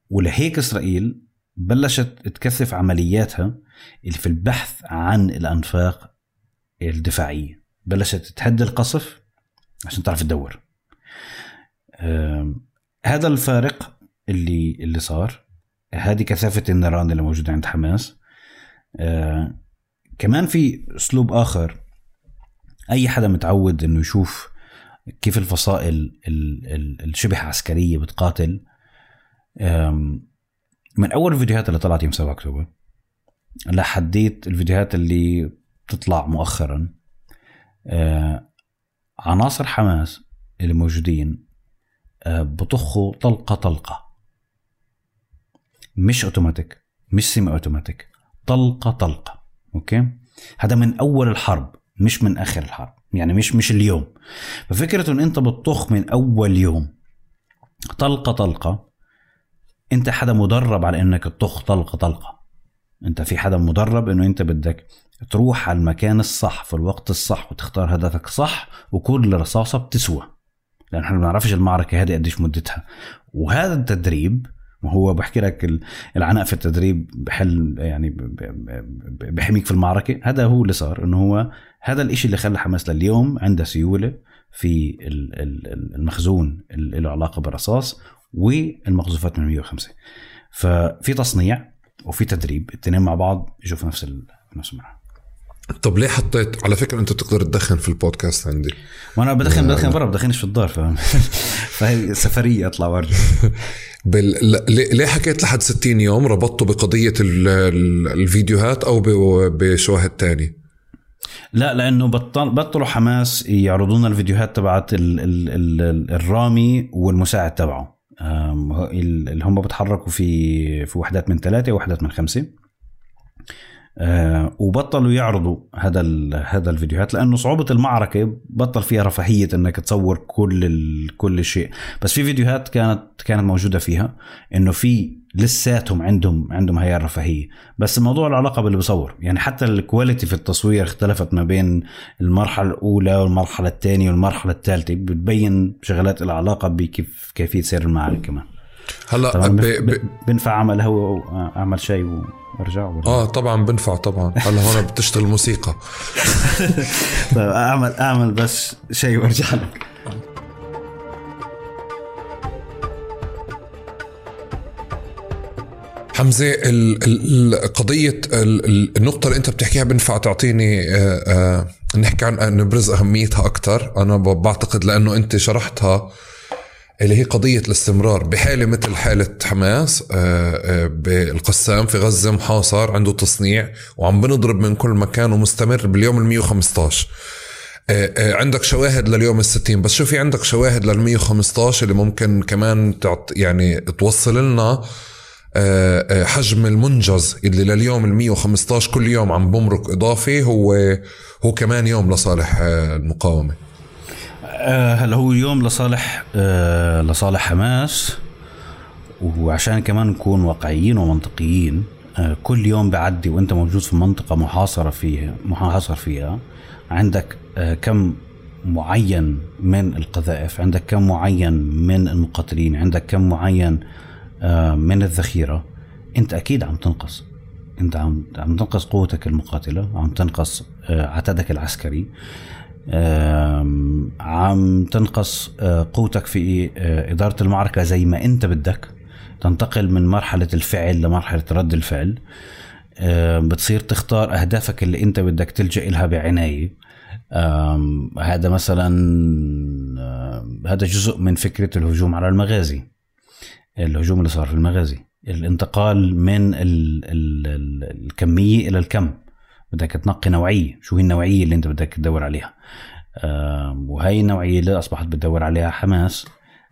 Speaker 1: ولهيك إسرائيل بلشت تكثف عملياتها اللي في البحث عن الأنفاق الدفاعية. بلشت تهدي القصف عشان تعرف تدور. هذا الفارق اللي اللي صار. هذه كثافة النيران اللي موجودة عند حماس. آه، كمان في أسلوب آخر. أي حدا متعود إنه يشوف كيف الفصائل ال- ال- الشبه عسكرية بتقاتل. من أول الفيديوهات اللي طلعت يوم 7 أكتوبر لحديت الفيديوهات اللي بتطلع مؤخرا. آه، عناصر حماس اللي موجودين بطخوا طلقة طلقة. مش أوتوماتيك مش سيمي أوتوماتيك طلقة طلقة أوكي؟ هذا من أول الحرب مش من آخر الحرب يعني مش مش اليوم. ففكرة إن أنت بتطخ من أول يوم طلقة طلقة أنت حدا مدرب على إنك تطخ طلقة طلقة. أنت في حدا مدرب إنه أنت بدك تروح على المكان الصح في الوقت الصح وتختار هدفك صح وكل رصاصة بتسوى. لأن إحنا ما بنعرفش المعركة هذه قديش مدتها. وهذا التدريب وهو بحكي لك ال- العناء في التدريب بحل يعني بحميك في المعركة. هذا هو اللي صار إنه هو هذا الإشي اللي خلى حماس لليوم عنده سيولة في ال- ال- ال- المخزون اللي له علاقة بالرصاص والمقذوفات من 105 ففي تصنيع وفي تدريب الاثنين مع بعض في نفس نفس المرحله
Speaker 2: طب ليه حطيت على فكرة أنت بتقدر تدخن في البودكاست عندي.
Speaker 1: وأنا بدخن بدخن برا بدخنش في الدار فاهم؟ فهي سفرية أطلع وارجع
Speaker 2: بال... ل- ليه حكيت لحد 60 يوم ربطته بقضية ال... ال- الفيديوهات أو ب... بشواهد تاني
Speaker 1: لا لأنه بطل بطلوا حماس يعرضون الفيديوهات تبعت ال ال ال الرامي والمساعد تبعه. اللي هم بتحركوا في في وحدات من ثلاثة ووحدات من خمسة. أه، وبطلوا يعرضوا هذا هذا الفيديوهات لأنه صعوبة المعركة بطل فيها رفاهية إنك تصور كل ال كل شيء. بس في فيديوهات كانت كانت موجودة فيها إنه في لساتهم عندهم عندهم هي الرفاهيه بس الموضوع له علاقه باللي بصور يعني حتى الكواليتي في التصوير اختلفت ما بين المرحلة الأولى والمرحلة الثانية والمرحلة الثالثة. بتبين شغلات لها علاقه بكيف كيفية سير المعارك كمان.
Speaker 2: هلا
Speaker 1: طبعا
Speaker 2: ب...
Speaker 1: بنف-
Speaker 2: ب...
Speaker 1: ب- بنفع اعمل هو أعمل شيء وارجع ولا-
Speaker 2: آه طبعا بنفع طبعا. هلا هون بتشتغل موسيقى.
Speaker 1: طيب أعمل أعمل بس شيء وأرجع لك.
Speaker 2: حمزة قضية ال... ال- النقطة اللي أنت بتحكيها بنفع تعطيني آه، آه، نحكي عن نبرز أهميتها أكثر أنا بعتقد لأنه أنت شرحتها اللي هي قضية الاستمرار بحالة مثل حالة حماس آه، آه، بالقسام في غزة محاصر عنده تصنيع وعم بنضرب من كل مكان ومستمر باليوم ال 115 آه، عندك شواهد لليوم ال 60 بس شو في عندك شواهد لل 115 اللي ممكن كمان تعط يعني توصل لنا؟ حجم المنجز اللي لليوم ال 115 كل يوم عم بمرق إضافي هو هو كمان يوم لصالح المقاومة.
Speaker 1: آه، هلا هو يوم لصالح آه، لصالح حماس وعشان كمان نكون واقعيين ومنطقيين آه، كل يوم بعدي وانت موجود في منطقة محاصرة فيها محاصر فيها عندك آه، كم معين من القذائف عندك كم معين من المقاتلين عندك كم معين آه، من الذخيرة انت أكيد عم تنقص. انت عم عم تنقص قوتك المقاتلة عم تنقص آه، عتادك العسكري. عم تنقص آه، قوتك في آه، إدارة المعركة زي ما أنت بدك. تنتقل من مرحلة الفعل لمرحلة رد الفعل. بتصير تختار أهدافك اللي أنت بدك تلجأ لها بعناية. هذا مثلا هذا جزء من فكرة الهجوم على المغازي. الهجوم اللي صار في المغازي. الانتقال من ال ال الكمية إلى الكم. بدك تنقي نوعية. شو هي النوعية اللي انت بدك تدور عليها؟ وهي النوعية اللي أصبحت بتدور عليها حماس.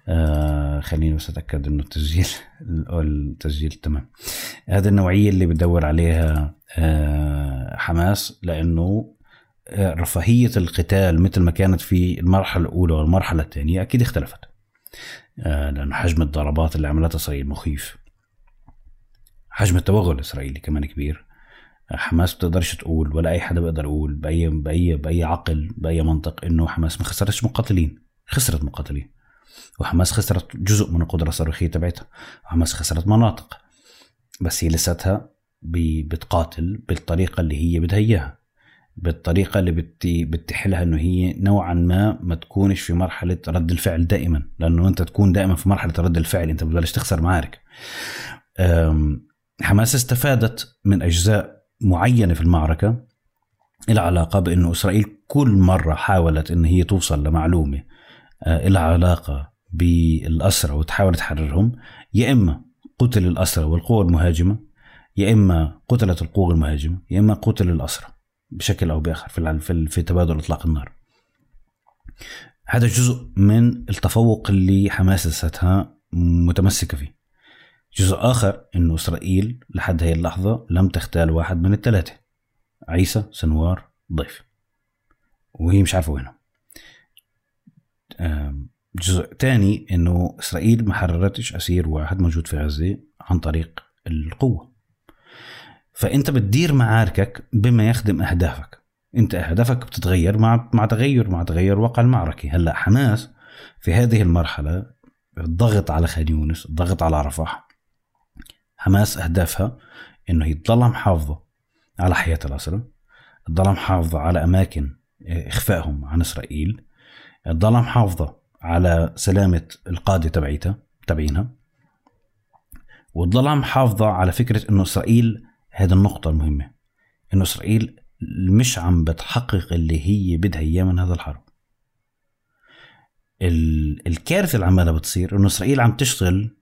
Speaker 1: آه خليني بس أتأكد إنه التسجيل التسجيل تمام. هذه النوعية اللي بتدور عليها آه حماس لأنه آه، رفاهية القتال مثل ما كانت في المرحلة الأولى والمرحلة الثانية أكيد اختلفت. آه، لأنه حجم الضربات اللي عملتها إسرائيل مخيف. حجم التوغل الإسرائيلي كمان كبير. حماس بتقدرش تقول ولا أي حدا بيقدر يقول باي باي بأي عقل بأي منطق إنه حماس ما خسرتش مقاتلين خسرت مقاتلين. وحماس خسرت جزء من القدرة الصاروخية تبعتها. وحماس خسرت مناطق. بس هي لساتها بتقاتل بالطريقة اللي هي بدها إياها. بالطريقة اللي بتي بتتيح لها إنه هي نوعا ما ما تكونش في مرحلة رد الفعل دائما. لأنه أنت تكون دائما في مرحلة رد الفعل أنت بتبلش تخسر معارك. حماس استفادت من أجزاء معينة في المعركة لها علاقة بانه إسرائيل كل مرة حاولت إن هي توصل لمعلومة آه، لها علاقة بالأسرى وتحاول تحررهم يا إما قتل الأسرى والقوى المهاجمة يا إما قتلت القوى المهاجمة يا إما قتل الأسرى بشكل أو بآخر في في تبادل إطلاق النار. هذا جزء من التفوق اللي حماس لساتها متمسكة فيه. جزء آخر إنه إسرائيل لحد هي اللحظة لم تختال واحد من الثلاثه عيسى سنوار ضيف. وهي مش عارفة وينهم جزء تاني إنه إسرائيل ما حررتش أسير واحد موجود في غزة عن طريق القوة. فأنت بتدير معاركك بما يخدم أهدافك. أنت أهدافك بتتغير مع مع تغير مع تغير واقع المعركة. هلأ حماس في هذه المرحلة الضغط على خان يونس الضغط على رفح حماس أهدافها إنه هي تضلها محافظه على حياة الاسرى تضلها محافظه على أماكن إخفائهم عن إسرائيل تضلها محافظه على سلامة القادة تبعيتها تبعينها وتضلها محافظه على فكرة إنه إسرائيل هذه النقطة المهمة إنه إسرائيل مش عم بتحقق اللي هي بدها إياه من هذا الحرب. ال- الكارثة اللي عمالها بتصير إنه إسرائيل عم تشتغل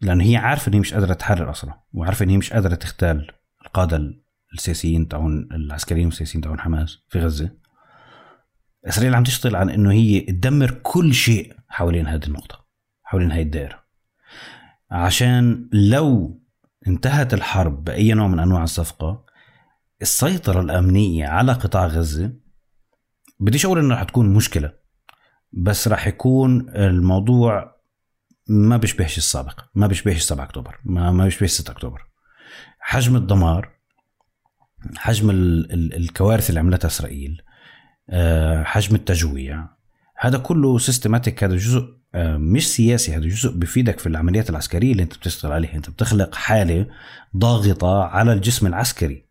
Speaker 1: لأنه هي عارفة ان هي مش قادرة تحرر أصلا وعارفة ان هي مش قادرة تختال القادة السياسيين تاعون العسكريين والسياسيين تاعون حماس في غزة. إسرائيل عم تشتغل على إنه هي تدمر كل شيء حوالين هذه النقطة حوالين هاي الدائرة. عشان لو انتهت الحرب بأي نوع من أنواع الصفقة السيطرة الأمنية على قطاع غزة بديش أقول إنه رح تكون مشكلة بس راح يكون الموضوع ما بيشبهش السابق ما بيشبهش 7 أكتوبر ما ما بيشبهش 6 أكتوبر. حجم الدمار حجم ال ال الكوارث اللي عملتها إسرائيل آه، حجم التجويع هذا كله سيستماتيك هذا جزء آه، مش سياسي هذا جزء بفيدك في العمليات العسكرية اللي أنت بتشتغل عليها. أنت بتخلق حالة ضاغطة على الجسم العسكري.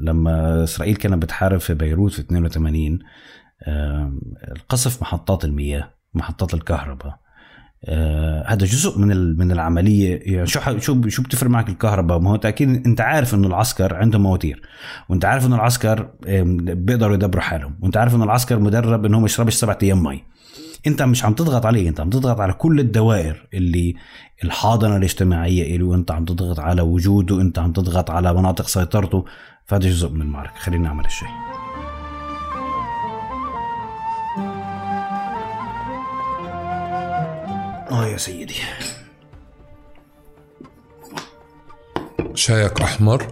Speaker 1: لما إسرائيل كانت بتحارب في بيروت في 82 آم، القصف محطات المياه محطات الكهرباء آه، هذا جزء من من العملية. يعني شو شو شو بتفرق معك الكهرباء؟ ما هو أكيد أنت عارف إنه العسكر عندهم مواتير وأنت عارف إنه العسكر بيقدروا يدبروا حالهم وأنت عارف إنه العسكر مدرب إنه ما يشربش سبعة أيام مي. أنت مش عم تضغط عليه أنت عم تضغط على كل الدوائر اللي الحاضنة الاجتماعية له وأنت عم تضغط على وجوده انت عم تضغط على مناطق سيطرته. فهذا جزء من المعركة. خلينا نعمل الشيء آه يا سيدي.
Speaker 2: شايك أحمر؟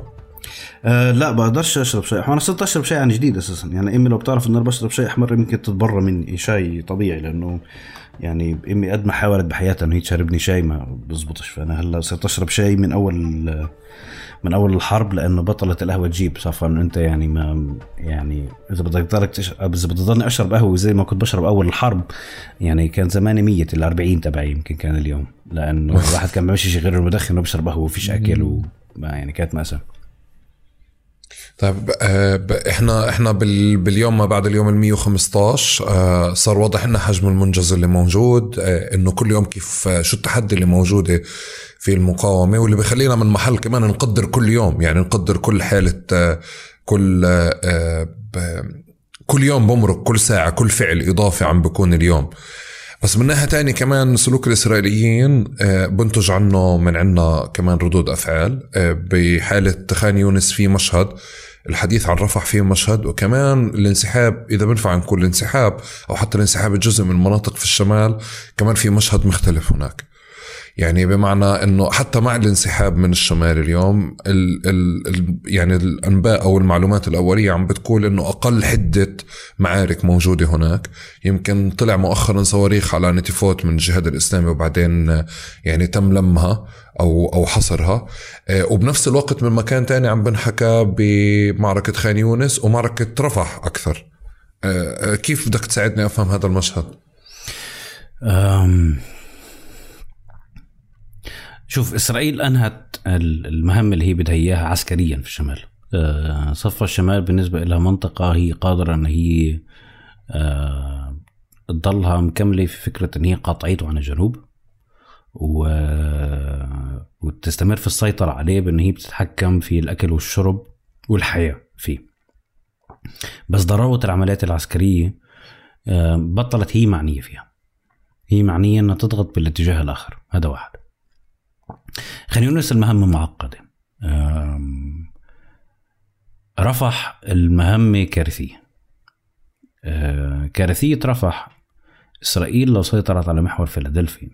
Speaker 1: أه لا بقدرش أشرب شاي أحمر. أنا صرت أشرب شاي عن جديد أساسا. يعني إمي لو بتعرف إن أنا بشرب شاي أحمر يمكن تتبرى مني. شاي طبيعي لأنه يعني إمي قد ما حاولت بحياتها انه هي تشربني شاي ما بزبطش. فأنا هلأ صرت أشرب شاي من أول من أول الحرب لأنه بطلت القهوة تجيب صفا إنه أنت يعني ما يعني إذا بدك تضلك تشرب إذا بدي ضلني أشرب قهوة زي ما كنت بشرب أول الحرب يعني كان زماني ميت ال 40 تبعي يمكن كان اليوم لأنه الواحد كان ما بيمشي غير المدخن وبشرب قهوة وفيش أكل و يعني كانت مأساة.
Speaker 2: طيب آه، إحنا إحنا بال باليوم ما بعد اليوم ال 115 آه، صار واضح لنا حجم المنجز اللي موجود آه، إنه كل يوم كيف شو التحدي اللي موجودة في المقاومة واللي بخلينا من محل كمان نقدر كل يوم يعني نقدر كل حالة كل كل يوم بمرق كل ساعة كل فعل إضافي عم بكون اليوم. بس من ناحية تانية كمان سلوك الإسرائيليين آه، بنتج عنه من عنا كمان ردود أفعال آه، بحالة خان يونس في مشهد الحديث عن رفح فيه مشهد وكمان الانسحاب إذا بنفع نقول الانسحاب أو حتى الانسحاب الجزء من مناطق في الشمال كمان في مشهد مختلف هناك. يعني بمعنى إنه حتى مع الانسحاب من الشمال اليوم ال ال ال يعني الأنباء أو المعلومات الأولية عم بتقول إنه أقل حدة معارك موجودة هناك. يمكن طلع مؤخرا صواريخ على نتيفوت من الجهاد الإسلامي وبعدين يعني تم لمها أو أو حصرها. آه، وبنفس الوقت من مكان تاني عم بنحكى بمعركة خان يونس ومعركة رفح أكثر. آه، آه، كيف بدك تساعدني أفهم هذا المشهد؟
Speaker 1: شوف إسرائيل أنهت ال- المهمه اللي هي بدها إياها عسكريا في الشمال. أه، صفا الشمال بالنسبة لها منطقة هي قادرة إن هي أه، تضلها مكملة في فكرة إن هي قاطعيته عن الجنوب. و... وتستمر في السيطرة عليه بإن هي بتتحكم في الأكل والشرب والحياة فيه. بس ضراوه العمليات العسكرية أه، بطلت هي معنية فيها. هي معنية أنها تضغط بالاتجاه الآخر. هذا واحد. خلينا يونس المهمة معقدة. رفح المهمة كارثية. أه، كارثية رفح إسرائيل لو سيطرت على محور فيلادلفيا.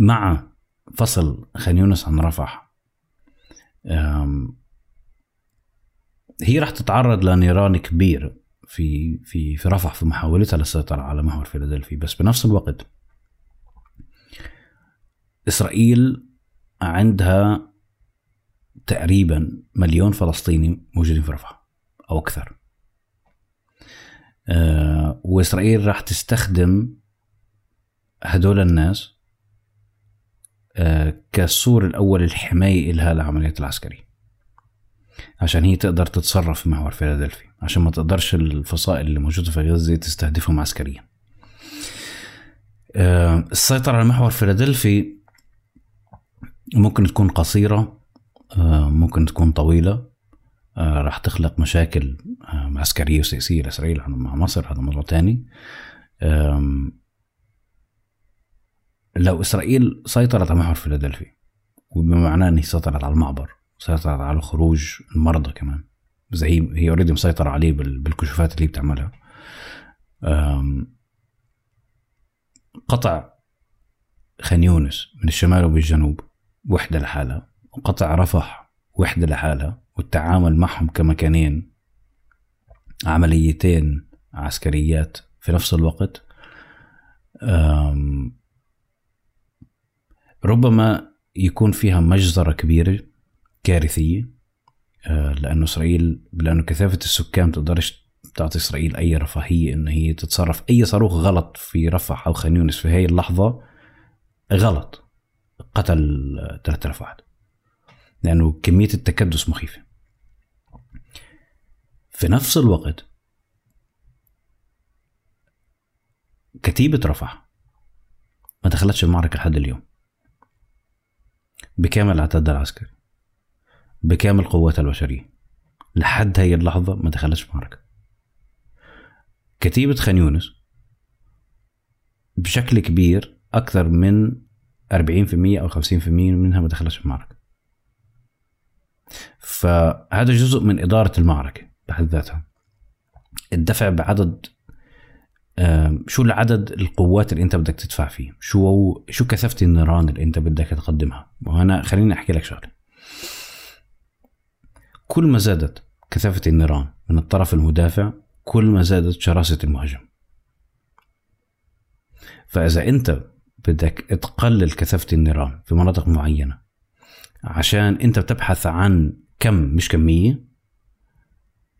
Speaker 1: مع فصل خان يونس عن رفح. هي راح تتعرض لنيران كبير في في في رفح في محاولتها للسيطرة على محور فيلادلفيا بس بنفس الوقت إسرائيل عندها تقريبا مليون فلسطيني موجودين في رفح أو أكثر. آه وإسرائيل راح تستخدم هدول الناس آه كالسور الأول الحماية إلها للعمليات العسكرية عشان هي تقدر تتصرف في محور فيلادلفيا عشان ما تقدرش الفصائل اللي موجودة في غزة تستهدفهم عسكريا. آه، السيطرة على محور فيلادلفيا ممكن تكون قصيرة آه، ممكن تكون طويلة آه، راح تخلق مشاكل آه، عسكرية وسياسية لإسرائيل مع مصر هذا موضوع تاني. لو إسرائيل سيطرت على محور فيلادلفيا وبما معناه أن هي سيطرت على المعبر سيطرت على خروج المرضى كمان زي هي already مسيطرة عليه بال- بالكشوفات اللي بتعملها. قطع خان يونس من الشمال وبالجنوب وحدة لحالها وقطع رفح وحدة لحالها والتعامل معهم كمكانين عمليتين عسكريات في نفس الوقت. ربما يكون فيها مجزرة كبيرة كارثية آه، لأنه إسرائيل لأنه كثافة السكان تقدرش تعطي إسرائيل أي رفاهية إن هي تتصرف. أي صاروخ غلط في رفح أو خان يونس في هي اللحظة غلط. قتل 3000 واحد. لأنه كمية التكدس مخيفة. في نفس الوقت كتيبة رفح ما دخلتش المعركة لحد اليوم. بكامل عتادها العسكري. بكامل قواتها البشرية. لحد هي اللحظة ما دخلتش معركة كتيبة خان يونس بشكل كبير أكثر من 40% أو 50% منها ما دخلتش في المعركة. فهذا جزء من إدارة المعركة بحد ذاتها. الدفع بعدد شو العدد القوات اللي أنت بدك تدفع فيه؟ شو شو كثافة النيران اللي أنت بدك تقدمها؟ وهنا خليني أحكي لك شغلة. كل ما زادت كثافة النيران من الطرف المدافع كل ما زادت شراسة المهاجم. فإذا أنت بدك تقلل كثافة النيران في مناطق معينة. عشان انت بتبحث عن كم مش كمية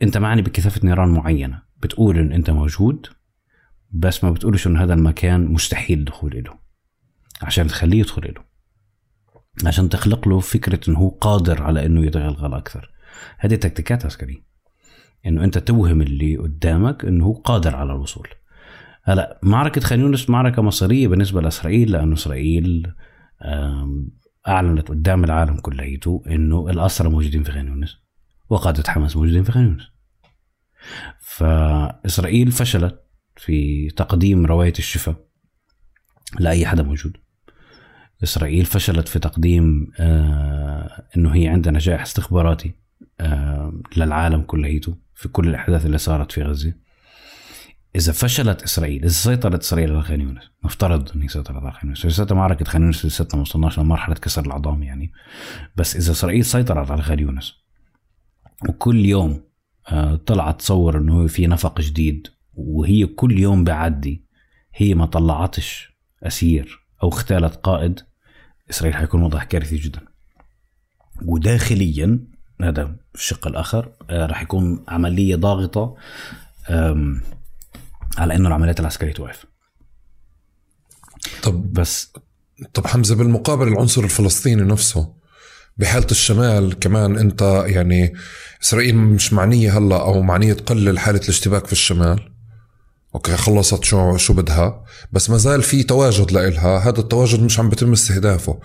Speaker 1: انت معني بكثافة نيران معينة. بتقول إن انت موجود بس ما بتقولش إن هذا المكان مستحيل الدخول له عشان تخليه يدخل له عشان تخلق له فكرة إنه هو قادر على إنه يتغلغل أكثر. هذه تكتيكات عسكرية. إنه أنت توهم اللي قدامك إنه هو قادر على الوصول. هلا معركة خان يونس معركة مصيرية بالنسبة لإسرائيل لأنه إسرائيل أعلنت قدام العالم كليته إنه الأسرى موجودين في خان يونس وقادة حماس موجودين في خان يونس. فإسرائيل فشلت في تقديم رواية الشفاء لأي حدا موجود. إسرائيل فشلت في تقديم آه أنه هي عندها نجاح استخباراتي للعالم كليته في كل الأحداث اللي صارت في غزة. إذا فشلت إسرائيل إذا سيطرت إسرائيل على خان يونس نفترض هي سيطرت على خان يونس. لساتها معركة خان يونس لساتنا ما وصلناش لمرحلة كسر العظام يعني. بس إذا إسرائيل سيطرت على خان يونس وكل يوم آه طلعت تصور أنه في نفق جديد وهي كل يوم بعدي هي ما طلعتش أسير أو اغتالت قائد إسرائيل حيكون وضع كارثي جدا. وداخليا هذا الشق الآخر آه، راح يكون عملية ضاغطة على إنه العمليات العسكرية توقف.
Speaker 2: طب بس طب حمزة بالمقابل العنصر الفلسطيني نفسه بحالة الشمال كمان أنت يعني إسرائيل مش معنية هلأ أو معنية تقلل حالة الاشتباك في الشمال؟ أوكي خلصت شو شو بدها بس ما زال في تواجد لإلها هذا التواجد مش عم بتم استهدافه.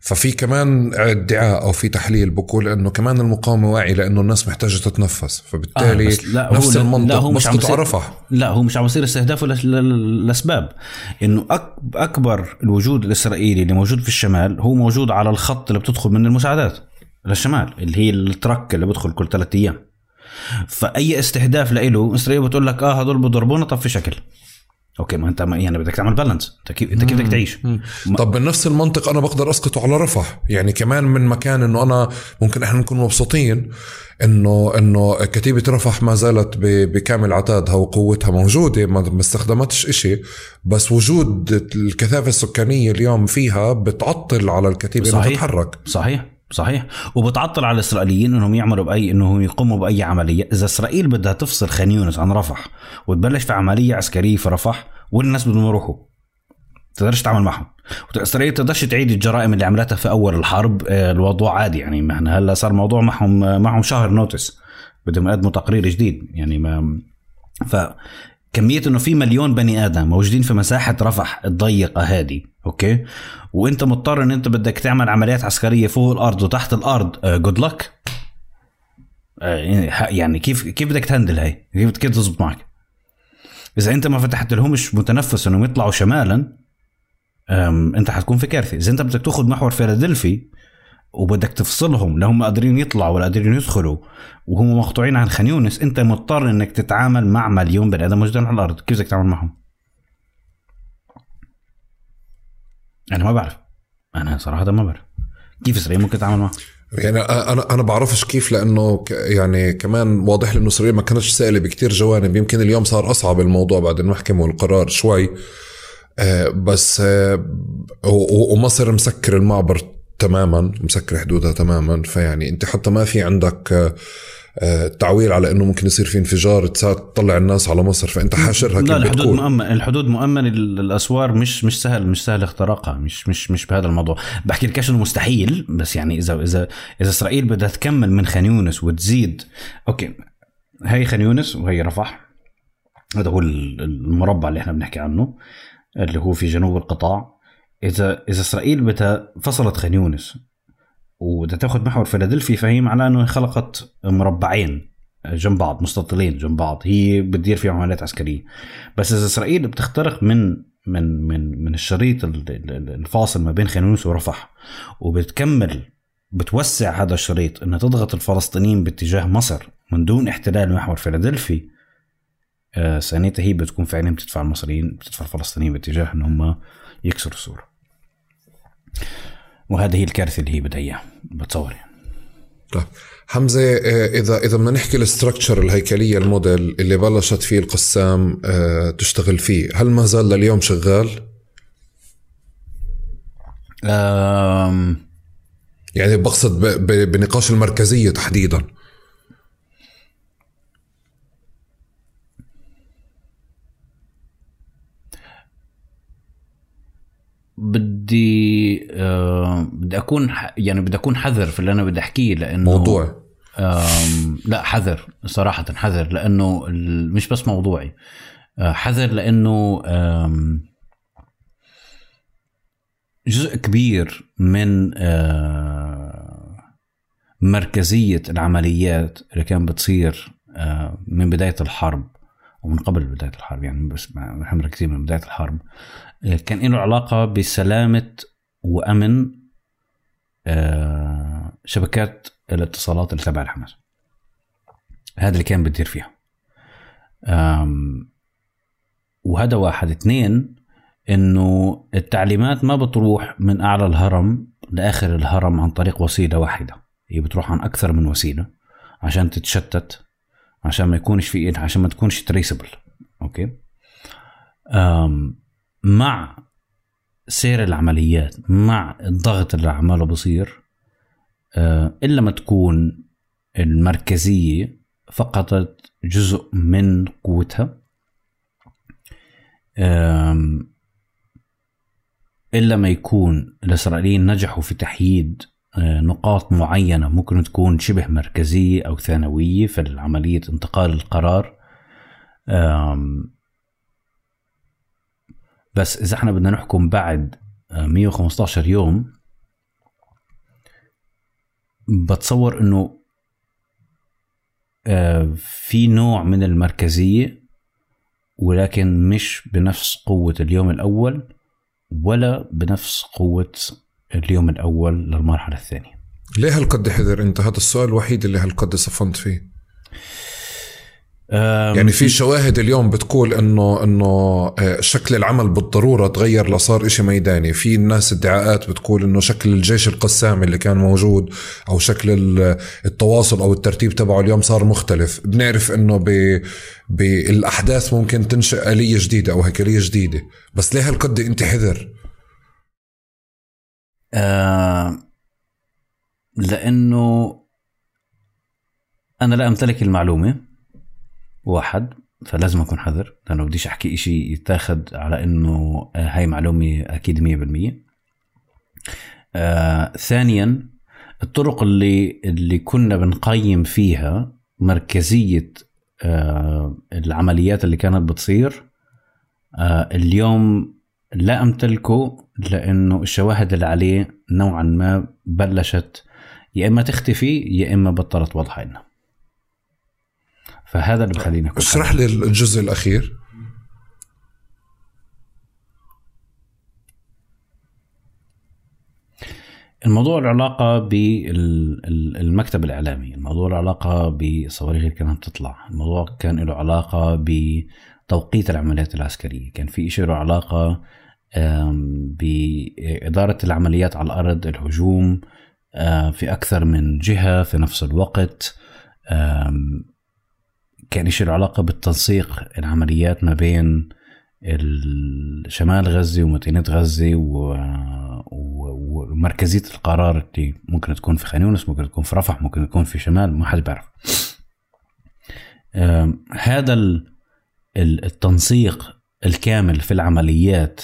Speaker 2: ففي كمان ادعاء أو في تحليل بقول إنه كمان المقاومة واعي لأنه الناس محتاجة تتنفس فبالتالي آه لا نفس هو المنطق لا هو مش عم رفح
Speaker 1: لا هو مش عم يصير استهدافه لاسباب إنه أكبر الوجود الإسرائيلي اللي موجود في الشمال هو موجود على الخط اللي بتدخل من المساعدات للشمال اللي هي الترك اللي بدخل كل ثلاثة أيام. فأي استهداف له إسرائيل بتقول لك آه هدول بضربونا طب في شكل. أوكي ما أنت يعني بدك تعمل بالانس أنت كيف أنت كيف بدك تعيش؟
Speaker 2: طب بنفس المنطق أنا بقدر اسقطه على رفح. يعني كمان من مكان إنه أنا ممكن إحنا نكون مبسوطين انه إنه كتيبة رفح ما زالت بكامل عتادها وقوتها موجودة. ما استخدمتش إشي. بس وجود الكثافة السكانية اليوم فيها بتعطل على الكتيبة إنها تتحرك.
Speaker 1: صحيح. صحيح. وبتعطل على الإسرائيليين إنهم يعملوا باي إنهم يقوموا بأي عملية. إذا إسرائيل بدها تفصل خان يونس عن رفح وتبلش في عملية عسكرية في رفح والناس بدهم يروحوا. تقدرش تعمل معهم. اسرائيل تقدرش تعيد الجرائم اللي عملتها في أول الحرب آه، الموضوع عادي يعني. إحنا هلأ صار موضوع معهم معهم شهر notice بدهم يقدموا تقرير جديد يعني ما ف كمية إنه في مليون بني آدم موجودين في مساحة رفح الضيقة هذه أوكي؟ وأنت مضطر إن أنت بدك تعمل عمليات عسكرية فوق الأرض وتحت الأرض. جود uh, لك uh, يعني كيف كيف بدك ت handle هاي؟ كيف كيف تزبط معك؟ إذا أنت ما فتحت لهمش متنفس إنهم يطلعوا شمالا أنت حتكون في كارثة. إذا أنت بدك تاخذ محور فيلادلفي وبدك تفصلهم لا هم قادرين يطلعوا ولا قادرين يدخلوا وهم مقطوعين عن خان يونس أنت مضطر إنك تتعامل مع مليون بني آدم موجودين على الأرض. كيف بدك تتعامل معهم؟ أنا ما بعرف. أنا صراحة ما بعرف. كيف اسرائيل ممكن تتعامل معه؟
Speaker 2: يعني أنا أنا بعرفش كيف لأنه يعني كمان واضح لي انه اسرائيل ما كانتش سائلة بكتير جوانب. يمكن اليوم صار أصعب الموضوع بعد المحكمة والقرار شوي. آه، بس آه، ومصر مسكر المعبر تماما مسكر حدودها تماما. فيعني أنت حتى ما في عندك آه، التعويل على إنه ممكن يصير في انفجار تطلع الناس على مصر فإنت حاشرها
Speaker 1: لا الحدود
Speaker 2: بتكون؟
Speaker 1: مؤمن الحدود مؤمن ال- الأسوار مش مش سهل مش سهل اختراقها مش مش مش بهذا الموضوع. بحكي لك إنه مستحيل بس يعني اذا اذا إذا إسرائيل بدها تكمل من خان يونس وتزيد أوكي هي خان يونس وهي رفح. هذا هو ال- المربع اللي إحنا بنحكي عنه اللي هو في جنوب القطاع. اذا إذا إسرائيل بدها فصلت خان يونس وبدها تاخذ محور فيلادلفيا فهي معناه إنه خلقت مربعين جنب بعض مستطيلين جنب بعض. هي بتدير فيهم عمليات عسكرية. بس إذا إسرائيل بتخترق من من من من الشريط ال- ال- الفاصل ما بين خان يونس ورفح وبتكمل بتوسع هذا الشريط إنها تضغط الفلسطينيين باتجاه مصر من دون احتلال محور فيلادلفي آه ساعتها هي بتكون فعلا بتدفع المصريين بتدفع الفلسطينيين باتجاه إن هم يكسروا السور وهذه هي الكارثة اللي هي بدها إياها. بتصور يعني
Speaker 2: طيب. حمزة آه، إذا إذا بدنا نحكي الاستراكشر الهيكلية الموديل اللي بلشت فيه القسام آه، تشتغل فيه هل ما زال لليوم شغال؟
Speaker 1: آم،
Speaker 2: يعني بقصد بنقاش المركزية تحديدا.
Speaker 1: بدي آه بدي أكون ح- يعني بدي أكون حذر في اللي أنا بدي أحكيه لأنه
Speaker 2: موضوع.
Speaker 1: لا حذر صراحة حذر لأنه ال- مش بس موضوعي. آه، حذر لأنه آم، جزء كبير من آه، مركزية العمليات اللي كان بتصير آه، من بداية الحرب ومن قبل بداية الحرب يعني بس نحن مركزين من بداية الحرب. كان له علاقة بسلامة وأمن آه، شبكات الاتصالات اللي تبع الحماس. هذا اللي كان بتدير فيها. وهذا واحد. اثنين إنه التعليمات ما بتروح من أعلى الهرم لآخر الهرم عن طريق وسيلة واحدة. هي بتروح عن أكثر من وسيلة عشان تتشتت عشان ما يكونش في عشان ما تكونش تريسبل أوكي؟ مع سير العمليات مع الضغط اللي عماله بصير آه، إلا ما تكون المركزية فقدت جزء من قوتها. إلا ما يكون الإسرائيليين نجحوا في تحييد آه، نقاط معينة ممكن تكون شبه مركزية أو ثانوية في عملية انتقال القرار. بس إذا إحنا بدنا نحكم بعد آه، 115 يوم بتصور إنه آه، في نوع من المركزية ولكن مش بنفس قوة اليوم الأول ولا بنفس قوة اليوم الأول للمرحلة الثانية.
Speaker 2: ليه هالقد حذر أنت؟ هذا السؤال الوحيد اللي هالقد صفنت فيه. يعني في شواهد اليوم بتقول إنه إنه آه، شكل العمل بالضرورة تغير لصار إشي ميداني. في الناس ادعاءات بتقول إنه شكل الجيش القسامي اللي كان موجود أو شكل ال- التواصل أو الترتيب تبعه اليوم صار مختلف. بنعرف إنه ب بالأحداث ممكن تنشئ آلية جديدة أو هيكلية جديدة. بس ليه هالقد أنت حذر؟
Speaker 1: آه لأنه أنا لا أمتلك المعلومة. واحد فلازم أكون حذر لأنه بديش أحكي إشي يتاخد على إنه آه، هاي معلومة أكيد 100% آه ثانيا الطرق اللي اللي كنا بنقيم فيها مركزية آه العمليات اللي كانت بتصير آه اليوم لا أمتلكه لأنه الشواهد اللي عليه نوعا ما بلشت يا إما تختفي يا إما بطلت واضحه لنا فهذا اللي بخلينا
Speaker 2: اشرح لي الجزء الأخير.
Speaker 1: الموضوع له علاقة بالمكتب الإعلامي الموضوع له علاقة بالصواريخ اللي كانت تطلع الموضوع كان له علاقة بتوقيت العمليات العسكرية كان في شيء له علاقة بإدارة العمليات على الأرض الهجوم في أكثر من جهة في نفس الوقت آم، كان شيء له علاقة بالتنسيق العمليات ما بين ال- شمال غزة ومدينة غزة و... ومركزية القرار اللي ممكن تكون في خان يونس ممكن تكون في رفح ممكن تكون في شمال ما حد بيعرف. هذا ال- ال- التنسيق الكامل في العمليات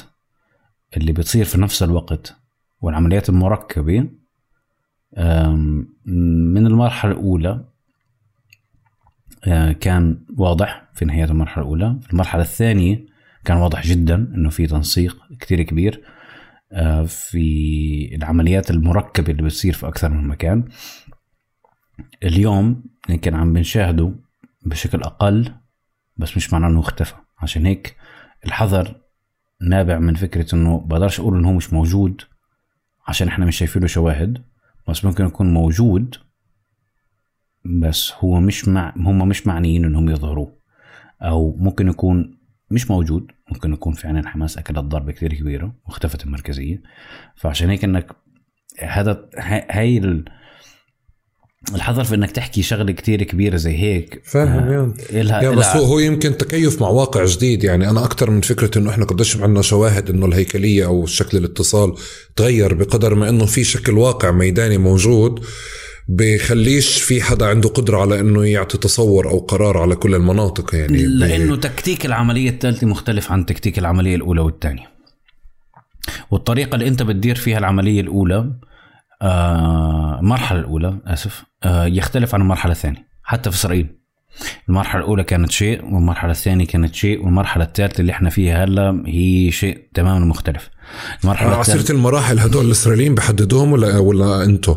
Speaker 1: اللي بتصير في نفس الوقت والعمليات المركبة من المرحلة الأولى كان واضح في نهاية المرحلة الأولى. في المرحلة الثانية كان واضح جدا أنه في تنسيق كتير كبير آه، في العمليات المركبة اللي بتصير في أكثر من مكان. اليوم يمكن عم بنشاهده بشكل أقل بس مش معناه أنه اختفى. عشان هيك الحذر نابع من فكرة أنه بقدرش أقول أنه هو مش موجود عشان إحنا مش شايفين له شواهد بس ممكن يكون موجود بس هو مش مع هم مش معنيين إنهم يظهروه. أو ممكن يكون مش موجود ممكن يكون فعلا حماس اكلت ضربه كثير كبيرة واختفت المركزية. فعشان هيك إنك هذا هاي- هاي ال- الحذر في إنك تحكي شغلة كتير كبيرة زي هيك
Speaker 2: فاهم يا
Speaker 1: إلها
Speaker 2: يا بس هو هو يمكن تكيف مع واقع جديد. يعني أنا أكثر من فكرة إنه إحنا قديش عندنا شواهد إنه الهيكلية أو شكل الاتصال تغير بقدر ما إنه في شكل واقع ميداني موجود. بخليش في حدا عنده قدرة على إنه يعطي تصور أو قرار على كل المناطق يعني
Speaker 1: لأنه تكتيك العملية الثالثة مختلف عن تكتيك العملية الأولى والثانية. والطريقة اللي أنت بتدير فيها العملية الأولى آه المرحلة الأولى آسف آه يختلف عن المرحلة الثانية حتى في إسرائيل. المرحلة الأولى كانت شيء والمرحلة الثانية كانت شيء والمرحلة الثالثة اللي إحنا فيها هلا هي شيء تماما مختلف. الثالثة
Speaker 2: عصيرة المراحل هدول الإسرائيليين بحددوهم ولا ولا أنتم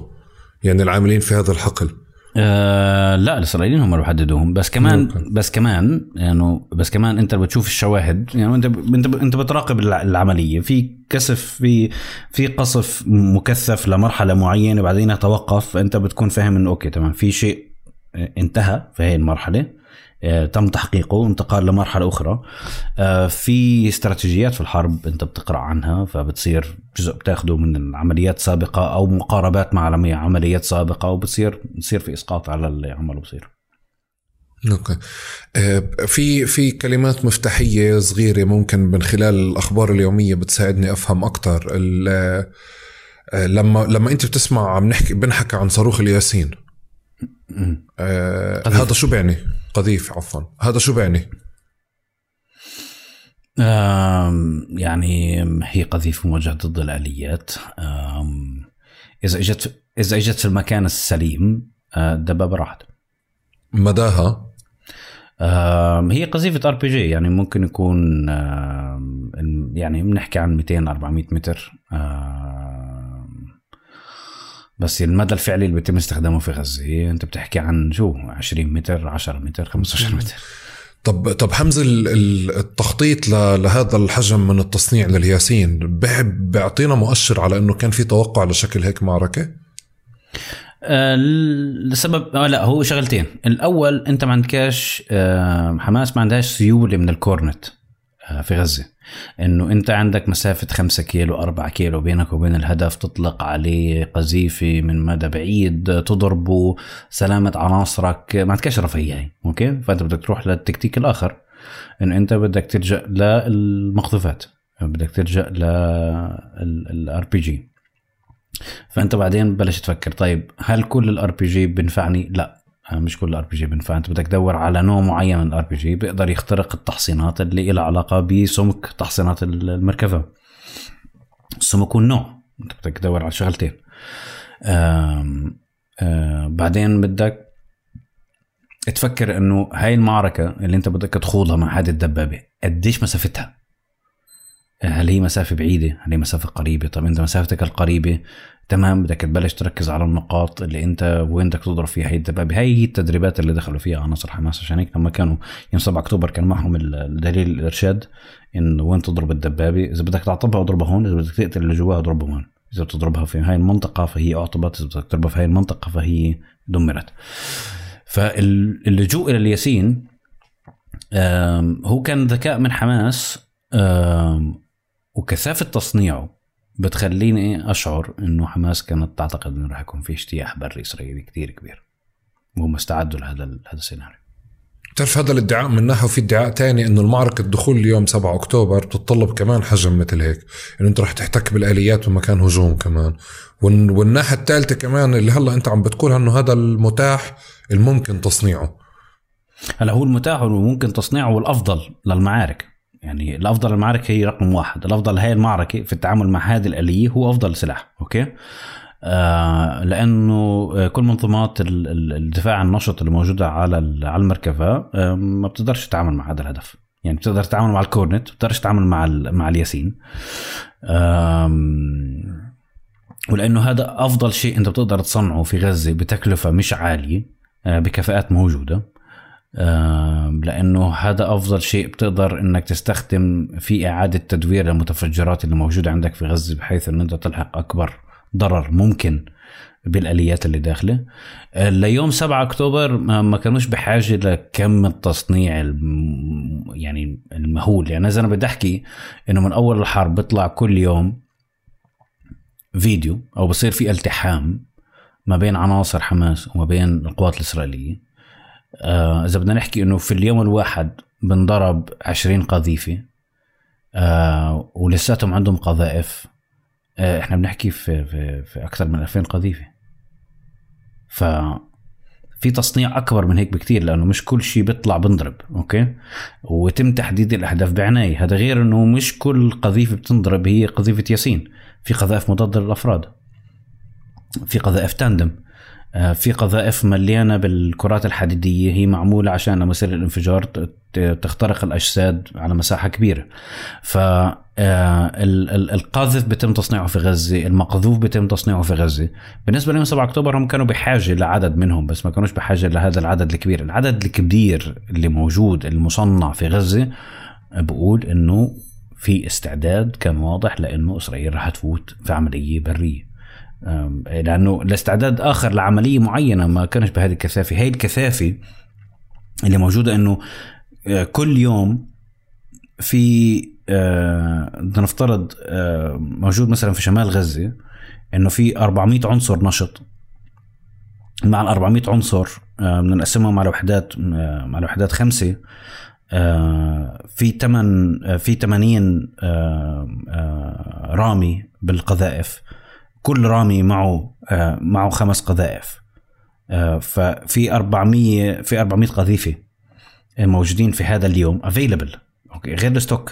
Speaker 2: يعني العاملين في هذا الحقل.
Speaker 1: آه لا الإسرائيليين هم اللي بيحددوهم. بس كمان
Speaker 2: ممكن.
Speaker 1: بس كمان يعني بس كمان أنت بتشوف الشواهد. يعني أنت أنت أنت بتراقب الع- العملية. في كسف في في قصف مكثف لمرحلة معينة بعدين يتوقف. فانت بتكون فاهم إنه أوكي تمام. في شيء آه، انتهى في هي المرحلة. تم تحقيقه وانتقال لمرحلة أخرى. آه، في استراتيجيات في الحرب أنت بتقرأ عنها فبتصير جزء بتاخده من العمليات سابقة أو مقاربات مع عملي- عمليات سابقة وبتصير بتصير في إسقاط على اللي عمله بصير.
Speaker 2: أوكي. آه، في في كلمات مفتاحية صغيرة ممكن من خلال الأخبار اليومية بتساعدني أفهم أكثر لما لما أنت بتسمع عم نحكي بنحكي عن صاروخ الياسين. آه. هذا شو بيعني؟ قذيف عفوا. هذا شو بيعني؟
Speaker 1: يعني هي قذيفة موجهة ضد الآليات. آم، إذا إجت إذا إجت في المكان السليم آه، الدبابة راحت.
Speaker 2: مداها؟
Speaker 1: هي قذيفة RPG يعني ممكن يكون يعني بنحكي عن 200 400 متر. آم، بس المدى الفعلي اللي بيتم استخدامه في غزة انت بتحكي عن شو؟ 20 متر 10 متر 15 متر.
Speaker 2: طب طب حمزة ال- ال- التخطيط لهذا الحجم من التصنيع للياسين بيعطينا مؤشر على إنه كان في توقع لشكل هيك معركة؟
Speaker 1: آه، لسبب آه لا هو شغلتين. الأول انت ما عندكش آه، حماس ما عندهاش سيولة من الكورنت. آه، في غزة. إنه أنت عندك مسافة 5 كيلو 4 كيلو بينك وبين الهدف تطلق عليه قذيفة من مدى بعيد تضربه سلامة عناصرك. ما عندكش رفاهيه هي أوكي؟ فأنت بدك تروح للتكتيك الآخر. إنه أنت بدك تلجأ للمقذوفات بدك تلجأ لل RPG. فأنت بعدين بلش تفكر طيب هل كل ال RPG بينفعني؟ لا. مش كل ال RPG بينفع. أنت بدك تدور على نوع معين من ال RPG بيقدر يخترق التحصينات اللي لها علاقة بسمك تحصينات المركبة. السمك والنوع أنت بدك تدور على شغلتين. آم آم بعدين بدك تفكر إنه هاي المعركة اللي أنت بدك تخوضها مع هذه الدبابة قديش مسافتها؟ هل هي مسافة بعيدة؟ هل هي مسافة قريبة؟ طب انت مسافتك القريبة تمام بدك تبلش تركز على النقاط اللي انت وين بدك تضرب فيها. هي الدبابه هاي هي التدريبات اللي دخلوا فيها عناصر حماس عشان هيك لما كانوا يوم 7 أكتوبر كان معهم الدليل الإرشاد انه وين تضرب الدبابة. إذا بدك تعطبها اضربها هون إذا بدك تقتل اللي جواها اضربها هون. إذا بتضربها في هاي المنطقة فهي أعطبت إذا بدك تضربها في هاي المنطقة فهي دمرت. فاللجوء إلى الياسين هو كان ذكاء من حماس وكثافة تصنيعه بتخليني أشعر إنه حماس كانت تعتقد إنه راح يكون في اجتياح بري إسرائيلي كثير كبير. وهم استعدوا لهذا هذا السيناريو.
Speaker 2: بتعرف هذا الادعاء من ناحية وفي ادعاء تاني إنه المعركة الدخول اليوم 7 أكتوبر بتتطلب كمان حجم مثل هيك. إنه أنت رح تحتك بالآليات بمكان هجوم كمان. والن- والناحية الثالثه كمان اللي هلأ أنت عم بتقولها إنه هذا المتاح الممكن تصنيعه.
Speaker 1: هلأ هو المتاح وممكن تصنيعه والأفضل للمعارك. يعني الأفضل المعارك هي رقم واحد. الأفضل هاي المعركة في التعامل مع هذه الآلية هو أفضل سلاح أوكي؟ آه لأنه كل منظومات الدفاع النشط اللي موجودة على على المركبة آه ما بتقدرش تتعامل مع هذا الهدف. يعني بتقدر تتعامل مع الكورنت بتقدرش تتعامل مع مع الياسين. ولأنه هذا أفضل شيء أنت بتقدر تصنعه في غزة بتكلفة مش عالية آه، بكفاءات موجودة. لأنه هذا أفضل شيء بتقدر إنك تستخدم في إعادة تدوير المتفجرات اللي موجودة عندك في غزة بحيث ان أنت تلحق أكبر ضرر ممكن بالآليات اللي داخلة. آه، ليوم 7 أكتوبر ما كانوش بحاجة لكم التصنيع يعني المهول. يعني اذا أنا بدي أحكي إنه من أول الحرب بيطلع كل يوم فيديو أو بصير في التحام ما بين عناصر حماس وما بين القوات الإسرائيلية. إذا بدنا نحكي إنه في اليوم الواحد بنضرب 20 قذيفة آه ولساتهم عندهم قذائف آه إحنا بنحكي في, في, في أكثر من 2000 قذيفة. ف في تصنيع أكبر من هيك بكتير لأنه مش كل شيء بيطلع بنضرب أوكي؟ ويتم تحديد الأهداف بعناية. هذا غير إنه مش كل قذيفة بتنضرب هي قذيفة ياسين. في قذائف مضاده للأفراد. في قذائف تاندم. آه، في قذائف مليانة بالكرات الحديدية هي معمولة عشان لما يصير الانفجار تخترق الأجساد على مساحة كبيرة. ف آه، القاذف بيتم تصنيعه في غزة المقذوف بيتم تصنيعه في غزة. بالنسبة لهم 7 أكتوبر هم كانوا بحاجة لعدد منهم بس ما كانوش بحاجة لهذا العدد الكبير. العدد الكبير اللي موجود المصنع في غزة بقول إنه في استعداد كان واضح لإنه إسرائيل راح تفوت في عملية برية. لأنه الاستعداد آخر لعملية معينة ما كانش بهذه الكثافة. هي الكثافة اللي موجودة إنه آه، كل يوم في آه، بدنا نفترض آه، موجود مثلا في شمال غزة إنه في 400 عنصر نشط. مع ال 400 عنصر بدنا نقسمهم على وحدات على وحدات خمسة. في 8 في 80 رامي بالقذائف. كل رامي معه آه، معه خمس قذائف. آه، ففي 400 في 400 قذيفة موجودين في هذا اليوم available أوكي غير ال stock.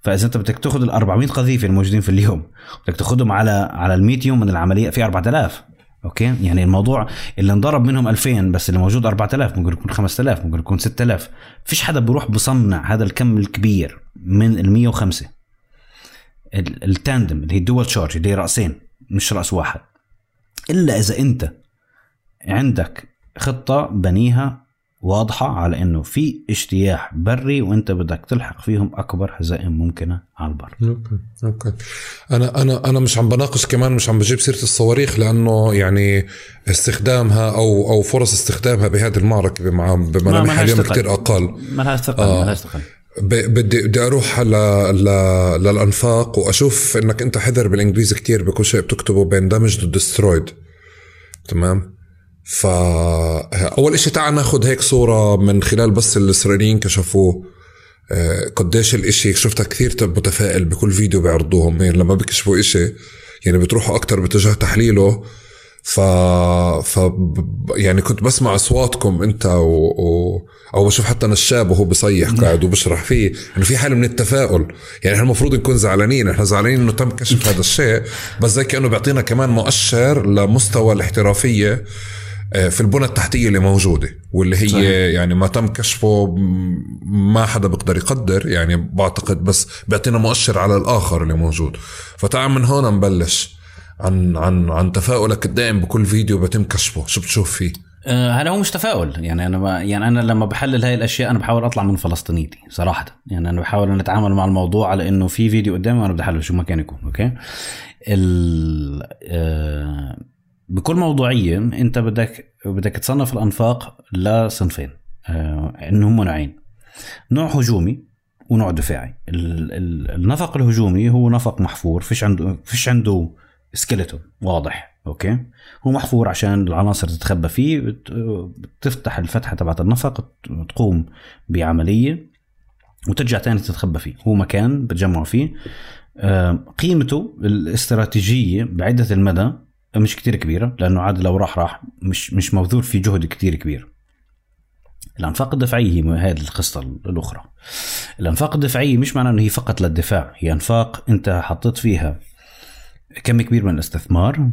Speaker 1: فإذا أنت بدك تأخذ ال 400 قذيفة الموجودين في اليوم بدك تأخذهم على على ال 100 يوم من العملية في 4000 أوكي؟ يعني الموضوع اللي انضرب منهم 2000 بس اللي موجود 4000 ممكن يكون 5000 ممكن يكون 6000 فيش حدا بيروح بصنع هذا الكم الكبير من ال 105 ال tandem اللي هي ال dual charge اللي هي رأسين. مش رأس واحد إلا إذا أنت عندك خطة بنيها واضحة على إنه في اجتياح بري وإنت بدك تلحق فيهم أكبر هزائم ممكنة على البر.
Speaker 2: أوكي أوكي أنا أنا أنا مش عم بناقش كمان مش عم بجيب سيرة الصواريخ لأنه يعني استخدامها أو أو فرص استخدامها بهذه المعركة بملامح اليوم كثير أقل.
Speaker 1: ما لها ثقل آه. ما لها ثقل.
Speaker 2: بدي بدي أروح ل... ل... للأنفاق وأشوف إنك أنت حذر بالإنجليزي كتير بكل شيء بتكتبه بين damaged, destroyed تمام؟ ف أول إشي تعال ناخذ هيك صورة من خلال بس الإسرائيليين كشفوه. آه، قديش الإشي شفتها كثير متفائل بكل فيديو بيعرضوهم. يعني لما بيكشفوا إشي يعني بتروحوا أكتر باتجاه تحليله. ف... ف يعني كنت بسمع أصواتكم أنت و... و... أو بشوف حتى نشاب وهو بصيح قاعد وبشرح فيه انه في حالة من التفاؤل. يعني إحنا المفروض نكون زعلانين إحنا زعلانين إنه تم كشف هذا الشيء بس زي كأنه بيعطينا كمان مؤشر لمستوى الاحترافية آه، في البنى التحتية اللي موجودة واللي هي صحيح. يعني ما تم كشفه ما حدا بيقدر يقدر يعني بعتقد بس بيعطينا مؤشر على الآخر اللي موجود. فتعال من هون نبلش. عن عن عن تفاؤلك الدائم بكل فيديو بتم كشفه. شو بتشوف فيه؟
Speaker 1: آه هذا هو مش تفاؤل. يعني أنا يعني أنا لما بحلل هاي الأشياء أنا بحاول أطلع من فلسطينيتي صراحة. يعني أنا بحاول ان أتعامل مع الموضوع على إنه في فيديو قدامي وأنا بدي أحلل شو ما كان يكون أوكي؟ ال آه بكل موضوعية أنت بدك بدك تصنف الأنفاق لصنفين آه هم نوعين. نوع هجومي ونوع دفاعي. النفق الهجومي هو نفق محفور فيش عنده فيش عنده skeleton واضح أوكي؟ هو محفور عشان العناصر تتخبى فيه بتفتح الفتحة تبعت النفق تقوم بعملية وترجع تاني تتخبى فيه. هو مكان بتجمعوا فيه. قيمته الاستراتيجية بعدة المدى مش كتير كبيرة لأنه عاد لو راح راح مش مش مبذول في جهد كتير كبير. الأنفاق الدفاعيه هي هذه القصة الأخرى. الأنفاق الدفاعيه مش معناه إنه هي فقط للدفاع هي أنفاق أنت حطيت فيها كم كبير من الاستثمار؟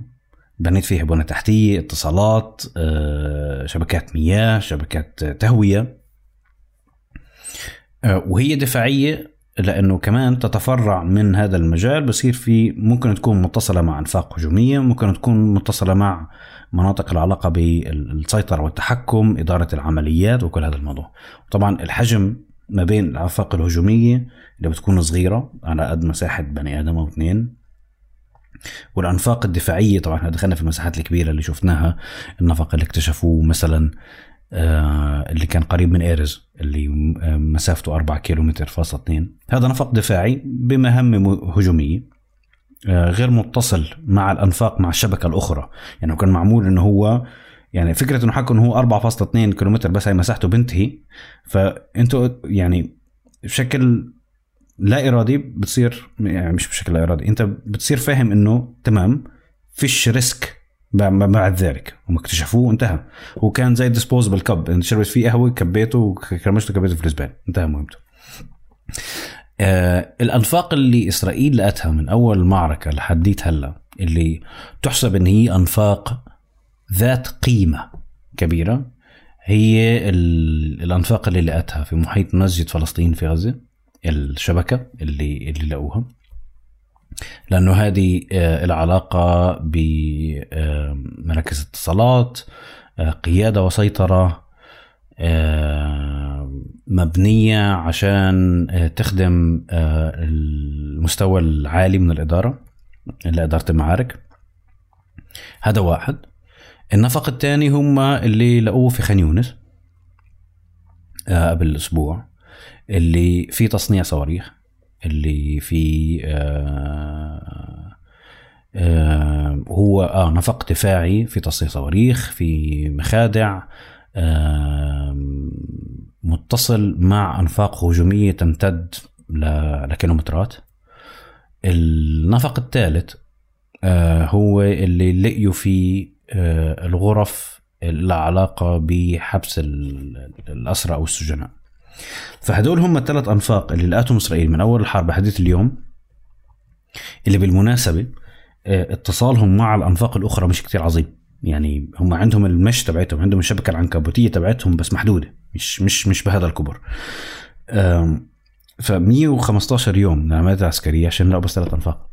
Speaker 1: بنيت فيها بنى تحتية اتصالات آه، شبكات مياه شبكات تهوية. آه، وهي دفاعية لأنه كمان تتفرع من هذا المجال. بصير في ممكن تكون متصلة مع أنفاق هجومية ممكن تكون متصلة مع مناطق العلاقة بالسيطرة والتحكم إدارة العمليات وكل هذا الموضوع. طبعا الحجم ما بين الأنفاق الهجومية اللي بتكون صغيرة على قد مساحة بني آدم أو اثنين والأنفاق الدفاعيه طبعا إحنا دخلنا في المساحات الكبيرة اللي شفناها النفق اللي اكتشفوه مثلا آه، اللي كان قريب من إيرز اللي آه، مسافته 4 كيلومتر فاصلة 2 هذا نفق دفاعي بمهمة هجومية آه، غير متصل مع الأنفاق مع الشبكة الأخرى. يعني كان معمول إنه هو يعني فكرة إنه حكوا إنه هو 4.2 كيلومتر بس هي مساحته بنتهي. فأنتوا يعني بشكل لا إرادي بتصير يعني مش بشكل لا إرادي أنت بتصير فاهم إنه تمام فيش risk بعد ذلك هم اكتشفوه وانتهى. هو كان زي ال disposable cup أنت شربت فيه قهوة كبيته وكرمشته كبيته في الزباله انتهى مهمته. آه الأنفاق اللي إسرائيل لقتها من أول المعركه لحديت هلا اللي تحسب إن هي أنفاق ذات قيمة كبيرة هي الأنفاق اللي لقتها في محيط مسجد فلسطين في غزة. الشبكة اللي اللي لقوها لأنه هذه آه، العلاقة بمراكز اتصالات آه، قيادة وسيطرة آه، مبنية عشان تخدم المستوى العالي من الإدارة لإدارة المعارك. هذا واحد. النفق الثاني هم اللي لقوه في خان يونس قبل أسبوع. اللي في تصنيع صواريخ اللي في آه آه هو آه نفق دفاعي في تصنيع صواريخ في مخادع آه متصل مع أنفاق هجومية تمتد لكيلومترات. النفق الثالث آه هو اللي لقيوا فيه آه الغرف العلاقه بحبس الاسرى أو السجناء. فهدول هم الثلاث أنفاق اللي لقاتهم إسرائيل من أول الحرب لحديت اليوم اللي بالمناسبة آه، اتصالهم مع الأنفاق الأخرى مش كتير عظيم. يعني هم عندهم المش تبعتهم عندهم الشبكه العنكبوتية تبعتهم بس محدودة مش مش مش بهذا الكبر. ف 115 يوم من العمليات العسكريه عشان نلاقوا بس ثلاث أنفاق.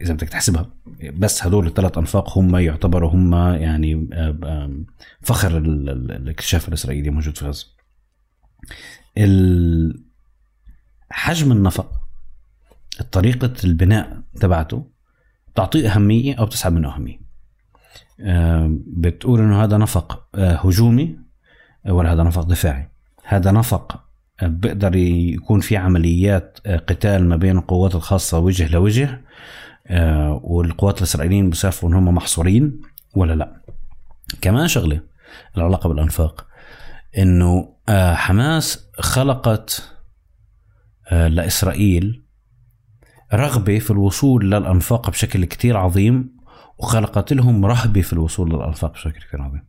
Speaker 1: إذا بدك تحسبها بس هدول الثلاث أنفاق هم يعتبروا هم يعني فخر الاكتشاف الإسرائيلي موجود في غزة. حجم النفق طريقة البناء تبعته تعطيه أهمية أو بتسحب منه أهمية. بتقول إنه هذا نفق آه، هجومي ولا هذا نفق دفاعي. هذا نفق آه، بيقدر يكون في عمليات آه، قتال ما بين القوات الخاصة وجه لوجه والقوات الإسرائيليين بسافروا هم محصورين ولا لا. كمان شغلة العلاقة بالأنفاق إنه حماس خلقت آه، لإسرائيل رغبة في الوصول للأنفاق بشكل كتير عظيم وخلقت لهم رهبة في الوصول للأنفاق بشكل كتير عظيم.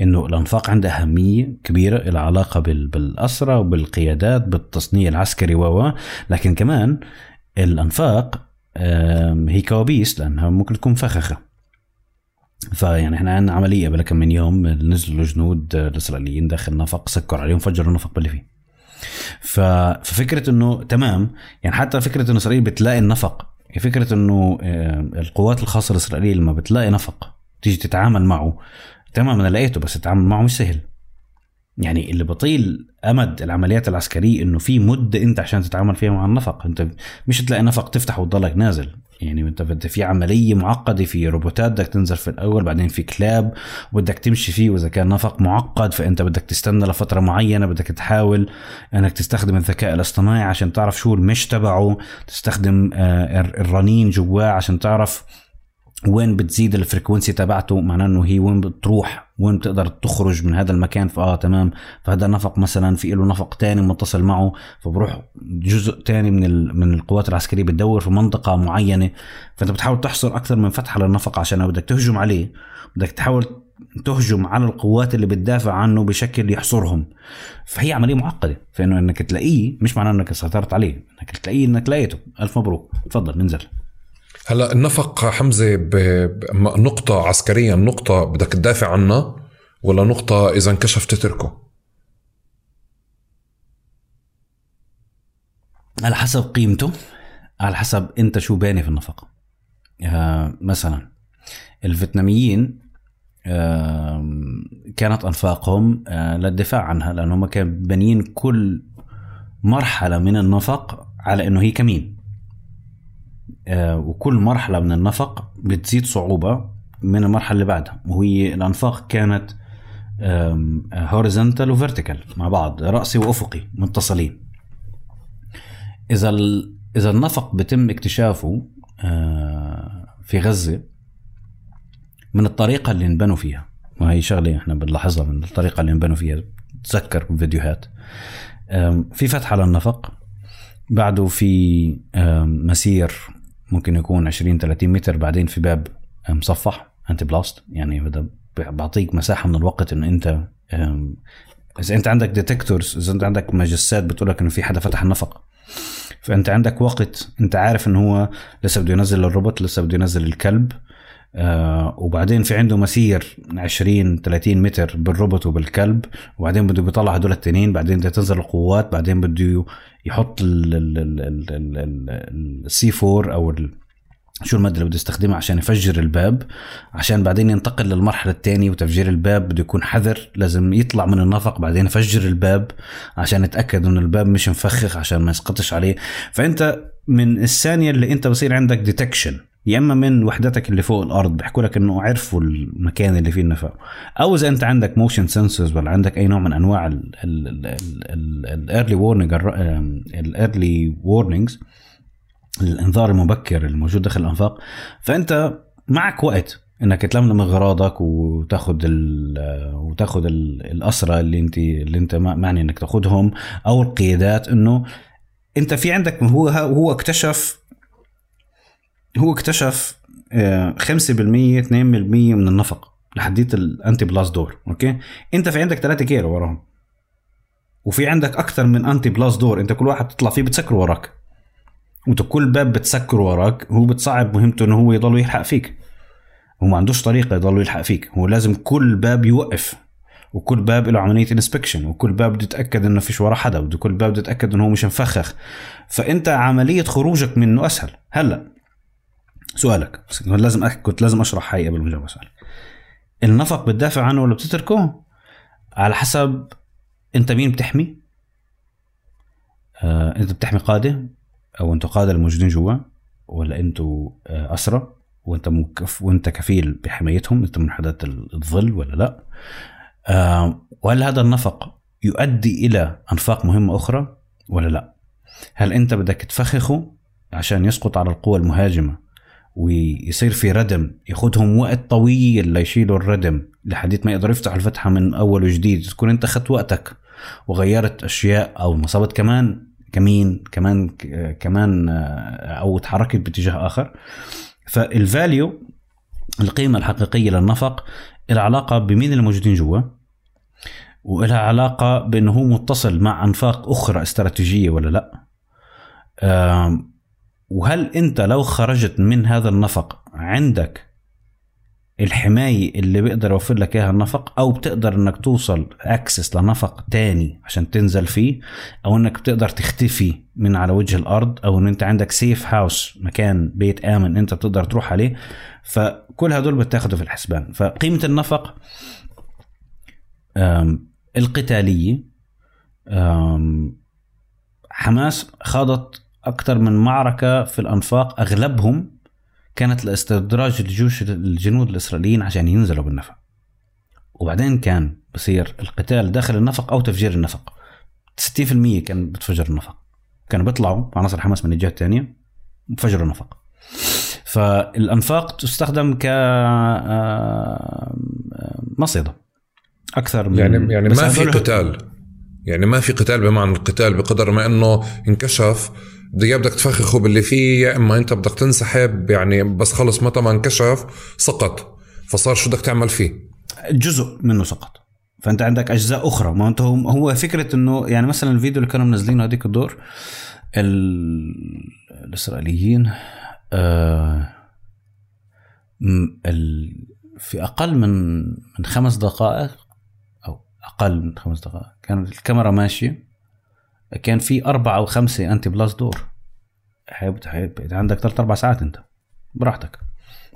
Speaker 1: إنه الأنفاق عندها أهمية كبيرة العلاقه بالاسرى وبالقيادات بالتصنيع العسكري و لكن كمان الأنفاق هي كوابيس لأنها ممكن تكون فخخة. فيعني إحنا عندنا عملية بلا كم من يوم نزلوا جنود الإسرائيليين داخل نفق سكروا عليهم فجروا النفق باللي فيه. ففكرة إنه تمام يعني حتى فكرة إنه إسرائيل بتلاقي النفق فكرة إنه آه، القوات الخاصة الإسرائيلية لما بتلاقي نفق تيجي تتعامل معه تمام أنا لقيته بس تتعامل معه مش سهل. يعني اللي بطيل أمد العمليات العسكرية إنه في مدة أنت عشان تتعامل فيها مع النفق. أنت مش تلاقي نفق تفتح وتضلك نازل. يعني أنت في عملية معقدة في روبوتات بدك تنزل في الأول بعدين في كلاب وبدك تمشي فيه وإذا كان نفق معقد فأنت بدك تستنى لفترة معينة بدك تحاول إنك تستخدم الذكاء الاصطناعي عشان تعرف شو ال mesh تبعه تستخدم آه، الرنين جواه عشان تعرف وين بتزيد ال frequency تبعته؟ معناه إنه هي وين بتروح؟ وين بتقدر تخرج من هذا المكان؟ فآه تمام. فهذا نفق مثلا في له نفق تاني متصل معه فبروح جزء تاني من من القوات العسكرية بتدور في منطقة معينة. فأنت بتحاول تحصر أكثر من فتحة للنفق عشان بدك تهجم عليه. بدك تحاول تهجم على القوات اللي بتدافع عنه بشكل يحصرهم. فهي عملية معقدة. فإنه إنك تلاقيه مش معناه إنك سيطرت عليه إنك تلاقيه إنك لقيته. ألف مبروك. تفضل ننزل
Speaker 2: هلا النفق حمزة بنقطه عسكريا نقطة بدك تدافع عنها ولا نقطة إذا انكشف تتركه؟
Speaker 1: على حسب قيمته على حسب أنت شو باني في النفق. آه مثلا الفيتناميين آه كانت أنفاقهم آه للدفاع عنها لأنهم كانوا بانيين كل مرحلة من النفق على إنه هي كمين. وكل مرحلة من النفق بتزيد صعوبة من المرحلة اللي بعدها وهي الأنفاق كانت هوريزونتال وفيرتيكال مع بعض رأسي وأفقي متصلين. إذا إذا النفق بتم اكتشافه آه، في غزة من الطريقة اللي انبنوا فيها وهي شغلة إحنا بنلاحظها من الطريقة اللي انبنوا فيها تذكر فيديوهات في فتحة للنفق بعده في مسير ممكن يكون 20 30 متر بعدين في باب مصفح anti-blast يعني هذا بعطيك مساحة من الوقت انه أنت إذا أنت عندك detectors إذا أنت عندك مجسات بتقول لك انه في حدا فتح النفق. فأنت عندك وقت أنت عارف إن هو لسه بده ينزل الروبوت لسه بده ينزل الكلب. آه وبعدين في عنده مسير 20 30 متر بالروبوت وبالكلب وبعدين بده يطلع هدول التنين بعدين بده تنزل القوات بعدين بده يحط ال C4 أو شو المادة اللي بده يستخدمها عشان يفجر الباب عشان بعدين ينتقل للمرحلة الثانية وتفجير الباب بده يكون حذر لازم يطلع من النفق بعدين يفجر الباب عشان يتأكد إنه الباب مش مفخخ عشان ما يسقطش عليه. فأنت من الثانية اللي أنت بصير عندك detection يا إما من وحدتك اللي فوق الأرض بيحكوا لك إنه عرفوا المكان اللي فيه النفق. أو إذا أنت عندك motion sensors ولا عندك أي نوع من أنواع ال early warning ال early warnings الإنذار المبكر الموجود داخل الأنفاق. فأنت معك وقت إنك تلملم اغراضك وتاخذ وتاخذ الأسرى اللي انت اللي أنت معني إنك تاخذهم أو القيادات إنه أنت في عندك هو هو اكتشف هو اكتشف 5% آه، 2% من النفق لحديت ال anti-blast door okay؟ أنت في عندك 3 كيلو وراهم. وفي عندك أكثر من anti-blast door أنت كل واحد بتطلع فيه بتسكر وراك. وأنت كل باب بتسكر وراك هو بتصعب مهمته إنه هو يضل يلحق فيك. هو ما عندوش طريقة يضل يلحق فيك. هو لازم كل باب يوقف. وكل باب له عملية inspection وكل باب بده يتاكد إنه فيش وراه حدا. وكل باب بده يتاكد إنه هو مش مفخخ. فأنت عملية خروجك منه أسهل. هلأ سؤالك. لازم كنت لازم أشرح هاي قبل ما أجاوب سؤالك النفق بتدافع عنه ولا بتتركه؟ على حسب أنت مين بتحمي؟ آه أنت بتحمي قادة أو أنتوا قادة الموجودين جوا ولا أنتوا آه، اسرى وأنت مكف وأنت كفيل بحمايتهم أنت من حدات الظل ولا لأ؟ آه، وهل هذا النفق يؤدي إلى أنفاق مهمة أخرى ولا لأ؟ هل أنت بدك تفخخه عشان يسقط على القوى المهاجمة ويصير في ردم ياخذهم وقت طويل ليشيلوا الردم لحديت ما يقدروا يفتحوا الفتحة من أول وجديد. تكون أنت اخذت وقتك وغيرت أشياء أو نصبت كمان كمين كمان كمان آه، أو تحركت باتجاه آخر. فالفاليو القيمة الحقيقية للنفق لها علاقة بمين الموجودين جوا ولها علاقة بأنه هو متصل مع أنفاق أخرى استراتيجية ولا لا. وهل أنت لو خرجت من هذا النفق عندك الحماية اللي بيقدر يوفر لك إياها النفق أو بتقدر إنك توصل اكسس لنفق تاني عشان تنزل فيه أو إنك بتقدر تختفي من على وجه الأرض أو إن أنت عندك سيف هاوس مكان بيت آمن أنت بتقدر تروح عليه. فكل هدول بتاخده في الحسبان. فقيمة النفق القتالية حماس خاضت أكثر من معركة في الأنفاق أغلبهم كانت لاستدراج الجيوش الجنود الإسرائيليين عشان ينزلوا بالنفق. وبعدين كان بصير القتال داخل النفق أو تفجير النفق. 60% كان بتفجر النفق. كانوا بيطلعوا عناصر حماس من الجهة الثانية بفجروا النفق. فالأنفاق تستخدم ك آه، مصيدة أكثر من
Speaker 2: يعني يعني ما في قتال. يعني ما في قتال بمعنى القتال بقدر ما إنه انكشف يا بدك تفخخه باللي فيه يا إما أنت بدك تنسحب يعني بس خلص متى ما انكشف سقط. فصار شو بدك تعمل فيه؟
Speaker 1: جزء منه سقط. فأنت عندك أجزاء أخرى. ما أنت هو فكرة إنه يعني مثلا الفيديو اللي كانوا منزلينه هذيك الدور ال- الإسرائيليين آه ال في أقل من من خمس دقائق أو أقل من خمس دقائق كانت الكاميرا ماشية. كان في أربعة أو خمسة anti-blast door حيب- حيب- عندك ثلاث أربع ساعات أنت. براحتك.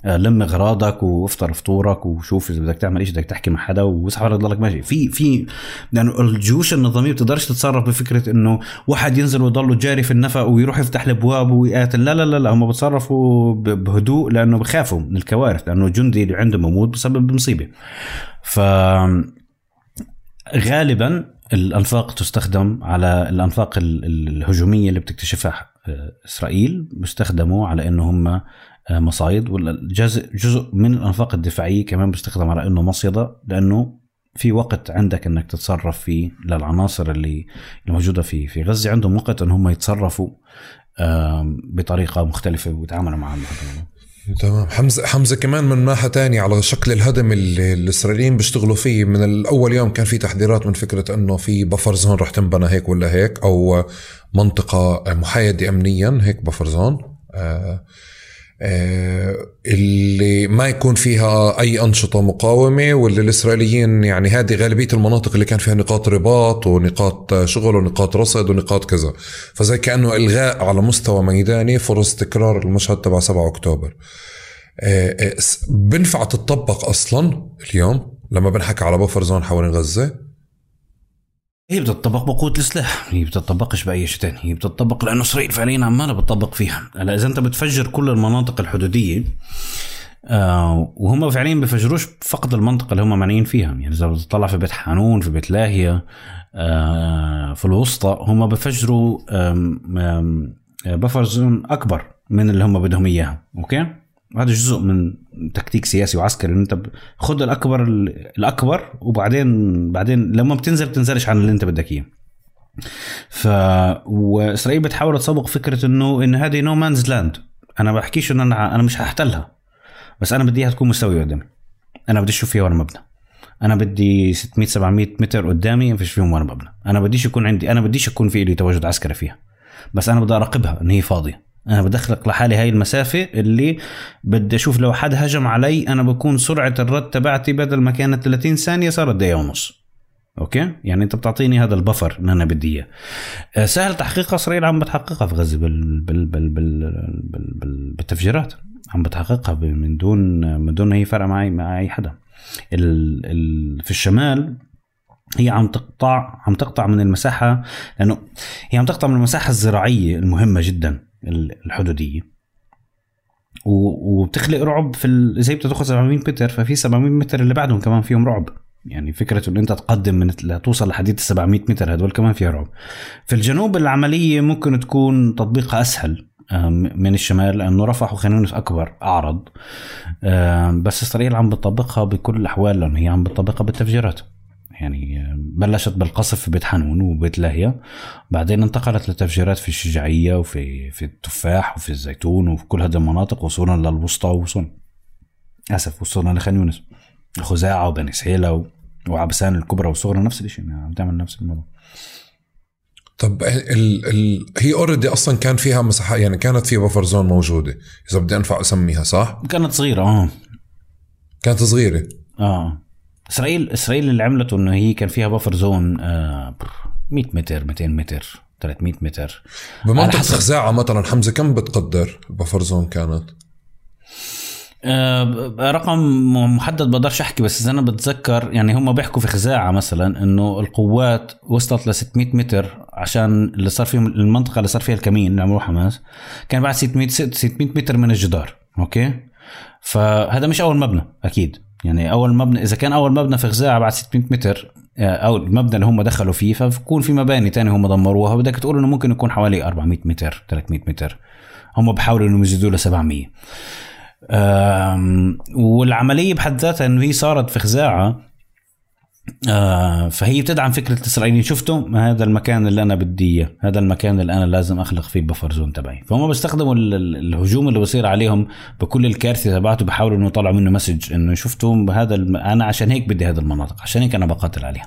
Speaker 1: آه، لم أغراضك وافطر فطورك وشوف إذا بدك تعمل شيء بدك تحكي مع حدا واصحى تضلك ماشي. في في لأنه الجيوش النظامية بتقدرش تتصرف بفكرة إنه واحد ينزل ويضله جاري في النفق ويروح يفتح الابواب ويقاتل. لا لا لا, لا هم بتصرفوا بهدوء لأنه بخافوا من الكوارث لأنه الجندي اللي عنده موجود بسبب مصيبة. ف غالبا الأنفاق تستخدم على الأنفاق ال- ال- الهجومية اللي بتكتشفها آه، إسرائيل بيستخدموا على إنه هم آه، مصايد والجزء جزء من الأنفاق الدفاعية كمان بيستخدم على إنه مصيدة لأنه في وقت عندك إنك تتصرف فيه للعناصر اللي الموجوده في في غزة. عندهم وقت إن هم يتصرفوا بطريقة مختلفة ويتعاملوا مع الموضوع
Speaker 2: تمام. حمزة حمزة كمان من ناحية تانية على شكل الهدم اللي الإسرائيليين بيشتغلوا فيه من الأول يوم كان في تحذيرات من فكرة إنه في بفر زون رح تنبنى هيك ولا هيك أو منطقة محايدة امنيا هيك بفر زون آه اللي ما يكون فيها أي أنشطة مقاومة واللي الإسرائيليين يعني هذه غالبية المناطق اللي كان فيها نقاط رباط ونقاط شغل ونقاط رصد ونقاط كذا. فزي كأنه إلغاء على مستوى ميداني فرص تكرار المشهد تبع 7 أكتوبر. آه، آه، بنفع تطبق أصلا اليوم؟ لما بنحكي على بفر زون حوالين غزة؟
Speaker 1: هي بتطبق بقوة السلاح هي بتطبقش بأي شيء تاني. هي بتطبق لأنه إسرائيل فعليا عمالة بتطبق فيها. هلا إذا أنت بتفجر كل المناطق الحدودية آه وهم فعليا بفجروش فقط المنطقة اللي هم معنيين فيها. يعني إذا بتطلع في بيت حانون في بيت لاهية آه في الوسطى هم بفجروا آم، آم، buffer zone أكبر من اللي هم بدهم إياها. okay؟ هذا جزء من تكتيك سياسي وعسكري إن أنت خد الأكبر الأكبر وبعدين بعدين لما بتنزل بتنزلش عن اللي أنت بدك إياه. ف وإسرائيل بتحاول تسوق فكرة انه إن هذه no man's land أنا بحكيش إنه أنا أنا مش هحتلها. بس أنا بدي إياها تكون مستوية قدامي. أنا بدي أشوف فيها وأنا مبنى. أنا بدي 600 700 متر قدامي ما فيش فيهم وأنا مبنى. أنا بديش يكون عندي أنا بديش يكون في لي تواجد عسكري فيها. بس أنا بدي أراقبها إن هي فاضية. أنا بدخلق لحالي هاي المسافة اللي بدي أشوف لو حد هجم علي أنا بكون سرعة الرد تبعتي بدل ما كانت 30 ثانية صارت دقيقه ونص. أوكي؟ يعني أنت بتعطيني هذا البفر ان أنا بدي إياه. آه، سهل تحقيقها إسرائيل عم بتحققها في غزه بال بال بال بال بال بال بالتفجيرات. عم بتحققها من دون من دون أي فرق معي مع أي حدا. ال ال في الشمال هي عم تقطع عم تقطع من المساحة لأنه هي عم تقطع من المساحة الزراعية المهمة جدا. الحدودية. وبتخلق رعب في. زي بتاخذ 700 متر ففي 700 متر اللي بعدهم كمان فيهم رعب. يعني فكرة إن أنت تقدم من لتوصل لحديد ال 700 متر هدول كمان فيها رعب. في الجنوب العملية ممكن تكون تطبيقها أسهل من الشمال لأنه رفح وخان يونس أكبر أعرض. بس اسرائيل عم بتطبقها بكل الأحوال لأنه هي عم بتطبقها بالتفجيرات. يعني بلشت بالقصف في بيت حنون وبيت لاهيا بعدين انتقلت لتفجيرات في الشجاعية وفي في التفاح وفي الزيتون وفي كل هذه المناطق وصولا للوسطى وصولا. اسف وصولا لخان يونس. خزاعة وبني سهيلة و... وعبسان الكبرى والصغرى نفس الشيء يعني عم تعمل نفس الموضوع.
Speaker 2: طب ال ال هي already أصلا كان فيها مساحة يعني كانت في buffer zone موجودة إذا بدي أنفع أسميها صح؟
Speaker 1: كانت صغيرة آه.
Speaker 2: كانت صغيرة؟
Speaker 1: آه. اسرائيل إسرائيل اللي عملته إنه هي كان فيها buffer zone آه 100 متر 200 متر 300 متر.
Speaker 2: بمنطقة
Speaker 1: حسب.
Speaker 2: خزاعة مثلا حمزة كم بتقدر ال buffer zone كانت؟
Speaker 1: آه، رقم محدد بقدرش أحكي بس إذا أنا بتذكر يعني هم بيحكوا في خزاعة مثلا إنه القوات وصلت ل 600 متر عشان اللي صار فيهم المنطقة اللي صار فيها الكمين اللي عملوه حماس كان بعد 600 600 متر من الجدار أوكي؟ فهذا مش أول مبنى أكيد. يعني أول مبنى إذا كان أول مبنى في خزاعه بعد 600 متر آه، أو المبنى اللي هم دخلوا فيه فبكون في مباني تانية هم دمروها بدك تقول إنه ممكن يكون حوالي 400 متر 300 متر. هم بحاولوا إنهم يزيدوا ل 700 أم، والعملية بحد ذاتها انه هي صارت في خزاعه آه فهي بتدعم فكرة الإسرائيليين. شفتوا؟ هذا المكان اللي أنا بدي إياه. هذا المكان اللي أنا لازم أخلق فيه بفر زون تبعي. فهم بيستخدموا ال- ال- الهجوم اللي بصير عليهم بكل الكارثة تبعته بيحاولوا إنه يطلعوا منه مسج إنه شفتوا هذا الم... أنا عشان هيك بدي هذه المناطق. عشان هيك أنا بقاتل عليها.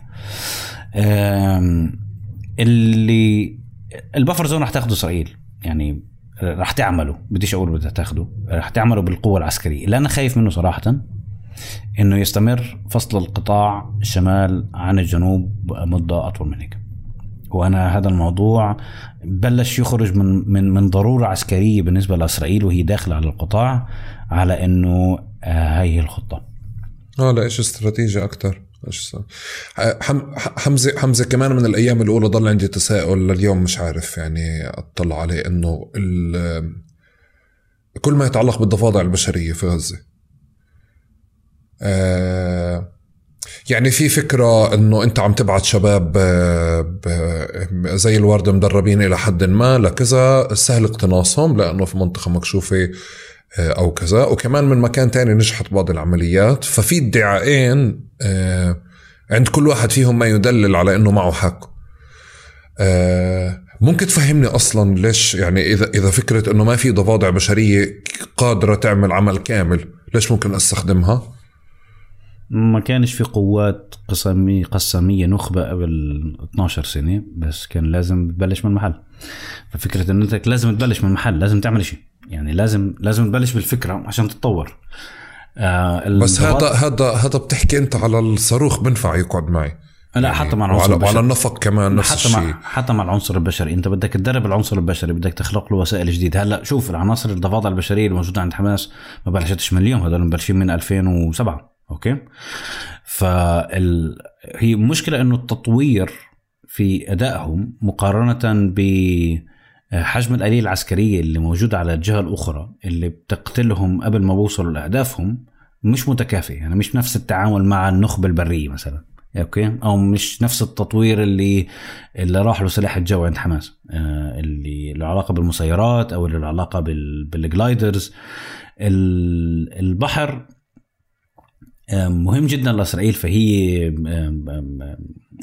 Speaker 1: آم، اللي البفر زون رح تاخده إسرائيل. يعني رح تعمله. بديش أقول بدها تاخده. رح تعمله بالقوة العسكرية. اللي أنا خايف منه صراحة إنه يستمر فصل القطاع الشمال عن الجنوب مدة أطول من هيك. وأنا هذا الموضوع بلش يخرج من من من ضرورة عسكرية بالنسبة لإسرائيل وهي داخلة على القطاع على إنه آه هي الخطة.
Speaker 2: آه لا إيش استراتيجي أكثر؟ حم- حمزه حمزة كمان من الأيام الأولى ضل عندي تساؤل لليوم مش عارف يعني أطلع عليه إنه كل ما يتعلق بالضفادع البشرية في غزة آه يعني في فكرة إنه أنت عم تبعت شباب آه، زي الورد مدربين إلى حد ما لكذا سهل اقتناصهم لأنه في منطقة مكشوفة آه، أو كذا. وكمان من مكان تاني نجحت بعض العمليات. ففي ادعاءين آه، عند كل واحد فيهم ما يدلل على إنه معه حق. آه، ممكن تفهمني أصلا ليش يعني إذا إذا فكرة إنه ما في ضفادع بشرية قادرة تعمل عمل كامل ليش ممكن أستخدمها؟
Speaker 1: ما كانش في قوات قسمية قسامية نخبة قبل 12 سنة بس كان لازم تبلش من محل. ففكرة إن أنت لازم تبلش من محل لازم تعمل شيء يعني لازم لازم تبلش بالفكرة عشان تتطور. آه
Speaker 2: بس هذا هذا هذا بتحكي أنت على الصاروخ بنفع يقعد معي.
Speaker 1: لا حتى مع العنصر
Speaker 2: وعلى,
Speaker 1: البشري.
Speaker 2: وعلى النفق كمان نفس
Speaker 1: حتى
Speaker 2: الشيء.
Speaker 1: مع حتى مع العنصر البشري. أنت بدك تدرب العنصر البشري بدك تخلق له وسائل جديدة. هلأ شوف العناصر الضفادع البشرية الموجودة عند حماس ما بلشتش من اليوم. هذول مبلشين من 2007 أوكي؟ فال هي مشكله إنه التطوير في أدائهم مقارنة ب حجم الآلية العسكرية اللي موجودة على الجهة الأخرى اللي بتقتلهم قبل ما بوصلوا لأهدافهم مش متكافئ يعني مش نفس التعامل مع النخبة البرية مثلا okay؟ أو مش نفس التطوير اللي اللي راح له سلاح الجو عند حماس آه اللي له علاقة بالمسيرات أو اللي له علاقة بال بال gliders. ال- البحر مهم جدا لإسرائيل فهي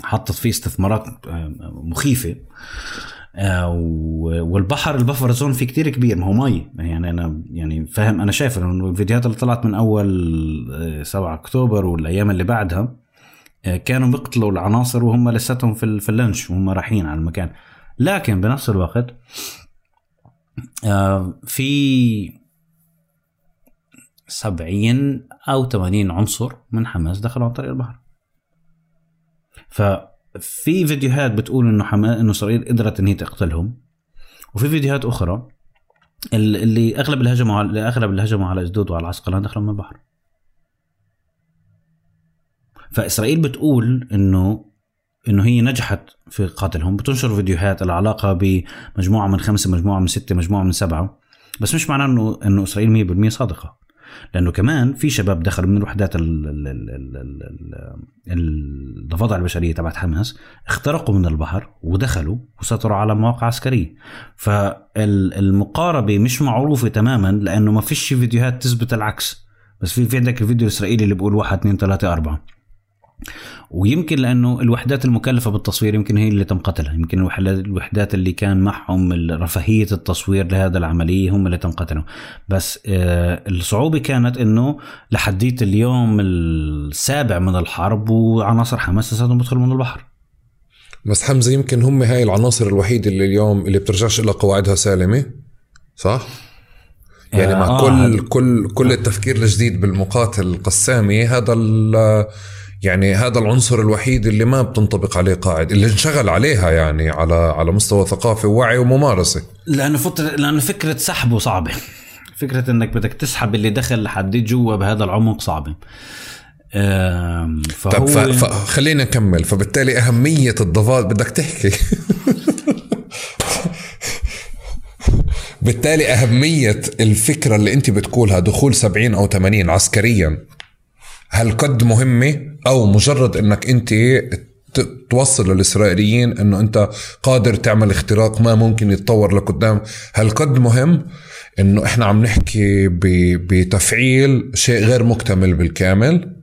Speaker 1: حطت فيه استثمارات مخيفة. آه، والبحر ال buffer zone فيه كتير كبير ما هو مي. يعني أنا يعني فاهم أنا شايف إنه الفيديوهات اللي طلعت من أول آه، 7 أكتوبر والأيام اللي بعدها آه، كانوا بيقتلوا العناصر وهم لساتهم في ال- في اللانش وهم رايحين على المكان. لكن بنفس الوقت آه، في 70 أو 80 عنصر من حماس دخلوا عن طريق البحر. ففي فيديوهات بتقول إنه حما... إنه إسرائيل قدرت إن هي تقتلهم. وفي فيديوهات أخرى ال- اللي أغلب اللي هجموا على أغلب اللي هجموا على إسدود وعلى عسقلان دخلوا من البحر. فإسرائيل بتقول إنه إنه هي نجحت في قتلهم بتنشر فيديوهات العلاقة بمجموعة من خمسة مجموعة من ستة مجموعة من سبعة. بس مش معناه انه إنه إسرائيل 100% صادقة. لأنه كمان في شباب دخلوا من ال- الضفادع البشرية تبعت حماس اخترقوا من البحر ودخلوا وسيطروا على مواقع عسكرية. فالمقاربه مش معروفة تماما لأنه ما فيش فيديوهات تثبت العكس. بس في في عندك الفيديو الإسرائيلي اللي بيقول واحد اثنين ثلاثة أربعة. ويمكن لأنه الوحدات المكلفة بالتصوير يمكن هي اللي تم قتلها. يمكن الوحدات اللي كان معهم رفاهية التصوير لهذا العملية هم اللي تم قتلهم. بس آه الصعوبة كانت إنه لحديت اليوم السابع من الحرب وعناصر حماس لساتهم بيدخلوا من البحر.
Speaker 2: بس حمزة يمكن هم هاي العناصر الوحيدة اللي اليوم اللي بترجعش إلى قواعدها سالمة صح؟ يعني مع
Speaker 1: آه،
Speaker 2: كل
Speaker 1: هذا-
Speaker 2: كل كل التفكير الجديد بالمقاتل القسامي هذا يعني هذا العنصر الوحيد اللي ما بتنطبق عليه قاعدة اللي انشغل عليها يعني على على مستوى ثقافي ووعي وممارسة.
Speaker 1: لأنه فترة لأنه فكرة سحبه صعبة. فكرة إنك بدك تسحب اللي دخل لحديت جوا بهذا العمق صعبة. آم، فهو
Speaker 2: طب فخلينا نكمل فبالتالي أهمية الضفادع بدك تحكي. بالتالي أهمية الفكرة اللي أنت بتقولها دخول 70 أو 80 عسكريا. هل قد مهمة أو مجرد أنك أنت ت- توصل للإسرائيليين أنه أنت قادر تعمل اختراق ما ممكن يتطور لقدام؟ هل قد مهم أنه إحنا عم نحكي بتفعيل شيء غير مكتمل بالكامل؟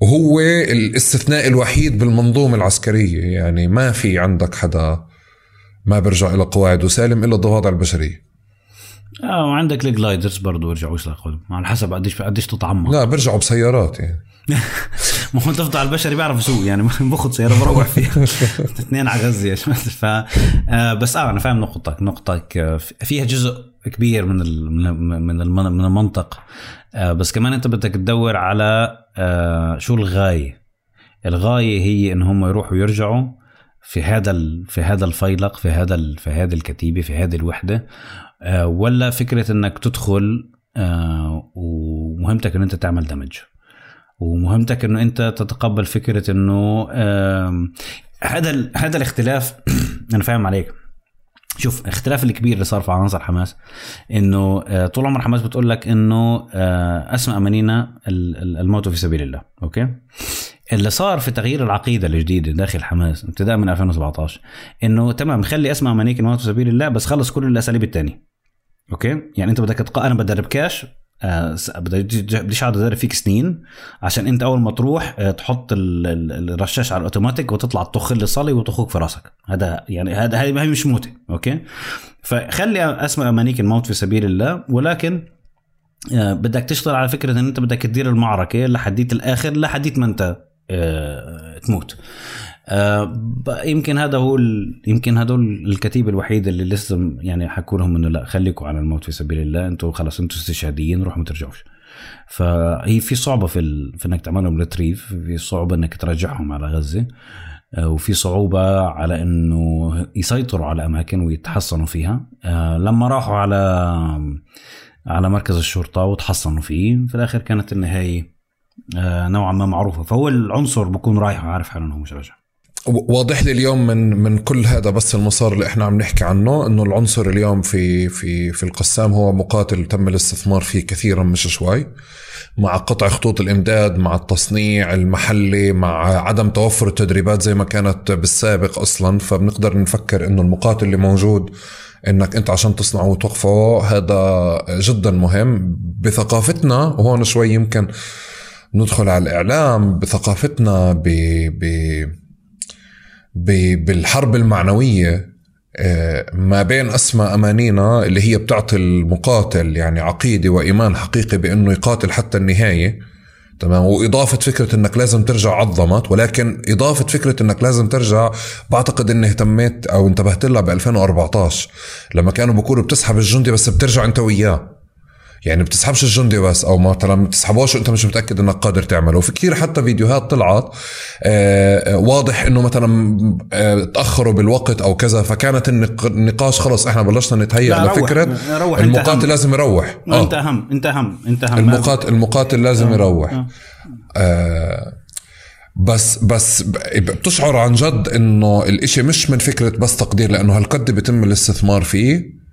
Speaker 2: وهو الاستثناء الوحيد بالمنظومة العسكرية يعني ما في عندك حدا ما بيرجع إلى قواعد وسالم إلا الضفادع البشرية.
Speaker 1: آه وعندك الجلايدرز برضه بيرجعوا يسلقوا على حسب قديش قديش تتعمق.
Speaker 2: لا بيرجعوا بسيارات يعني.
Speaker 1: ما هو الضفدع البشري بيعرف يسوق يعني باخذ سيارة بروح فيها. اثنين على غزة يا ف آه، بس آه أنا فاهم نقطتك نقطتك آه، فيها جزء كبير من من من المنطق. آه، بس كمان أنت بدك تدور على شو الغاية. الغاية هي إن هم يروحوا يرجعوا في هذا في هذا الفيلق في هذا في هذه الكتيبة في هذه الوحدة. ولا فكرة إنك تدخل ومهمتك ان أنت تعمل دمج. ومهمتك إنه أنت تتقبل فكرة إنه هذا هذا الاختلاف أنا فاهم عليك. شوف الاختلاف الكبير اللي صار في عناصر حماس إنه آه، طول عمر حماس بتقول لك إنه آه، اسمى امانينا الموت في سبيل الله. okay؟ اللي صار في تغيير العقيدة الجديدة داخل حماس ابتداء من 2017 إنه تمام نخلي اسمى امانيك الموت في سبيل الله بس خلص كل الأساليب الثانية okay؟ يعني أنت بدك تق... أنا بدرب كاش آه بديش أقعد أدرب فيك سنين عشان أنت أول ما تروح آه تحط الرشاش على الأوتوماتيك وتطلع تطخ لي صلي وتخوك في راسك. هذا يعني هذا هي مش موتة. okay؟ فخلي أسمى امانيك الموت في سبيل الله ولكن آه بدك تشتغل على فكرة إن أنت بدك تدير المعركة لحديت الآخر لحديت ما أنت تموت. آه يمكن هذا هو يمكن هدول الكتيبه الوحيده اللي لسه يعني حكوا لهم إنه لا خليكم على الموت في سبيل الله. أنتم خلص أنتم استشهاديين روحوا ما ترجعوش. فهي في صعوبة في, ال... في إنك تعملهم retrieve في صعوبة إنك ترجعهم على غزة آه وفي صعوبة على إنه يسيطروا على أماكن ويتحصنوا فيها. آه لما راحوا على على مركز الشرطة وتحصنوا فيه في الآخر كانت النهاية آه، نوعا ما معروفة. فهو العنصر بكون رايح وعارف حاله إنه مش راجع.
Speaker 2: واضح لي اليوم من من كل هذا بس المسار اللي إحنا عم نحكي عنه إنه العنصر اليوم في في في القسام هو مقاتل تم الاستثمار فيه كثيرا مش شوي مع قطع خطوط الإمداد مع التصنيع المحلي مع عدم توفر التدريبات زي ما كانت بالسابق أصلا. فبنقدر نفكر إنه المقاتل اللي موجود إنك أنت عشان تصنعه وتوقفه هذا جدا مهم. بثقافتنا وهون شوي يمكن ندخل على الإعلام بثقافتنا ب ب بالحرب المعنوية آه، ما بين أسمى أمانينا اللي هي بتعطي المقاتل يعني عقيدة وإيمان حقيقي بأنه يقاتل حتى النهاية. تمام؟ وإضافة فكرة أنك لازم ترجع عظمت ولكن إضافة فكرة أنك لازم ترجع بعتقد أني اهتميت أو انتبهت لها ب 2014 لما كانوا بيقولوا بتسحب الجندي بس بترجع أنت وياه. يعني بتسحبش الجندي بس أو مثلا ما بتسحبوش وأنت مش متأكد إنك قادر تعمله. وفي كثير حتى فيديوهات طلعت آه، آه، واضح إنه مثلا آه، تأخروا بالوقت أو كذا فكانت النقاش خلص إحنا بلشنا نتهيأ لفكرة روح المقاتل لازم يروح.
Speaker 1: آه. انت اهم انت اهم انت اهم
Speaker 2: المقاتل المقاتل لازم. يروح. آه. بس بس بتشعر عن جد إنه الإشي مش من فكرة بس تقدير لأنه هالقد بيتم الاستثمار فيه.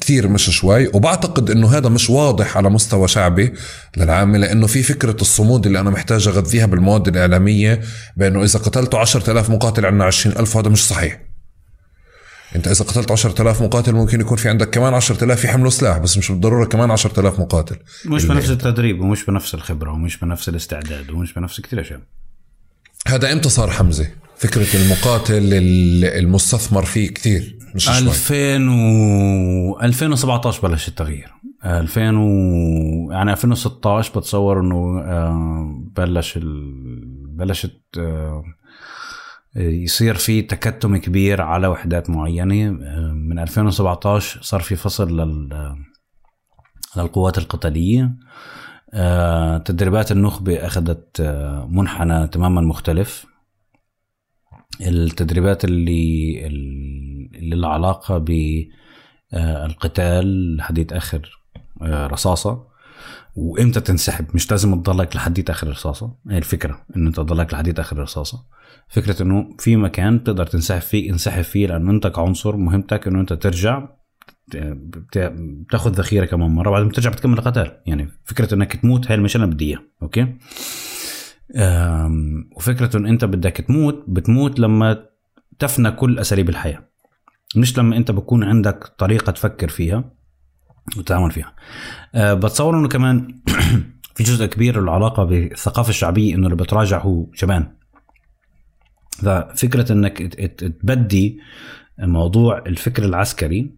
Speaker 2: كثير مش شوي. وبعتقد إنه هذا مش واضح على مستوى شعبي للعامة لإنه في فكرة الصمود اللي أنا محتاج أغذيها بالمواد الإعلامية بأنه إذا قتلتوا 10000 مقاتل عندنا 20000 هذا مش صحيح. أنت إذا قتلت 10000 مقاتل ممكن يكون في عندك كمان 10000 يحملوا سلاح بس مش بالضرورة كمان 10000 مقاتل.
Speaker 1: مش بنفس التدريب ومش بنفس الخبرة ومش بنفس الاستعداد ومش بنفس كثير أشياء.
Speaker 2: هذا إمتى صار حمزة. فكرة المقاتل المستثمر فيه كثير.
Speaker 1: مش 2000 و 2017 بلش التغيير. 2000 و يعني 2016 بتصور إنه آه، بلش ال... بلشت آه، يصير في تكتم كبير على وحدات معينة. آه، من 2017 صار في فصل لل للقوات القتالية. تدريبات النخبة أخذت منحنى تماما مختلف. التدريبات اللي اللي لها علاقة بالقتال لحد آخر آه، رصاصة. وإمتى تنسحب؟ مش لازم تضلك لحد آخر رصاصة. هي الفكرة انه أنت تضلك لحد آخر رصاصة. فكرة إنه في مكان تقدر تنسحب فيه انسحب فيه لأنه أنت كعنصر مهمتك إنه أنت ترجع بتاخذ ذخيرة كمان مرة بعدين بترجع بتكمل القتال. يعني فكرة إنك تموت هي المشي أنا بدي اياها أوكي وفكرة ان أنت بدك تموت بتموت لما تفنى كل أساليب الحياة. مش لما انت بكون عندك طريقة تفكر فيها وتتعامل فيها. أه، بتصور انه كمان في جزء كبير له علاقه بالثقافة الشعبية انه اللي بتراجع هو جبان ففكرة انك تبدي موضوع الفكر العسكري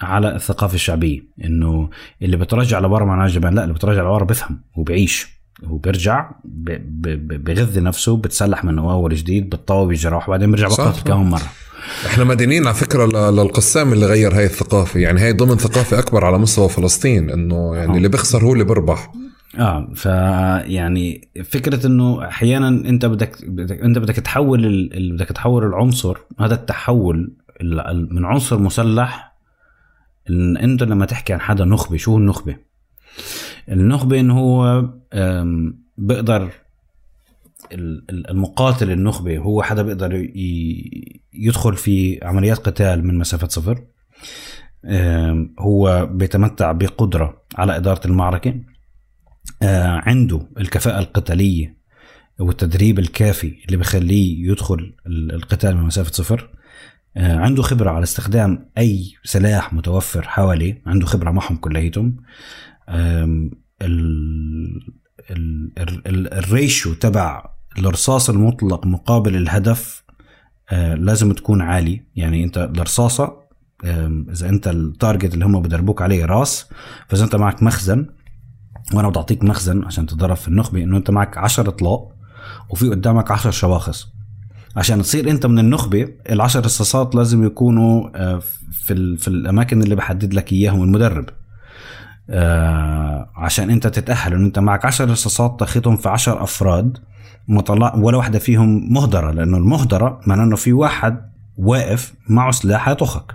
Speaker 1: على الثقافة الشعبية انه اللي بتراجع لورا معناه جبان لا اللي بتراجع لورا بفهم وبيعيش هو بيرجع بغذي نفسه بتسلح من أول جديد بتطوى بالجراح وبعدين بيرجع بقاتل كمان مرة.
Speaker 2: إحنا مدينين على فكرة للقسام اللي غير هاي الثقافة. يعني هي ضمن ثقافة أكبر على مستوى فلسطين إنه يعني اللي بيخسر هو اللي بيربح.
Speaker 1: آه فيعني فكرة إنه أحيانا أنت بدك, بدك أنت بدك تحول ال... بدك تحول العنصر هذا التحول من عنصر مسلح إن أنت لما تحكي عن حدا نخبة شو النخبة؟ النخبة إنه هو بيقدر المقاتل النخبة هو حدا بيقدر يدخل في عمليات قتال من مسافة صفر. هو بيتمتع بقدرة على إدارة المعركة. آه، عنده الكفاءة القتالية والتدريب الكافي اللي بخليه يدخل القتال من مسافة صفر. آه، عنده خبرة على استخدام أي سلاح متوفر حواليه. عنده خبرة معهم كليتهم. ال ratio تبع الرصاص المطلق مقابل الهدف آه، لازم تكون عالي. يعني انت الرصاصة إذا انت ال target اللي هم بدربوك عليه راس فإذا انت معك مخزن وأنا بدي اعطيك مخزن عشان تتدرب في النخبة إنه انت معك 10 إطلاق وفي قدامك 10 شواخص. عشان تصير انت من النخبة العشر رصاصات لازم يكونوا آه، في في الأماكن اللي بحدد لك إياهم المدرب. آه، عشان انت تتأهل إنه انت معك 10 رصاصات تاخذهم في 10 أفراد مطلع ولا واحدة فيهم مهدرة لأنه المهدرة معناه إنه في واحد واقف معه سلاح حيطخك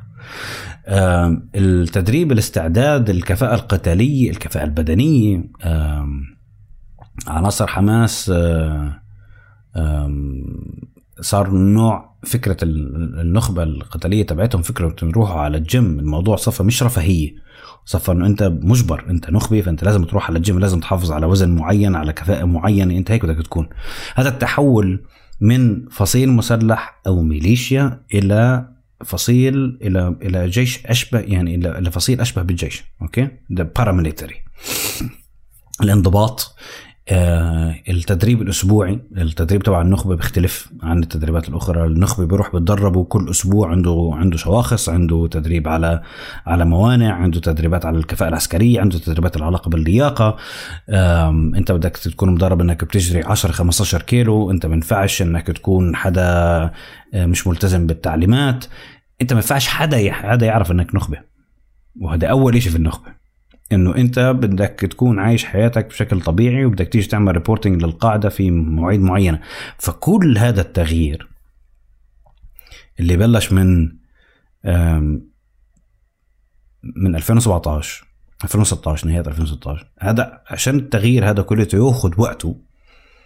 Speaker 1: التدريب الاستعداد الكفاءة القتالية الكفاءة البدنية عناصر حماس صار نوع فكرة النخبة القتالية تبعتهم فكرة يروحوا على الجيم الموضوع صفى مش رفاهية. صفى إنه أنت مجبر أنت نخبه فأنت لازم تروح على الجيم لازم تحافظ على وزن معين على كفاءة معينة أنت هيك بدك تكون. هذا التحول من فصيل مسلح أو ميليشيا إلى فصيل إلى إلى جيش أشبه يعني إلى فصيل أشبه بالجيش okay؟ ده paramilitary الانضباط التدريب الأسبوعي التدريب تبع النخبة بيختلف عن التدريبات الأخرى. النخبة بيروح بتدربوا كل أسبوع عنده عنده شواخص عنده تدريب على على موانع عنده تدريبات على الكفاءة العسكرية عنده تدريبات العلاقة باللياقة. أنت بدك تكون مدرب إنك بتجري 10 15 كيلو أنت ما ينفعش إنك تكون حدا آه، مش ملتزم بالتعليمات. أنت ما ينفعش حدا حدا يعرف إنك نخبة. وهذا أول شيء في النخبة. إنه أنت بدك تكون عايش حياتك بشكل طبيعي وبدك تيجي تعمل ريبورتنج للقاعدة في مواعيد معينة. فكل هذا التغيير اللي بلش من من 2017 2016 نهاية 2016 هذا عشان التغيير هذا كله ياخذ وقته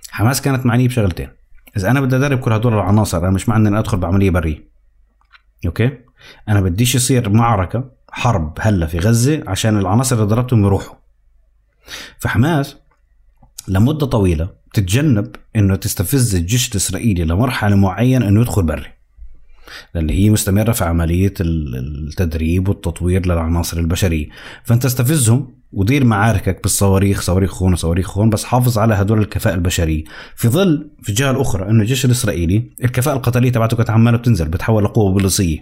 Speaker 1: حماس كانت معنيه بشغلتين. إذا أنا بدي أدرب كل هدول العناصر أنا مش معنى إني أدخل بعملية برية. Okay؟ أنا بديش يصير معركة حرب هلا في غزة عشان العناصر اللي ضربتهم يروحوا. فحماس لمدة طويلة تتجنب إنه تستفز الجيش الإسرائيلي لمرحلة معينة إنه يدخل بري. لأن هي مستمرة في عملية التدريب والتطوير للعناصر البشرية. فأنت استفزهم ودير معاركك بالصواريخ صواريخ هون وصواريخ هون بس حافظ على هدول الكفاءة البشرية. في ظل في الجهة الأخرى أنه الجيش الإسرائيلي الكفاءة القتالية تبعته كانت عمالة بتنزل بتحول لقوة بوليسية.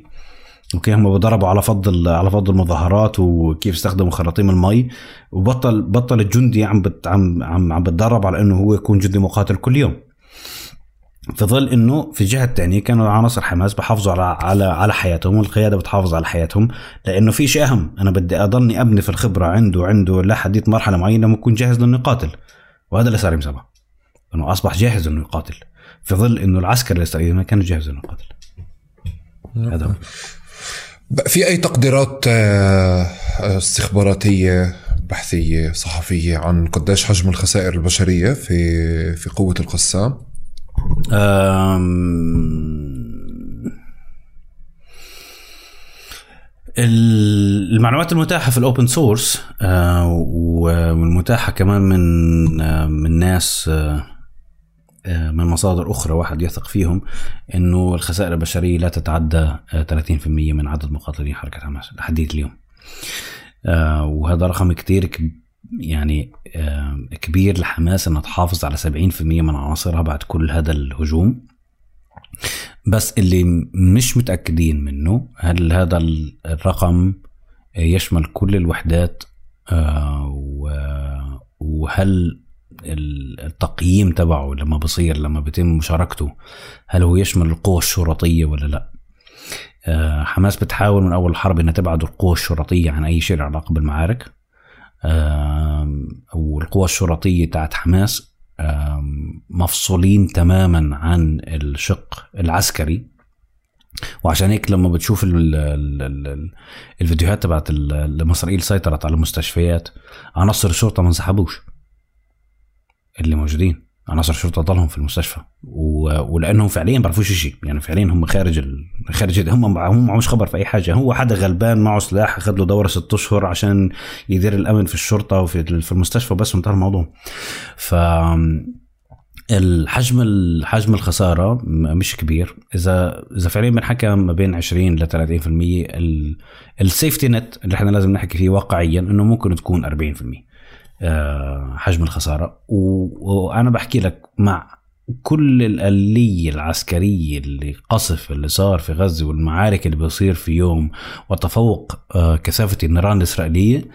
Speaker 1: أوكي هم بضربوا على فض على فض المظاهرات وكيف استخدموا خراطيم المي وبطل بطل الجندي عم بت عم عم عم بتدرب على إنه هو يكون جندي مقاتل كل يوم. في ظل إنه في الجهه الثانية كانوا عناصر حماس بحافظوا على على على حياتهم والقيادة بتحافظ على حياتهم لإنه في شيء أهم أنا بدي أضلني أبني في الخبرة عنده عنده لحديت مرحلة معينة لما يكون جاهز إنه يقاتل. وهذا اللي صار يوم إنه أصبح جاهز إنه يقاتل. في ظل إنه العسكر الاسرائيلي ما كان جاهز إنه يقاتل.
Speaker 2: هذا هو. في أي تقديرات آه، استخباراتية بحثية صحفية عن قديش حجم الخسائر البشرية في في قوة القسام؟
Speaker 1: المعلومات المتاحة في الأوبن سورس آه، والمتاحة كمان من آه، من ناس آه، من مصادر أخرى واحد يثق فيهم إنه الخسائر البشرية لا تتعدى 30% من عدد مقاتلين حركة حماس لحديث اليوم. وهذا رقم كتير يعني كبير لحماس إنها تحافظ على 70% من عناصرها بعد كل هذا الهجوم. بس اللي مش متأكدين منه هل هذا ال- الرقم يشمل كل الوحدات؟ آه، وهل التقييم تبعه لما بصير لما بيتم مشاركته. هل هو يشمل القوى الشرطية ولا لا؟ آه، حماس بتحاول من أول الحرب إنها تبعد القوى الشرطية عن أي شيء له علاقة بالمعارك. آم، والقوى الشرطية تاعت حماس آم، مفصولين تماما عن الشق العسكري. وعشان هيك لما بتشوف ال ال ال ال الفيديوهات تبعت لما اسرائيل سيطرت على المستشفيات عناصر الشرطة ما انسحبوش. اللي موجودين. عناصر الشرطة ضلهم في المستشفى. و... ولأنهم فعليا ما بيعرفوش شيء. يعني فعليا هم خارج ال... خارج ال... هم هم معهمش خبر في أي حاجة. هو حدا غلبان معه سلاح أخذ له دورة ست أشهر عشان يدير الأمن في الشرطة وفي في المستشفى بس وانتهى الموضوع. ف الحجم حجم الخسارة مش كبير. اذا إذا فعليا بنحكى ما بين 20 ل 30% ال- السيفتي نت اللي إحنا لازم نحكي فيه واقعيا إنه ممكن تكون 40% آه، حجم الخسارة. وأنا بحكي لك مع كل الآلية العسكرية اللي قصف اللي صار في غزة والمعارك اللي بيصير في يوم وتفوق آه، كثافة النيران الإسرائيلية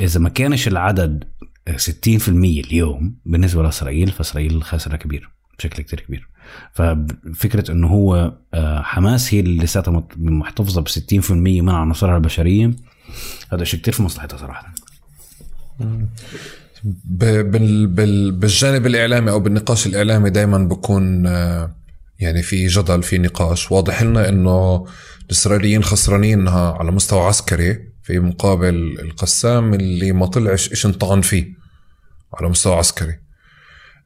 Speaker 1: إذا ما كانش العدد 60% اليوم بالنسبة لإسرائيل فإسرائيل خاسرة كبير بشكل كتير كبير. ففكرة إنه هو آه، حماس هي اللي لساتها محتفظة ب 60% من عناصرها البشرية هذا شيء كتير في مصلحتها صراحة.
Speaker 2: بالجانب الإعلامي أو بالنقاش الإعلامي دائما بكون آه، يعني في جدل في نقاش. واضح لنا إنه الإسرائيليين خسرانينها على مستوى عسكري في مقابل القسام اللي ما طلعش إيش انطعن فيه على مستوى عسكري.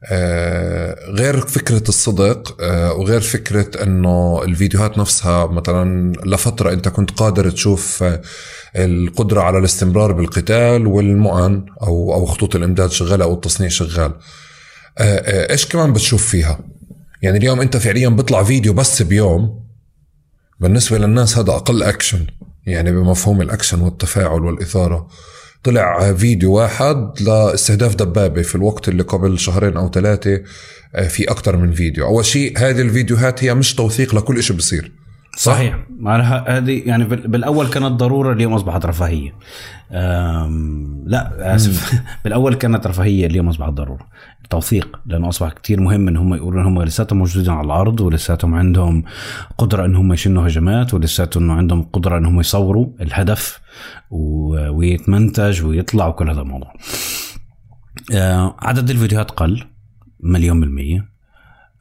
Speaker 2: آه، غير فكرة الصدق آه، وغير فكرة إنه الفيديوهات نفسها مثلا لفترة أنت كنت قادر تشوف القدرة على الاستمرار بالقتال والمؤن أو أو خطوط الإمداد شغالة أو التصنيع شغال. آه، آه، إيش كمان بتشوف فيها؟ يعني اليوم أنت فعليا بيطلع فيديو بس بيوم بالنسبة للناس هذا أقل اكشن يعني بمفهوم الاكشن والتفاعل والإثارة. طلع فيديو واحد لاستهداف دبابة في الوقت اللي قبل شهرين أو ثلاثة آه، في أكتر من فيديو. أول شيء هذه الفيديوهات هي مش توثيق لكل إشي بصير.
Speaker 1: صحيح. معناها هذه يعني بال- بالأول كانت ضرورة اليوم أصبحت رفاهية. لا آسف. بالأول كانت رفاهية اليوم أصبحت ضرورة. توثيق لأنه أصبح كتير مهم إن هم يقولوا إن هم لساتهم موجودين على الأرض ولساتهم عندهم قدرة إن هم يشنوا هجمات ولساتهم انه عندهم قدرة إن هم يصوروا الهدف ويتمنتج ويطلع وكل هذا الموضوع. آه، عدد الفيديوهات قل مليون بالمية.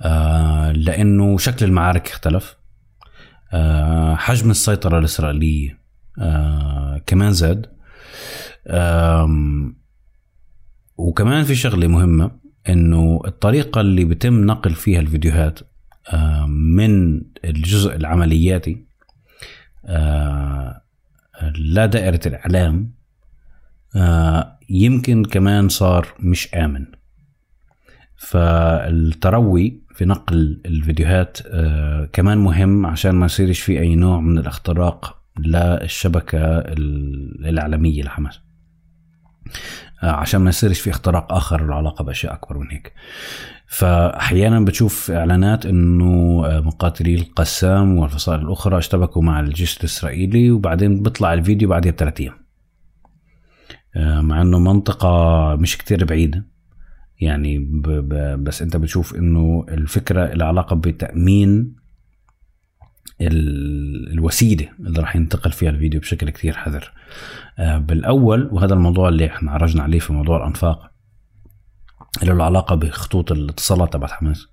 Speaker 1: آه، لأنه شكل المعارك اختلف. حجم السيطرة الإسرائيلية آه، كمان زاد. وكمان في شغلة مهمة إنه الطريقة اللي بتم نقل فيها الفيديوهات آه، من الجزء العملياتي آه، لدائرة الإعلام آه، يمكن كمان صار مش آمن. فالتروي في نقل الفيديوهات آه، كمان مهم عشان ما يصيرش في أي نوع من الاختراق للشبكة ال- الإعلامية لحماس. آه، عشان ما يصيرش في اختراق آخر له علاقة بأشياء أكبر من هيك. فأحيانا بتشوف إعلانات إنه آه، مقاتلي القسام والفصائل الأخرى اشتبكوا مع الجيش الإسرائيلي وبعدين بيطلع الفيديو بعدها بثلاث أيام. آه، مع إنه منطقة مش كتير بعيدة. يعني ب ب بس انت بتشوف انه الفكرة العلاقة بتأمين ال- الوسيلة اللي راح ينتقل فيها الفيديو بشكل كتير حذر. آه، بالأول وهذا الموضوع اللي إحنا عرجنا عليه في موضوع الأنفاق اللي له علاقة بخطوط الاتصالات تبعت حماس.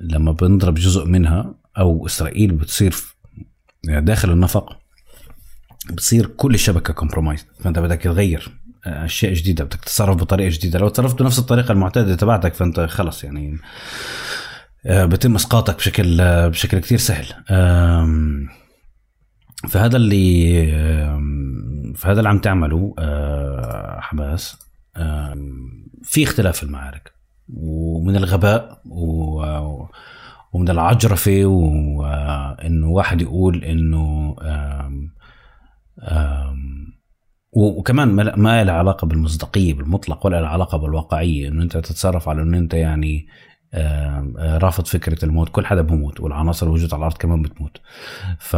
Speaker 1: لما بنضرب جزء منها أو إسرائيل بتصير في- داخل النفق بتصير كل الشبكة كومبرومايز فأنت بدك تغير. أشياء جديدة بدك تتصرف بطريقة جديدة. لو تصرفت بنفس الطريقة المعتادة تبعتك فأنت خلص يعني آه، بتم إسقاطك بشكل آه، بشكل كتير سهل. فهذا اللي فهذا اللي عم تعمله آه، حماس في اختلاف في المعارك ومن الغباء و- ومن العجرفة وانه واحد يقول آم، وكمان ما لها علاقة بالمصداقية بالمطلق ولا لها علاقة بالواقعية. إنه أنت تتصرف على إنه أنت يعني آه، آه، رافض فكرة الموت. كل حدا بموت والعناصر الوجود على الأرض كمان بتموت. ف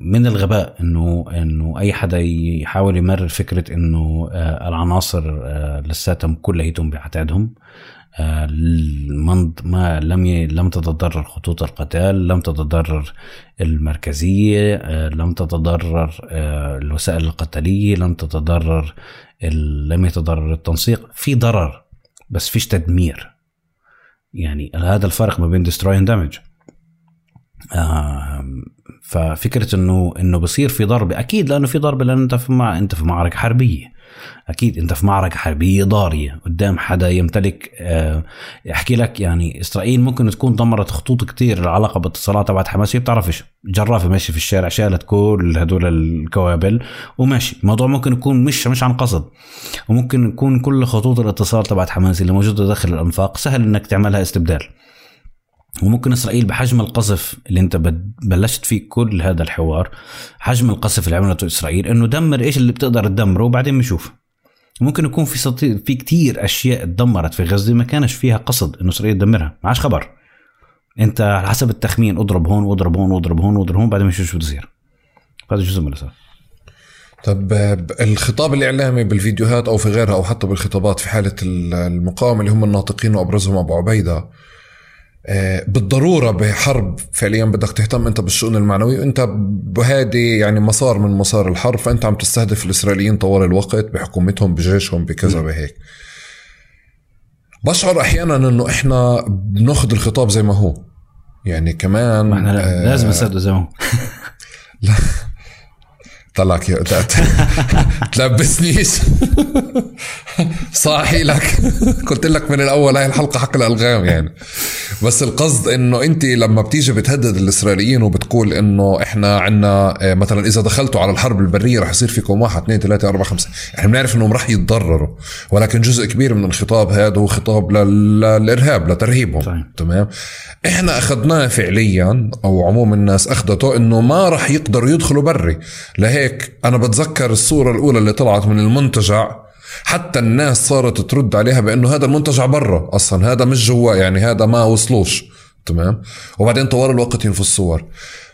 Speaker 1: من الغباء إنه إنه أي حدا يحاول يمرر فكرة إنه آه، العناصر لساتهم كليتهم بعتادهم ما لم. لم تتضرر خطوط القتال لم تتضرر المركزية لم تتضرر الوسائل القتالية لم تتضرر لم يتضرر التنسيق. في ضرر بس فيش تدمير. يعني هذا الفرق ما بين destroy and damage ففكرة انه إنه بصير في ضربه أكيد لأنه في ضربه لأن أنت في أنت في معركة حربية. أكيد أنت في معركة حربيه ضاريه قدام حدا يمتلك آه، أحكي لك يعني إسرائيل ممكن تكون دمرت خطوط كتير العلاقة باتصالات تبعت حماس هي بتعرفش جرافة ماشي في الشارع شالت كل هدول الكوابل وماشي. الموضوع ممكن يكون مش مش عن قصد. وممكن يكون كل خطوط الاتصال تبعت حماس اللي موجودة داخل الأنفاق سهل إنك تعملها استبدال. وممكن إسرائيل بحجم القصف اللي أنت بلشت فيه كل هذا الحوار حجم القصف اللي عملته إسرائيل إنه دمر إيش اللي بتقدر تدمره وبعدين بنشوف. ممكن يكون في سطي... في كتير أشياء تدمرت في غزة ما كانش فيها قصد إنه إسرائيل تدمرها ما عادش خبر. أنت على حسب التخمين اضرب هون واضرب هون واضرب هون واضرب هون بعدين بنشوف شو بده يصير هذا جزء من الاساس
Speaker 2: طب الخطاب الإعلامي بالفيديوهات أو في غيرها أو حتى بالخطابات في حالة المقاومة اللي هم الناطقين وأبرزهم أبو عبيدة آه، بالضرورة بحرب فعليا بدك تهتم أنت بالشؤون المعنوية. وانت بهادي يعني مسار من مسار الحرب فأنت عم تستهدف الإسرائيليين طوال الوقت بحكومتهم بجيشهم بكذا بهيك. بشعر أحيانا إنه إحنا بناخذ الخطاب زي ما هو. يعني كمان
Speaker 1: ما إحنا آه لازم نصدق زي ما هو.
Speaker 2: لا. طلعك يا تلبسنيش. صاحي لك. قلت لك من الأول هاي الحلقة حق الألغام يعني. بس القصد إنه أنت لما بتيجي بتهدد الإسرائيليين وبتقول إنه إحنا عنا آه، مثلا إذا دخلتوا على الحرب البرية رح يصير فيكم واحد اثنين ثلاثة أربعة خمسة. إحنا بنعرف إنهم رح يتضرروا. ولكن جزء كبير من الخطاب هذا هو خطاب للإرهاب لترهيبهم. تمام؟ إحنا أخذناه فعليا أو عموم الناس أخذته إنه ما رح يقدروا يدخلوا بري. لهيك أنا بتذكر الصورة الأولى اللي طلعت من المنتجع حتى الناس صارت ترد عليها بأنه هذا المنتجع برا أصلا هذا مش جوا يعني هذا ما وصلوش. تمام؟ وبعدين طوال الوقت ينفوا الصور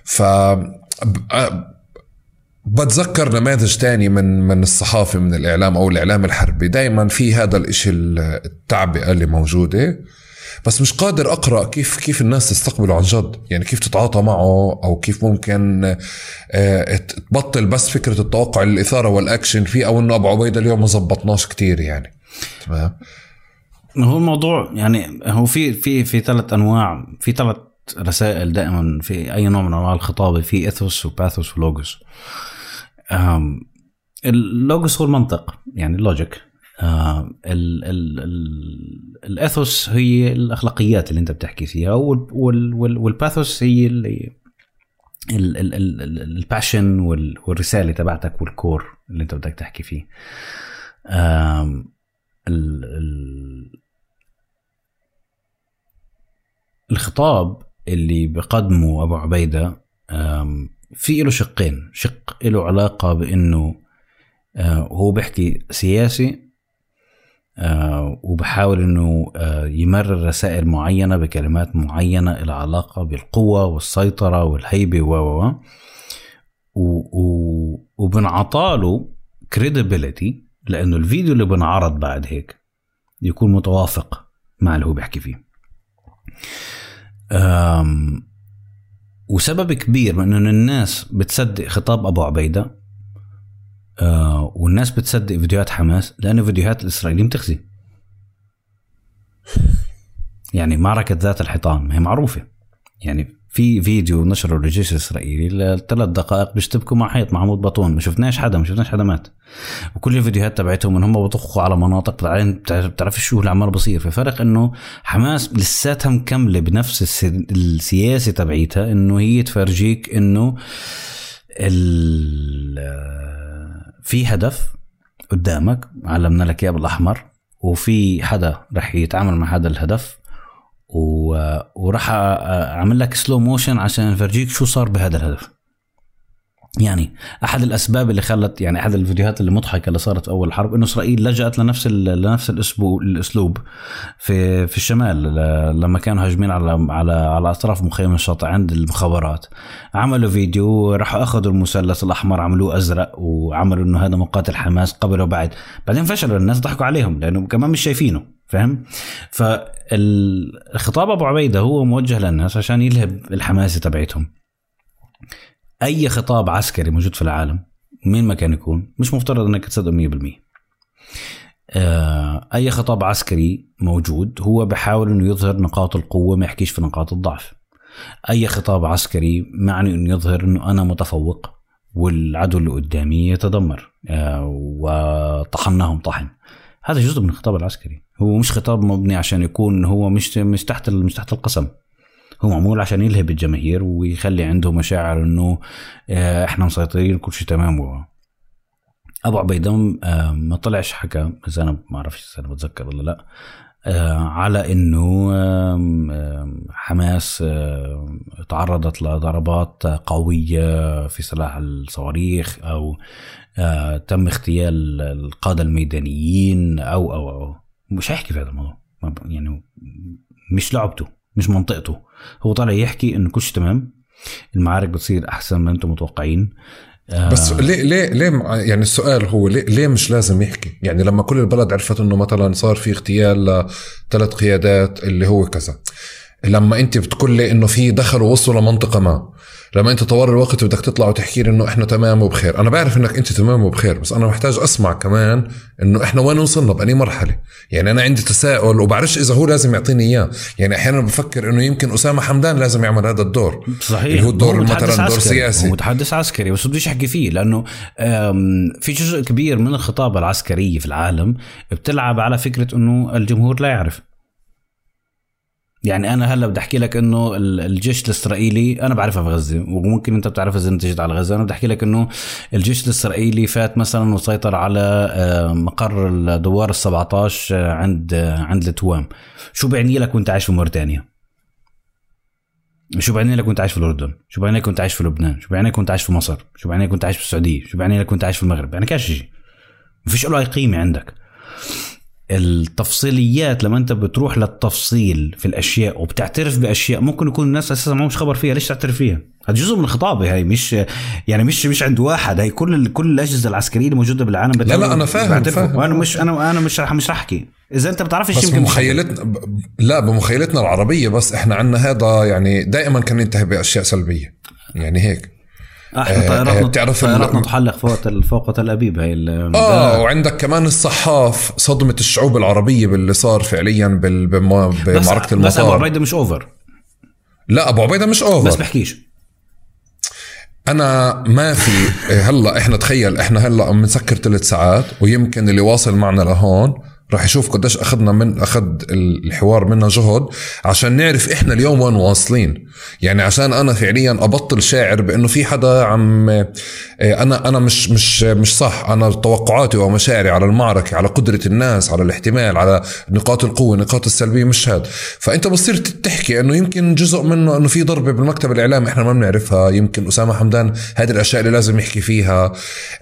Speaker 2: ف بتذكر نماذج تاني من من الصحافة من الإعلام أو الإعلام الحربي. دايما في هذا الإشي التعبئة اللي موجودة. بس مش قادر أقرأ كيف كيف الناس تستقبله عن جد. يعني كيف تتعاطى معه أو كيف ممكن آه، تبطل بس فكرة التوقع الاثاره والأكشن فيه أو إنه أبو عبيدة اليوم ما زبطناش كثير يعني. تمام؟
Speaker 1: هو الموضوع يعني هو في في في ثلاث أنواع في ثلاث رسائل دائما في أي نوع من أنواع الخطابة في ethos و pathos و logos. ال logos هو المنطق يعني ال logic. آه ال ال ال ال ethos هي الأخلاقيات اللي أنت بتحكي فيها وال وال وال pathos هي اللي ال passion والرسالة تبعتك وال core اللي أنت بدك تحكي فيه. ال ال الخطاب اللي بقدمه أبو عبيدة في له شقين شق له علاقة بإنه آه، هو بيحكي سياسي وبحاول إنه آه، يمرر رسائل معينة بكلمات معينة إلى علاقة بالقوة والسيطرة والهيبة و و وبنعطاله كريديبيليتي لأنه الفيديو اللي بنعرض بعد هيك يكون متوافق مع اللي هو بيحكي فيه. وسبب كبير من انه الناس بتصدق خطاب أبو عبيدة آه والناس بتصدق فيديوهات حماس لأن فيديوهات الإسرائيليين بتخزي يعني معركة ذات الحيطان هي معروفة. يعني في فيديو نشره الجيش الإسرائيلي لثلاث دقائق بيشتبكوا مع حيط محمود بطون. ما شفناش حدا ما شفناش حدا مات. وكل الفيديوهات تبعتهم إن هم بطخوا على مناطق بعدين بتعرف شو اللي عمال بصير. في فرق إنه حماس لساتها مكملة بنفس السياسة تبعيتها إنه هي تفرجيك إنه في هدف قدامك علمنا لك إياه بالأحمر وفي حدا رح يتعامل مع هذا الهدف و... وراح أعمل لك سلو موشن عشان أفرجيك شو صار بهذا الهدف. يعني أحد الأسباب اللي خلت يعني أحد الفيديوهات اللي مضحكة اللي صارت في أول الحرب إنه إسرائيل لجأت لنفس لنفس الأسلوب في في الشمال لما كانوا هاجمين على على على أطراف مخيم الشاطئ عند المخابرات. عملوا فيديو راحوا أخذوا المثلث الأحمر عملوه أزرق وعملوا إنه هذا مقاتل حماس قبل وبعد بعدين فشلوا الناس ضحكوا عليهم لأنه كمان مش شايفينه فاهم؟ فالخطاب أبو عبيدة هو موجه للناس عشان يلهب الحماسة تبعتهم. أي خطاب عسكري موجود في العالم مين ما كان يكون مش مفترض إنك تصدقه 100% آه، أي خطاب عسكري موجود هو بحاول إنه يظهر نقاط القوة ما يحكيش في نقاط الضعف. أي خطاب عسكري معني إنه يظهر إنه أنا متفوق والعدو اللي قدامي يتدمر آه، وطحناهم طحن. هذا جزء من الخطاب العسكري. هو مش خطاب مبني عشان يكون هو مش مش تحت مش تحت القسم. هو معمول عشان يلهب الجماهير ويخلي عنده مشاعر إنه آه، إحنا مسيطرين كل شيء تمام و... أبو عبيده آه، ما طلعش حكى بس أنا ما أعرفش إذا أنا بتذكر ولا لا آه، على إنه حماس تعرضت لضربات قوية في سلاح الصواريخ أو تم اغتيال القادة الميدانيين أو أو أو مش هيحكي في هذا الموضوع يعني مش لعبته مش منطقته. هو طالع يحكي إنه كل شيء تمام المعارك بتصير أحسن ما أنتم متوقعين. آه،
Speaker 2: بس ليه ليه ليه يعني السؤال هو ليه, ليه مش لازم يحكي؟ يعني لما كل البلد عرفت إنه مثلا صار في اغتيال لثلاث قيادات اللي هو كذا لما انت بتقول لي انه في دخلوا وصلوا لمنطقة ما لما انت طوال الوقت بدك تطلع وتحكي لي إنه إحنا تمام وبخير أنا بعرف إنك أنت تمام وبخير بس أنا محتاج أسمع كمان إنه إحنا وين وصلنا بأني مرحلة؟ يعني أنا عندي تساؤل وبعرفش إذا هو لازم يعطيني إياه يعني أحيانا بفكر إنه يمكن أسامة حمدان لازم يعمل هذا الدور
Speaker 1: صحيح.
Speaker 2: اللي هو الدور مثلا دور. سياسي.
Speaker 1: هو متحدث عسكري بس بديش احكي فيه لأنه في جزء كبير من الخطابة العسكرية في العالم بتلعب على فكرة إنه الجمهور لا يعرف. يعني أنا هلأ بدي أحكي لك إنه ال- الجيش الإسرائيلي أنا بعرفها في غزة وممكن أنت بتعرفها إذا أنت جيت على غزة أنا بدي أحكي لك إنه الجيش الإسرائيلي فات مثلا وسيطر على آه، مقر الدوار ال 17 آه، عند آه، عند التوام شو بيعني لك وأنت عايش في موريتانيا؟ شو بيعني لك وأنت عايش في الأردن؟ شو بيعني لك وأنت عايش في لبنان؟ شو بيعني لك وأنت عايش في مصر؟ شو بيعني لك وأنت عايش في السعودية؟ شو بيعني لك وأنت عايش في المغرب؟ يعني كاش شيء. ما فيش له أي قيمة عندك. التفصيليات لما انت بتروح للتفصيل في الأشياء وبتعترف بأشياء ممكن يكون الناس أساسا ما مش خبر فيها ليش تعترف فيها؟ هذا جزء من الخطابه هي مش يعني مش مش عند واحد هي كل كل الأجهزة العسكرية اللي موجودة بالعالم
Speaker 2: لا، لا، أنا فاهم،. فاهم.
Speaker 1: وأنا مش أنا أنا مش رح مش رح أحكي. إذا أنت بتعرفش
Speaker 2: بس بمخيلتنا ب- لا بمخيلتنا العربية بس إحنا عندنا هذا يعني دائما كان ينتهي بأشياء سلبية. يعني هيك.
Speaker 1: إحنا
Speaker 2: آه،
Speaker 1: طياراتنا
Speaker 2: بتعرف ال-
Speaker 1: طياراتنا تحلق فوق فوق تل أبيب هي ال-
Speaker 2: آه وعندك كمان الصحاف صدمة الشعوب العربية باللي صار فعليا بال- بم-
Speaker 1: بس- بس أبو
Speaker 2: المطار.
Speaker 1: عبيدة مش اوفر
Speaker 2: لا أبو عبيدة مش
Speaker 1: بس
Speaker 2: اوفر
Speaker 1: بحكيش.
Speaker 2: أنا ما في هلا إحنا تخيل إحنا هلا عم نسكر ثلاث ساعات ويمكن اللي واصل معنا لهون راح يشوف قديش أخذنا من أخذ الحوار منا جهد عشان نعرف إحنا اليوم وين واصلين. يعني عشان أنا فعليا أبطل شاعر بإنه في حدا عم إيه، أنا أنا مش مش مش صح. أنا توقعاتي ومشاعري على المعركة على قدرة الناس على الاحتمال على نقاط القوة نقاط السلبية مش هاد. فأنت بتصير تحكي إنه يمكن جزء منه إنه في ضربة بالمكتب الاعلامي إحنا ما بنعرفها. يمكن أسامة حمدان هذه الأشياء اللي لازم يحكي فيها.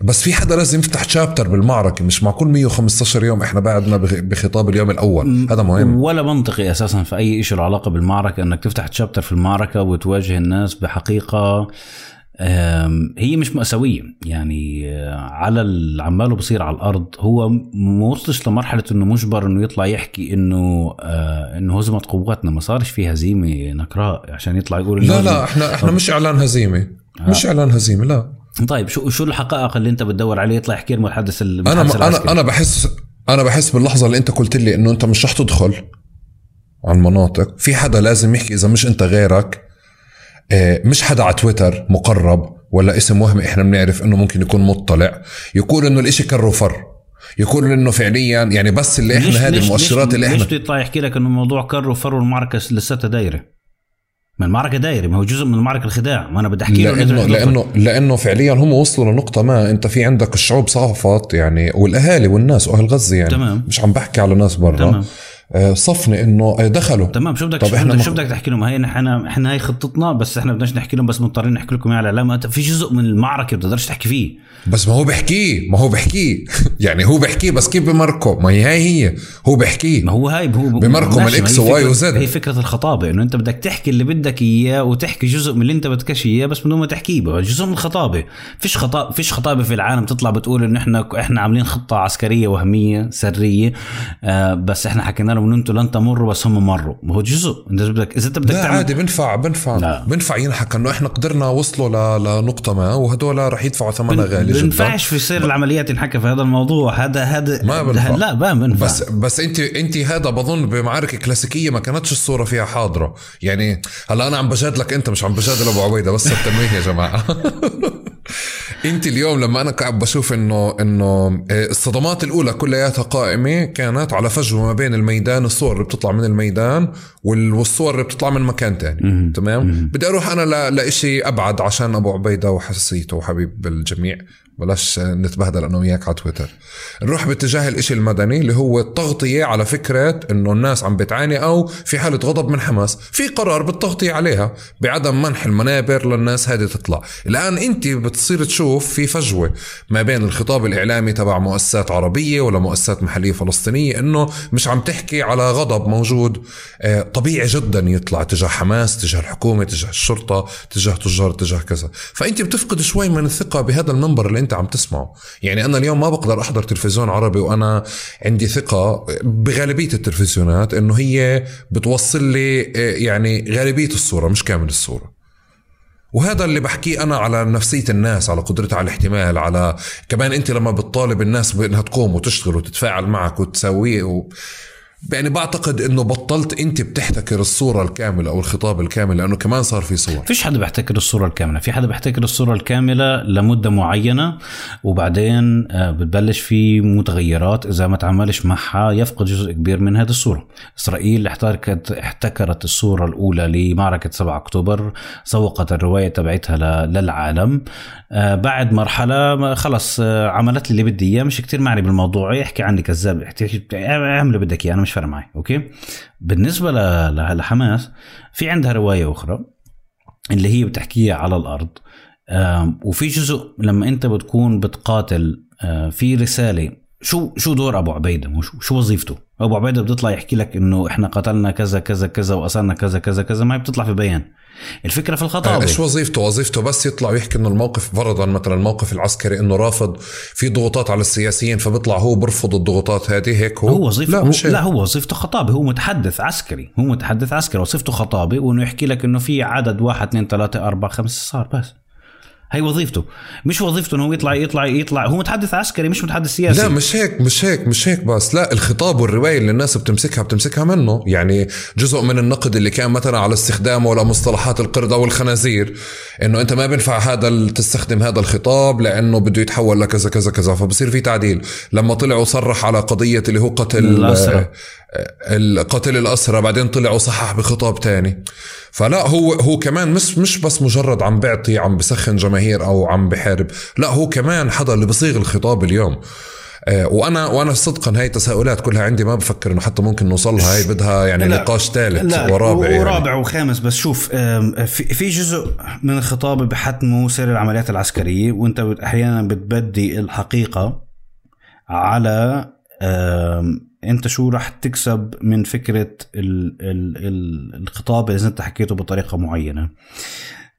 Speaker 2: بس في حدا لازم يفتح شابتر بالمعركة. مش معقول 115 يوم إحنا بعدنا. بخ- بخطاب اليوم الأول. هذا مهم.
Speaker 1: ولا منطقي أساسا في أي شيء له علاقة بالمعركة إنك تفتح تشابتر في المعركة وتواجه الناس بحقيقة هي مش مأساوية. يعني آه، على عماله بصير على الأرض. هو ما وصلش لمرحلة إنه مجبر إنه يطلع يحكي إنه آه إنه هزمت قواتنا. ما صارش في هزيمة نكراء عشان يطلع يقول إنه
Speaker 2: لا لا إحنا إحنا مش إعلان هزيمة. مش إعلان هزيمة لا.
Speaker 1: طيب شو شو الحقائق اللي أنت بتدور عليه؟ يطلع يحكي المتحدث
Speaker 2: أنا
Speaker 1: أنا.
Speaker 2: أنا بحس أنا بحس باللحظة اللي أنت قلت لي إنه أنت مش رح تدخل على المناطق. في حدا لازم يحكي إذا مش أنت غيرك. آه، مش حدا على تويتر مقرب ولا اسم وهمي إحنا بنعرف إنه ممكن يكون مطلع. يقول إنه الإشي كر وفر يقول إنه فعليا يعني بس اللي إحنا هذه المؤشرات اللي إحنا
Speaker 1: بده يطلع يحكي لك إنه الموضوع كر وفر والمعركة لساتها دايرة؟ ما المعركه دايرة ما هو جزء من المعركه الخداع ما أنا بدي
Speaker 2: أحكي
Speaker 1: لأنه
Speaker 2: لأنه لأنه فعليا هم وصلوا لنقطة ما أنت في عندك الشعوب صافت يعني والأهالي والناس وأهل غزة يعني.
Speaker 1: تمام.
Speaker 2: مش عم بحكي على ناس برا.
Speaker 1: تمام.
Speaker 2: آه، صفنه إنه آه، دخلوا.
Speaker 1: تمام شو بدك
Speaker 2: طب
Speaker 1: شو
Speaker 2: مخ-
Speaker 1: شو بدك تحكي لهم؟ هي نحن إحنا هي خطتنا بس إحنا بدناش نحكي لهم بس مضطرين نحكي لكم على الاعلام في جزء من المعركة بتقدرش تحكي فيه.
Speaker 2: بس ما هو بحكيه ما هو بحكيه يعني هو بحكيه بس كيف بمركه؟ ما هي هاي هي. هو بحكيه
Speaker 1: ما هو هاي هو
Speaker 2: بمركم وواي
Speaker 1: فكرة-
Speaker 2: وزد.
Speaker 1: هي فكرة الخطابة إنه أنت بدك تحكي اللي بدك إياه وتحكي جزء من اللي أنت بدكش إياه بس بدون ما تحكيه. جزء من الخطابة. فيش خطاب فيش خطابة في العالم تطلع بتقول إنه إحنا إحنا عاملين خطة عسكرية وهمية سرية آه بس إحنا حكينا انه أنتم لن تمروا بس هم مروا. ما هو جزء. إنت بدك إذا انت بدك
Speaker 2: لا
Speaker 1: تعمل
Speaker 2: عادي بنفع بنفع
Speaker 1: لا.
Speaker 2: بنفع ينحكى إنه إحنا قدرنا وصلوا ل- لنقطة ما وهدول رح يدفعوا ثمنها غالي جدا.
Speaker 1: بنفعش في سير العمليات ينحكى في هذا الموضوع. هذا هذا
Speaker 2: ما بنفع.
Speaker 1: لا ما بنفع.
Speaker 2: بس بس انت أنت هذا بظن بمعارك كلاسيكية ما كانتش الصورة فيها حاضرة. يعني هلا أنا عم بجادلك أنت مش عم بجادل أبو عبيدة بس التنويه يا جماعة. انت اليوم لما أنا قاعد بشوف انه انه آه، الصدمات الاولى كلياتها قائمة كانت على فجوة ما بين الميدان الصور اللي بتطلع من الميدان وال- والصور اللي بتطلع من مكان تاني. تمام؟ بدي أروح أنا ل- لإشي ابعد عشان ابو عبيدة وحسيته وحبيب الجميع. بلاش نتبهدل أنا وياك على تويتر. نروح باتجاه الإشي المدني اللي هو التغطية على فكرة إنه الناس عم بتعاني أو في حالة غضب من حماس. في قرار بالتغطية عليها بعدم منح المنابر للناس هذه تطلع. الآن أنت بتصير تشوف في فجوة ما بين الخطاب الإعلامي تبع مؤسسات عربية ولا مؤسسات محلية فلسطينية إنه مش عم تحكي على غضب موجود. آه، طبيعي جدا يطلع تجاه حماس تجاه الحكومة تجاه الشرطة تجاه تجار تجاه كذا. فأنت بتفقد شوي من الثقة بهذا المنبر اللي انت عم تسمعه. يعني أنا اليوم ما بقدر أحضر تلفزيون عربي وأنا عندي ثقة بغالبية التلفزيونات إنه هي بتوصل لي آه، يعني غالبية الصورة مش كامل الصورة. وهذا اللي بحكيه أنا على نفسية الناس على قدرتها على الاحتمال على كمان أنت لما بتطالب الناس بأنها تقوم وتشتغل وتتفاعل معك وتسويه و... يعني بعتقد إنه بطلت أنت بتحتكر الصورة الكاملة أو الخطاب الكامل لأنه كمان صار في صور.
Speaker 1: فيش حدا بيحتكر الصورة الكاملة. في حدا بيحتكر الصورة الكاملة لمدة معينة وبعدين آه، بتبلش في متغيرات. إذا ما تعاملش معها يفقد جزء كبير من هذه الصورة. إسرائيل احتكرت, احتكرت الصورة الأولى لمعركة 7 أكتوبر سوقت الرواية تبعتها للعالم. آه، بعد مرحلة ما- خلص آه، عملت لي اللي بدي إياه. مش كتير معني بالموضوع. يحكي عني كذاب احكي أعمل اللي بدك إياه. أنا مش فارق معي ل- ل- لحماس في عندها رواية أخرى اللي هي بتحكيها على الأرض وفي جزء لما أنت بتكون بتقاتل آه، في رسالة شو شو دور أبو عبيدة؟ شو, شو وظيفته؟ أبو عبيدة بيطلع يحكي لك إنه إحنا قتلنا كذا كذا كذا واسرنا كذا كذا كذا ما بتطلع في بيان. الفكرة في الخطابة.
Speaker 2: إيش وظيفته؟ وظيفته بس يطلع ويحكي إنه الموقف فرضا مثلا الموقف العسكري إنه رافض في ضغوطات على السياسيين فبيطلع هو برفض الضغوطات هذه هيك هو؟
Speaker 1: هو وظيفته
Speaker 2: لا
Speaker 1: لا,
Speaker 2: مش.
Speaker 1: لا هو وظيفته خطابة هو متحدث عسكري هو متحدث عسكري وظيفته خطابة وإنه يحكي لك إنه في عدد واحد اثنين ثلاثة أربعة خمسة صار بس. هي وظيفته. مش وظيفته إنه هو يطلع يطلع يطلع. هو متحدث عسكري مش متحدث سياسي.
Speaker 2: لا مش هيك مش هيك مش هيك بس. لا الخطاب والرواية اللي الناس بتمسكها بتمسكها منه. يعني جزء من النقد اللي كان مثلا على استخدامه لمصطلحات القردة والخنازير إنه أنت ما بينفع هذا تستخدم هذا الخطاب لأنه بده يتحول لكذا كذا كذا. فبصير في تعديل. لما طلع وصرح على قضية اللي هو قتل. القتل الأسرى بعدين طلع وصحح بخطاب تاني فلا هو هو كمان مش مش بس مجرد عم بيعطي عم بسخن جماهير أو عم بحارب لا هو كمان حدا اللي بصيغ الخطاب اليوم آه، وأنا وأنا صدقا هاي تساؤلات كلها عندي ما بفكر إنه حتى ممكن نوصلها هاي بدها يعني
Speaker 1: لا.
Speaker 2: نقاش ثالث ورابع يعني.
Speaker 1: ورابع وخامس بس شوف في جزء من الخطاب بحتمه سير العمليات العسكرية وأنت أحيانا بتبدي الحقيقة على انت شو راح تكسب من فكرة ال ال ال الخطاب إذا انت حكيته بطريقة معينة.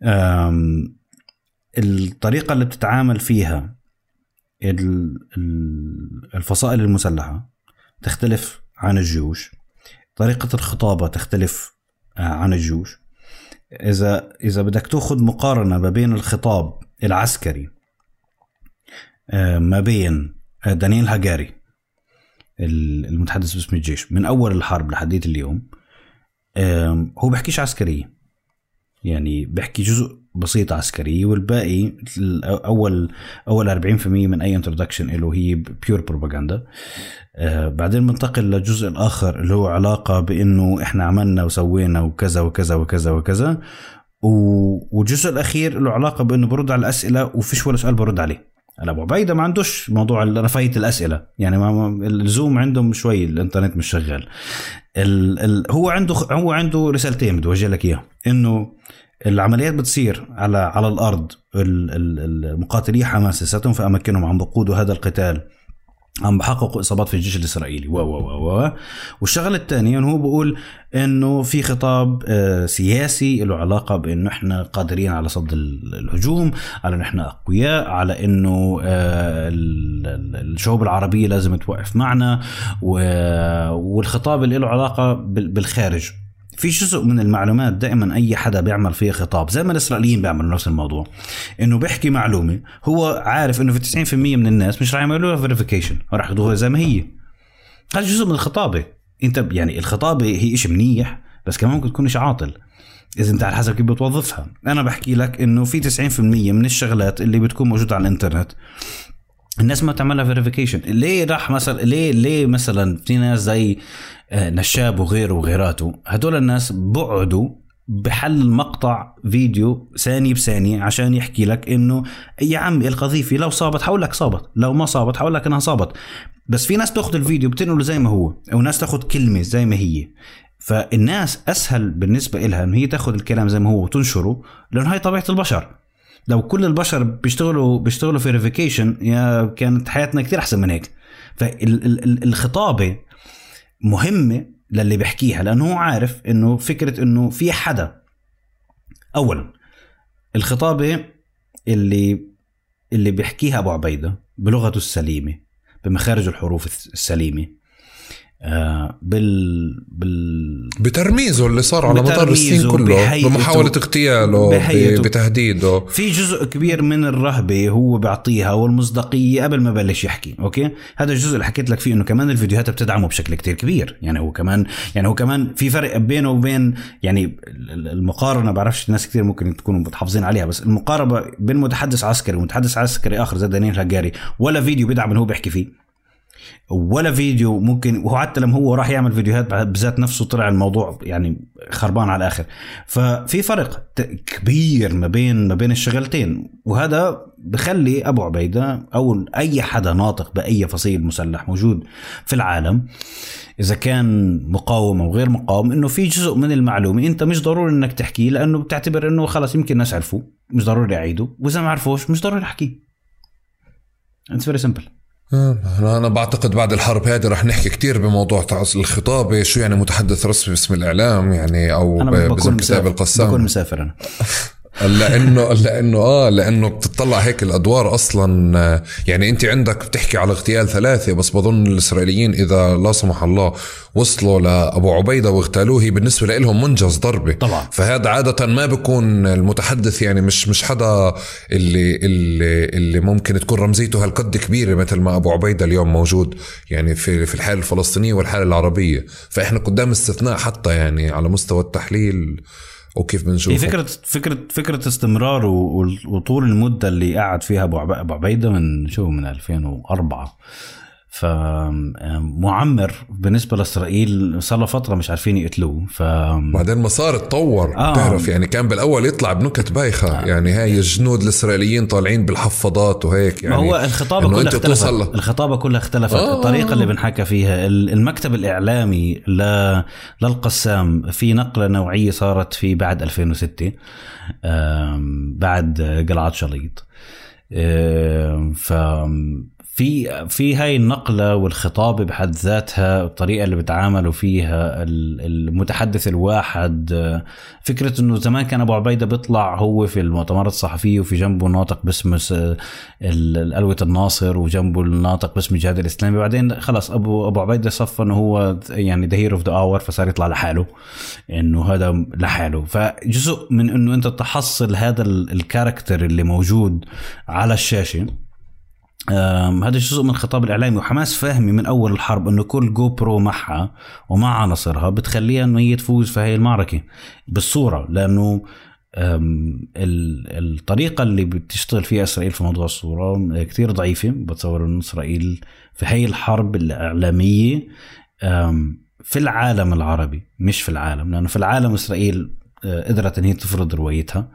Speaker 1: آم، الطريقة اللي بتتعامل فيها ال- ال- الفصائل المسلحة تختلف عن الجيوش. طريقة الخطابة تختلف آه، عن الجيوش. إذا إذا بدك تأخذ مقارنة ما بين الخطاب العسكري آه، ما بين آه، دانيال هاجاري المتحدث باسم الجيش. من أول الحرب لحديت اليوم هو بحكيش عسكرية يعني بحكي جزء بسيط عسكري والباقي ال- اول أول 40% من أي introduction له هي pure propaganda آه بعدين بنتقل للجزء الآخر اللي هو علاقة بإنه إحنا عملنا وسوينا وكذا وكذا وكذا وكذا. والجزء الأخير له علاقة بإنه برد على الأسئلة وفيش ولا سؤال برد عليه. هلا أبو عبيدة ما عندوش موضوع رفاهيه الأسئلة. يعني ما ال Zoom عندهم شوي الإنترنت مش شغال. ال ال هو عنده هو عنده رسالتين بدي لك إياها. إنه العمليات بتصير على على الأرض ال- ال- المقاتلي حماس لساتهم في اماكنهم عم بقودوا هذا القتال. عم بحققوا إصابات في الجيش الإسرائيلي. و و و والشغله الثانية إنه هو بقول إنه في خطاب آه، سياسي له علاقة بإنه إحنا قادرين على صد ال- الهجوم على انه إحنا أقوياء على إنه آه، ال- ال- الشعوب العربية لازم توقف معنا. والخطاب اللي له علاقة بال- بالخارج. في جزء من المعلومات دائما أي حدا بيعمل فيها خطاب زي ما الإسرائيليين بيعملوا نفس الموضوع إنه بيحكي معلومة هو عارف إنه في 90% من الناس مش راح يعملوا لها فيريفيكيشن راح ياخذوها زي ما هي. هذا جزء من الخطابة. أنت يعني الخطابة هي شيء منيح بس كمان ممكن تكون شيء عاطل إذا أنت على حسب كيف بتوظفها. أنا بحكي لك إنه في 90% من الشغلات اللي بتكون موجودة على الإنترنت الناس ما تعملها فيريفيكيشن ليه راح مثلا ليه ليه مثلا في ناس زي نشاب وغيره وغيراته. هدول الناس بقعدوا بحل مقطع فيديو ثانية بثانية عشان يحكي لك إنه يا عمي القذيفة لو صابت حقول لك صابت لو ما صابت حقول لك إنها صابت. بس في ناس تاخذ الفيديو بتنقله زي ما هو أو ناس تاخذ كلمة زي ما هي. فالناس أسهل بالنسبة لها ان هي تاخذ الكلام زي ما هو وتنشره لأنه هاي طبيعة البشر. لو كل البشر بيشتغلوا بيشتغلوا فيريفيكيشن يا كانت حياتنا كتير أحسن من هيك. فالخطابه مهمة للي بيحكيها لأنه هو عارف إنه فكرة إنه في حدا. اولا الخطابة اللي اللي بيحكيها أبو عبيدة بلغته السليمة بمخارج الحروف السليمة. بال بال
Speaker 2: بترميزه اللي صار على مدار السنين كله بمحاولة اغتياله بتهديده.
Speaker 1: في جزء كبير من الرهبة هو بيعطيها والمصداقية قبل ما بلش يحكي أوكي؟ هذا الجزء اللي حكيت لك فيه إنه كمان الفيديوهات بتدعمه بشكل كتير كبير. يعني هو كمان يعني هو كمان في فرق بينه وبين يعني ال- ال- المقارنة بعرفش ناس كتير ممكن تكونوا متحفظين عليها بس المقاربة بين متحدث عسكري ومتحدث عسكري آخر زي دانيال هجاري ولا فيديو بيدعم اللي هو بيحكي فيه. ولا فيديو ممكن وهو حتى لما هو راح يعمل فيديوهات بذات نفسه طلع الموضوع يعني خربان على الآخر. ففي فرق كبير ما بين ما بين الشغلتين وهذا بخلي أبو عبيدة أو أي حدا ناطق بأي فصيل مسلح موجود في العالم إذا كان مقاوم أو غير مقاوم إنه في جزء من المعلومة أنت مش ضروري إنك تحكيه لأنه بتعتبر إنه خلص يمكن الناس عرفوه مش ضروري أعيده وإذا ما عرفوش مش ضروري أحكيه. it's very
Speaker 2: simple أنا أنا بعتقد بعد الحرب هذه رح نحكي كتير بموضوع الخطابه شو يعني متحدث رسمي باسم الإعلام يعني أو
Speaker 1: أنا
Speaker 2: باسم كتاب القسام.
Speaker 1: بكون مسافر أنا.
Speaker 2: لأنه لأنه آه لأنه بتطلع هيك الأدوار أصلا يعني أنت عندك بتحكي على اغتيال ثلاثة بس بظن الإسرائيليين إذا لا سمح الله وصلوا لأبو عبيدة واغتالوه هي بالنسبة لهم منجز ضربة
Speaker 1: طبعا.
Speaker 2: فهذا عادة ما بيكون المتحدث يعني مش مش حدا اللي اللي اللي ممكن تكون رمزيته هالقد كبيرة مثل ما أبو عبيدة اليوم موجود يعني في في الحاله الفلسطينية والحاله العربية فإحنا قدام استثناء حتى يعني على مستوى التحليل وكيف
Speaker 1: هي
Speaker 2: بنشوفه
Speaker 1: فكره فكره فكرة استمرار وطول المدة اللي قعد فيها أبو عبيدة من شو من 2004 فمعمر بالنسبة لإسرائيل صار له فترة مش عارفين يقتلوه ف
Speaker 2: بعدين ما صار اتطور
Speaker 1: آه.
Speaker 2: آه. تعرف يعني كان بالأول يطلع بنكت بايخة آه. يعني هاي الجنود الإسرائيليين طالعين بالحفاضات وهيك يعني
Speaker 1: ما هو الخطابة
Speaker 2: إنه
Speaker 1: كلها اختلفت
Speaker 2: توصل
Speaker 1: الخطابة كلها اختلفت
Speaker 2: آه.
Speaker 1: الطريقة اللي بنحكى فيها ال- المكتب الإعلامي ل... للقسام في نقلة نوعية صارت في بعد 2006 آم، بعد قلعة شليط ف في في هاي النقلة والخطابة بحد ذاتها الطريقة اللي بتعاملوا فيها ال- المتحدث الواحد فكرة إنه زمان كان أبو عبيدة بيطلع هو في المؤتمرات الصحفية وفي جنبه ناطق باسم ألوية الناصر وجنبه الناطق باسم الجهاد الإسلامي. بعدين خلص أبو أبو عبيدة صفى إنه هو يعني the hero of the war فصار يطلع لحاله إنه هذا لحاله. فجزء من إنه أنت تحصل هذا ال- ال character اللي موجود على الشاشة آم، هذا جزء من الخطاب الإعلامي. وحماس فاهمه من أول الحرب إنه كل GoPro معها ومع عناصرها بتخليها إنه هي تفوز في هاي المعركة بالصورة لأنه أم، ال- الطريقة اللي بتشتغل فيها إسرائيل في موضوع الصورة كتير ضعيفة. بتصور أن إسرائيل في هاي الحرب الإعلامية أم، في العالم العربي مش في العالم لأنه في العالم إسرائيل أه، قدرت أن هي تفرض روايتها.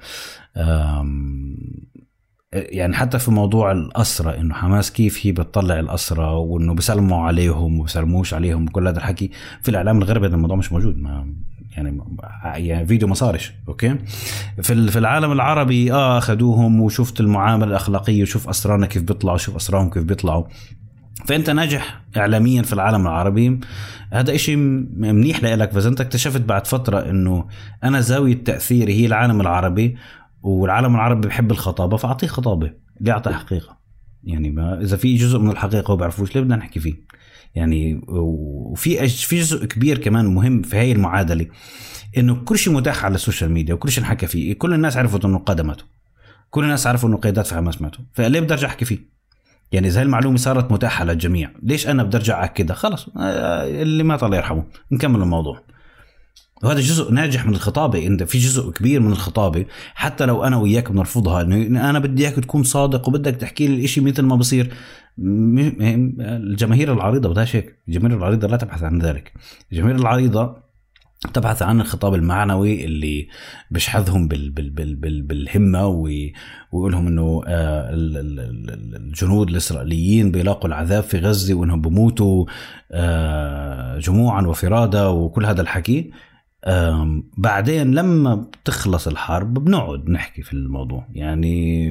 Speaker 1: يعني حتى في موضوع الأسرة إنه حماس كيف هي بتطلع الأسرة وإنه بيسلموا عليهم وبيسلموش عليهم وكل هذا الحكي. في الإعلام الغربي هذا الموضوع مش موجود ما يعني يعني فيديو ما صارش أوكي؟ في في العالم العربي آه أخذوهم وشفت المعامله الأخلاقية وشوف اسرانا كيف بيطلعوا شوف اسراهم كيف بيطلعوا. فأنت ناجح اعلاميا في العالم العربي. هذا إشي منيح لك بس أنت اكتشفت بعد فترة إنه أنا زاوية تأثيري هي العالم العربي. والعالم العربي بحب الخطابة فأعطيه خطابة ليه حقيقة. يعني ما إذا في جزء من الحقيقة وبعرفوش ليه بدنا نحكي فيه؟ يعني وفي في جزء كبير كمان مهم في هاي المعادلة إنه كل شيء متاح على ال social media وكل شيء انحكى فيه كل الناس عرفت إنه قدمته كل الناس عرفوا إنه قيادات في حماس ماتوا. فليه بدي أرجع أحكي فيه؟ يعني إذا المعلومة صارت متاحة للجميع ليش أنا بدي أرجع اكدها خلص آه، اللي مات الله يرحمه. نكمل الموضوع. وهذا جزء ناجح من الخطابة. انت في جزء كبير من الخطابة. حتى لو أنا وياك بنرفضها إنه أنا بدي إياك تكون صادق وبدك تحكي لي الشيء مثل ما بصير. الجماهير العريضة بدهاش هيك. الجماهير العريضة لا تبحث عن ذلك. الجماهير العريضة تبحث عن الخطاب المعنوي اللي بيشحذهم بال بال بال بال بالهمة ويقول لهم إنه آه، الجنود الإسرائيليين بيلاقوا العذاب في غزة وإنهم بموتوا آه، جموعا وفرادا وكل هذا الحكي. بعدين لما بتخلص الحرب بنقعد نحكي في الموضوع. يعني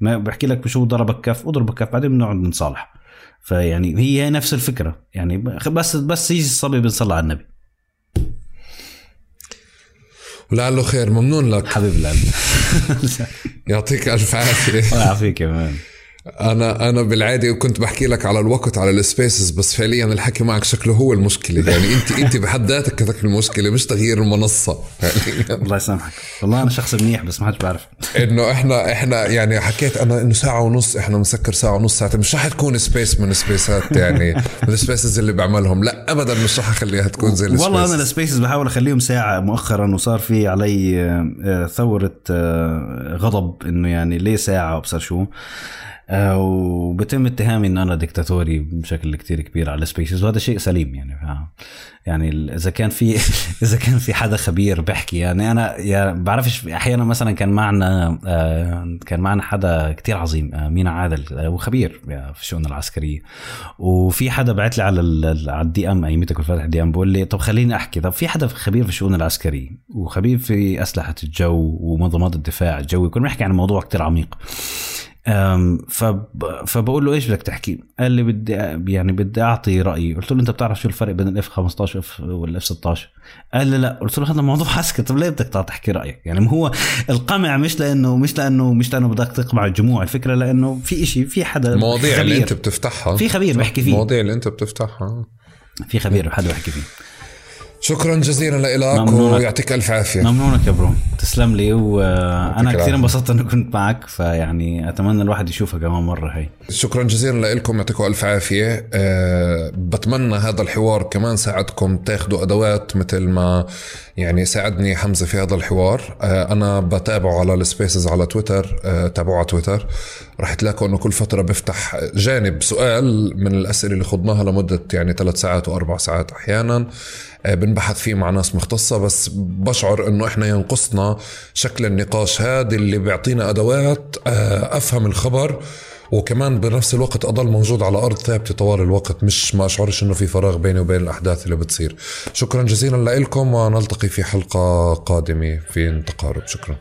Speaker 1: ما بحكي لك بشو ضربك كف اضرب كف بعدين بنقعد نصالح. فيعني هي نفس الفكرة. يعني بس بس يجي الصبي بنصلي على النبي.
Speaker 2: ولعله خير. ممنون لك.
Speaker 1: حبيب القلب.
Speaker 2: يعطيك ألف عافية.
Speaker 1: الله يعافيك كمان
Speaker 2: أنا أنا بالعادة كنت بحكي لك على الوقت على السبيسز بس فعليا الحكي معك شكله هو المشكلة. يعني أنت أنت بحد ذاتك كذاك المشكلة مش تغيير
Speaker 1: المنصة. الله يسامحك. والله أنا شخص منيح بس ما حدش بعرف.
Speaker 2: إنه إحنا إحنا يعني حكيت أنا إنه ساعة ونص إحنا مسكر ساعة ونص ساعتين. مش رح تكون space من ال spaceات يعني من ال spaces اللي بعملهم. لا ابدا مش رح أخليها تكون زي
Speaker 1: ال spaces والله أنا السبيسز. بحاول اخليهم ساعه مؤخرا وصار في علي آه، ثورة آه، غضب إنه يعني ليه ساعة وابصر شو. آه، وبتم اتهامي إن أنا دكتاتوري بشكل كتير كبير على spaces وهذا شيء سليم يعني يعني إذا كان في إذا كان في حدا خبير بحكي يعني أنا يعني بعرفش أحيانا مثلا كان معنا آه، كان معنا حدا كتير عظيم آه، مينا عادل وخبير في الشؤون العسكرية. وفي حدا بعت لي على على ال DM أيمتى كنت فاتح ال DM بقول لي طب خليني أحكي طب في حدا خبير في الشؤون العسكرية؟ وخبير في أسلحة الجو ومنظمات الدفاع الجوي كنا بنحكي عن موضوع كتير عميق. فبقول له إيش بدك تحكي؟ قال لي بدي يعني بدي أعطي رأيي، قلت له أنت بتعرف شو الفرق بين الإف 15 إف والاف 16 قال لي لا. قلت له هذا موضوع حسكه طب ليه بدك تحكي رأيك؟ يعني هو القمع مش لأنه مش لأنه مش لأنه بدك تقمع الجموع، الفكرة لأنه في شيء في حدا
Speaker 2: المواضيع اللي أنت بتفتحها.
Speaker 1: في خبير بحكي فيه.
Speaker 2: المواضيع اللي أنت بتفتحها.
Speaker 1: في خبير حدا بحكي فيه.
Speaker 2: شكرا جزيلا لك ويعطيك ألف عافية.
Speaker 1: ممنونك يا bro تسلم لي وأنا كثير انبسطت إني كنت معك فيعني أتمنى الواحد يشوفها كمان مرة هي
Speaker 2: شكرا جزيلا لكم يعطيكم ألف عافية. أه بتمنى هذا الحوار كمان ساعدكم تاخذوا أدوات مثل ما يعني ساعدني حمزة في هذا الحوار. أه أنا بتابعه على السبيسز على تويتر أه تابعوه على تويتر. رح تلاقوا إنه كل فترة بفتح جانب سؤال من الأسئلة اللي خضناها لمدة يعني ثلاث ساعات وأربع ساعات أحيانا. بنبحث فيه مع ناس مختصة بس بشعر إنه إحنا ينقصنا شكل النقاش هذا اللي بيعطينا أدوات آه، أفهم الخبر وكمان بنفس الوقت أضل موجود على أرض ثابتة طوال الوقت مش ما أشعرش إنه في فراغ بيني وبين الأحداث اللي بتصير. شكرا جزيلا لكم ونلتقي في حلقة قادمة في تقارب شكرا.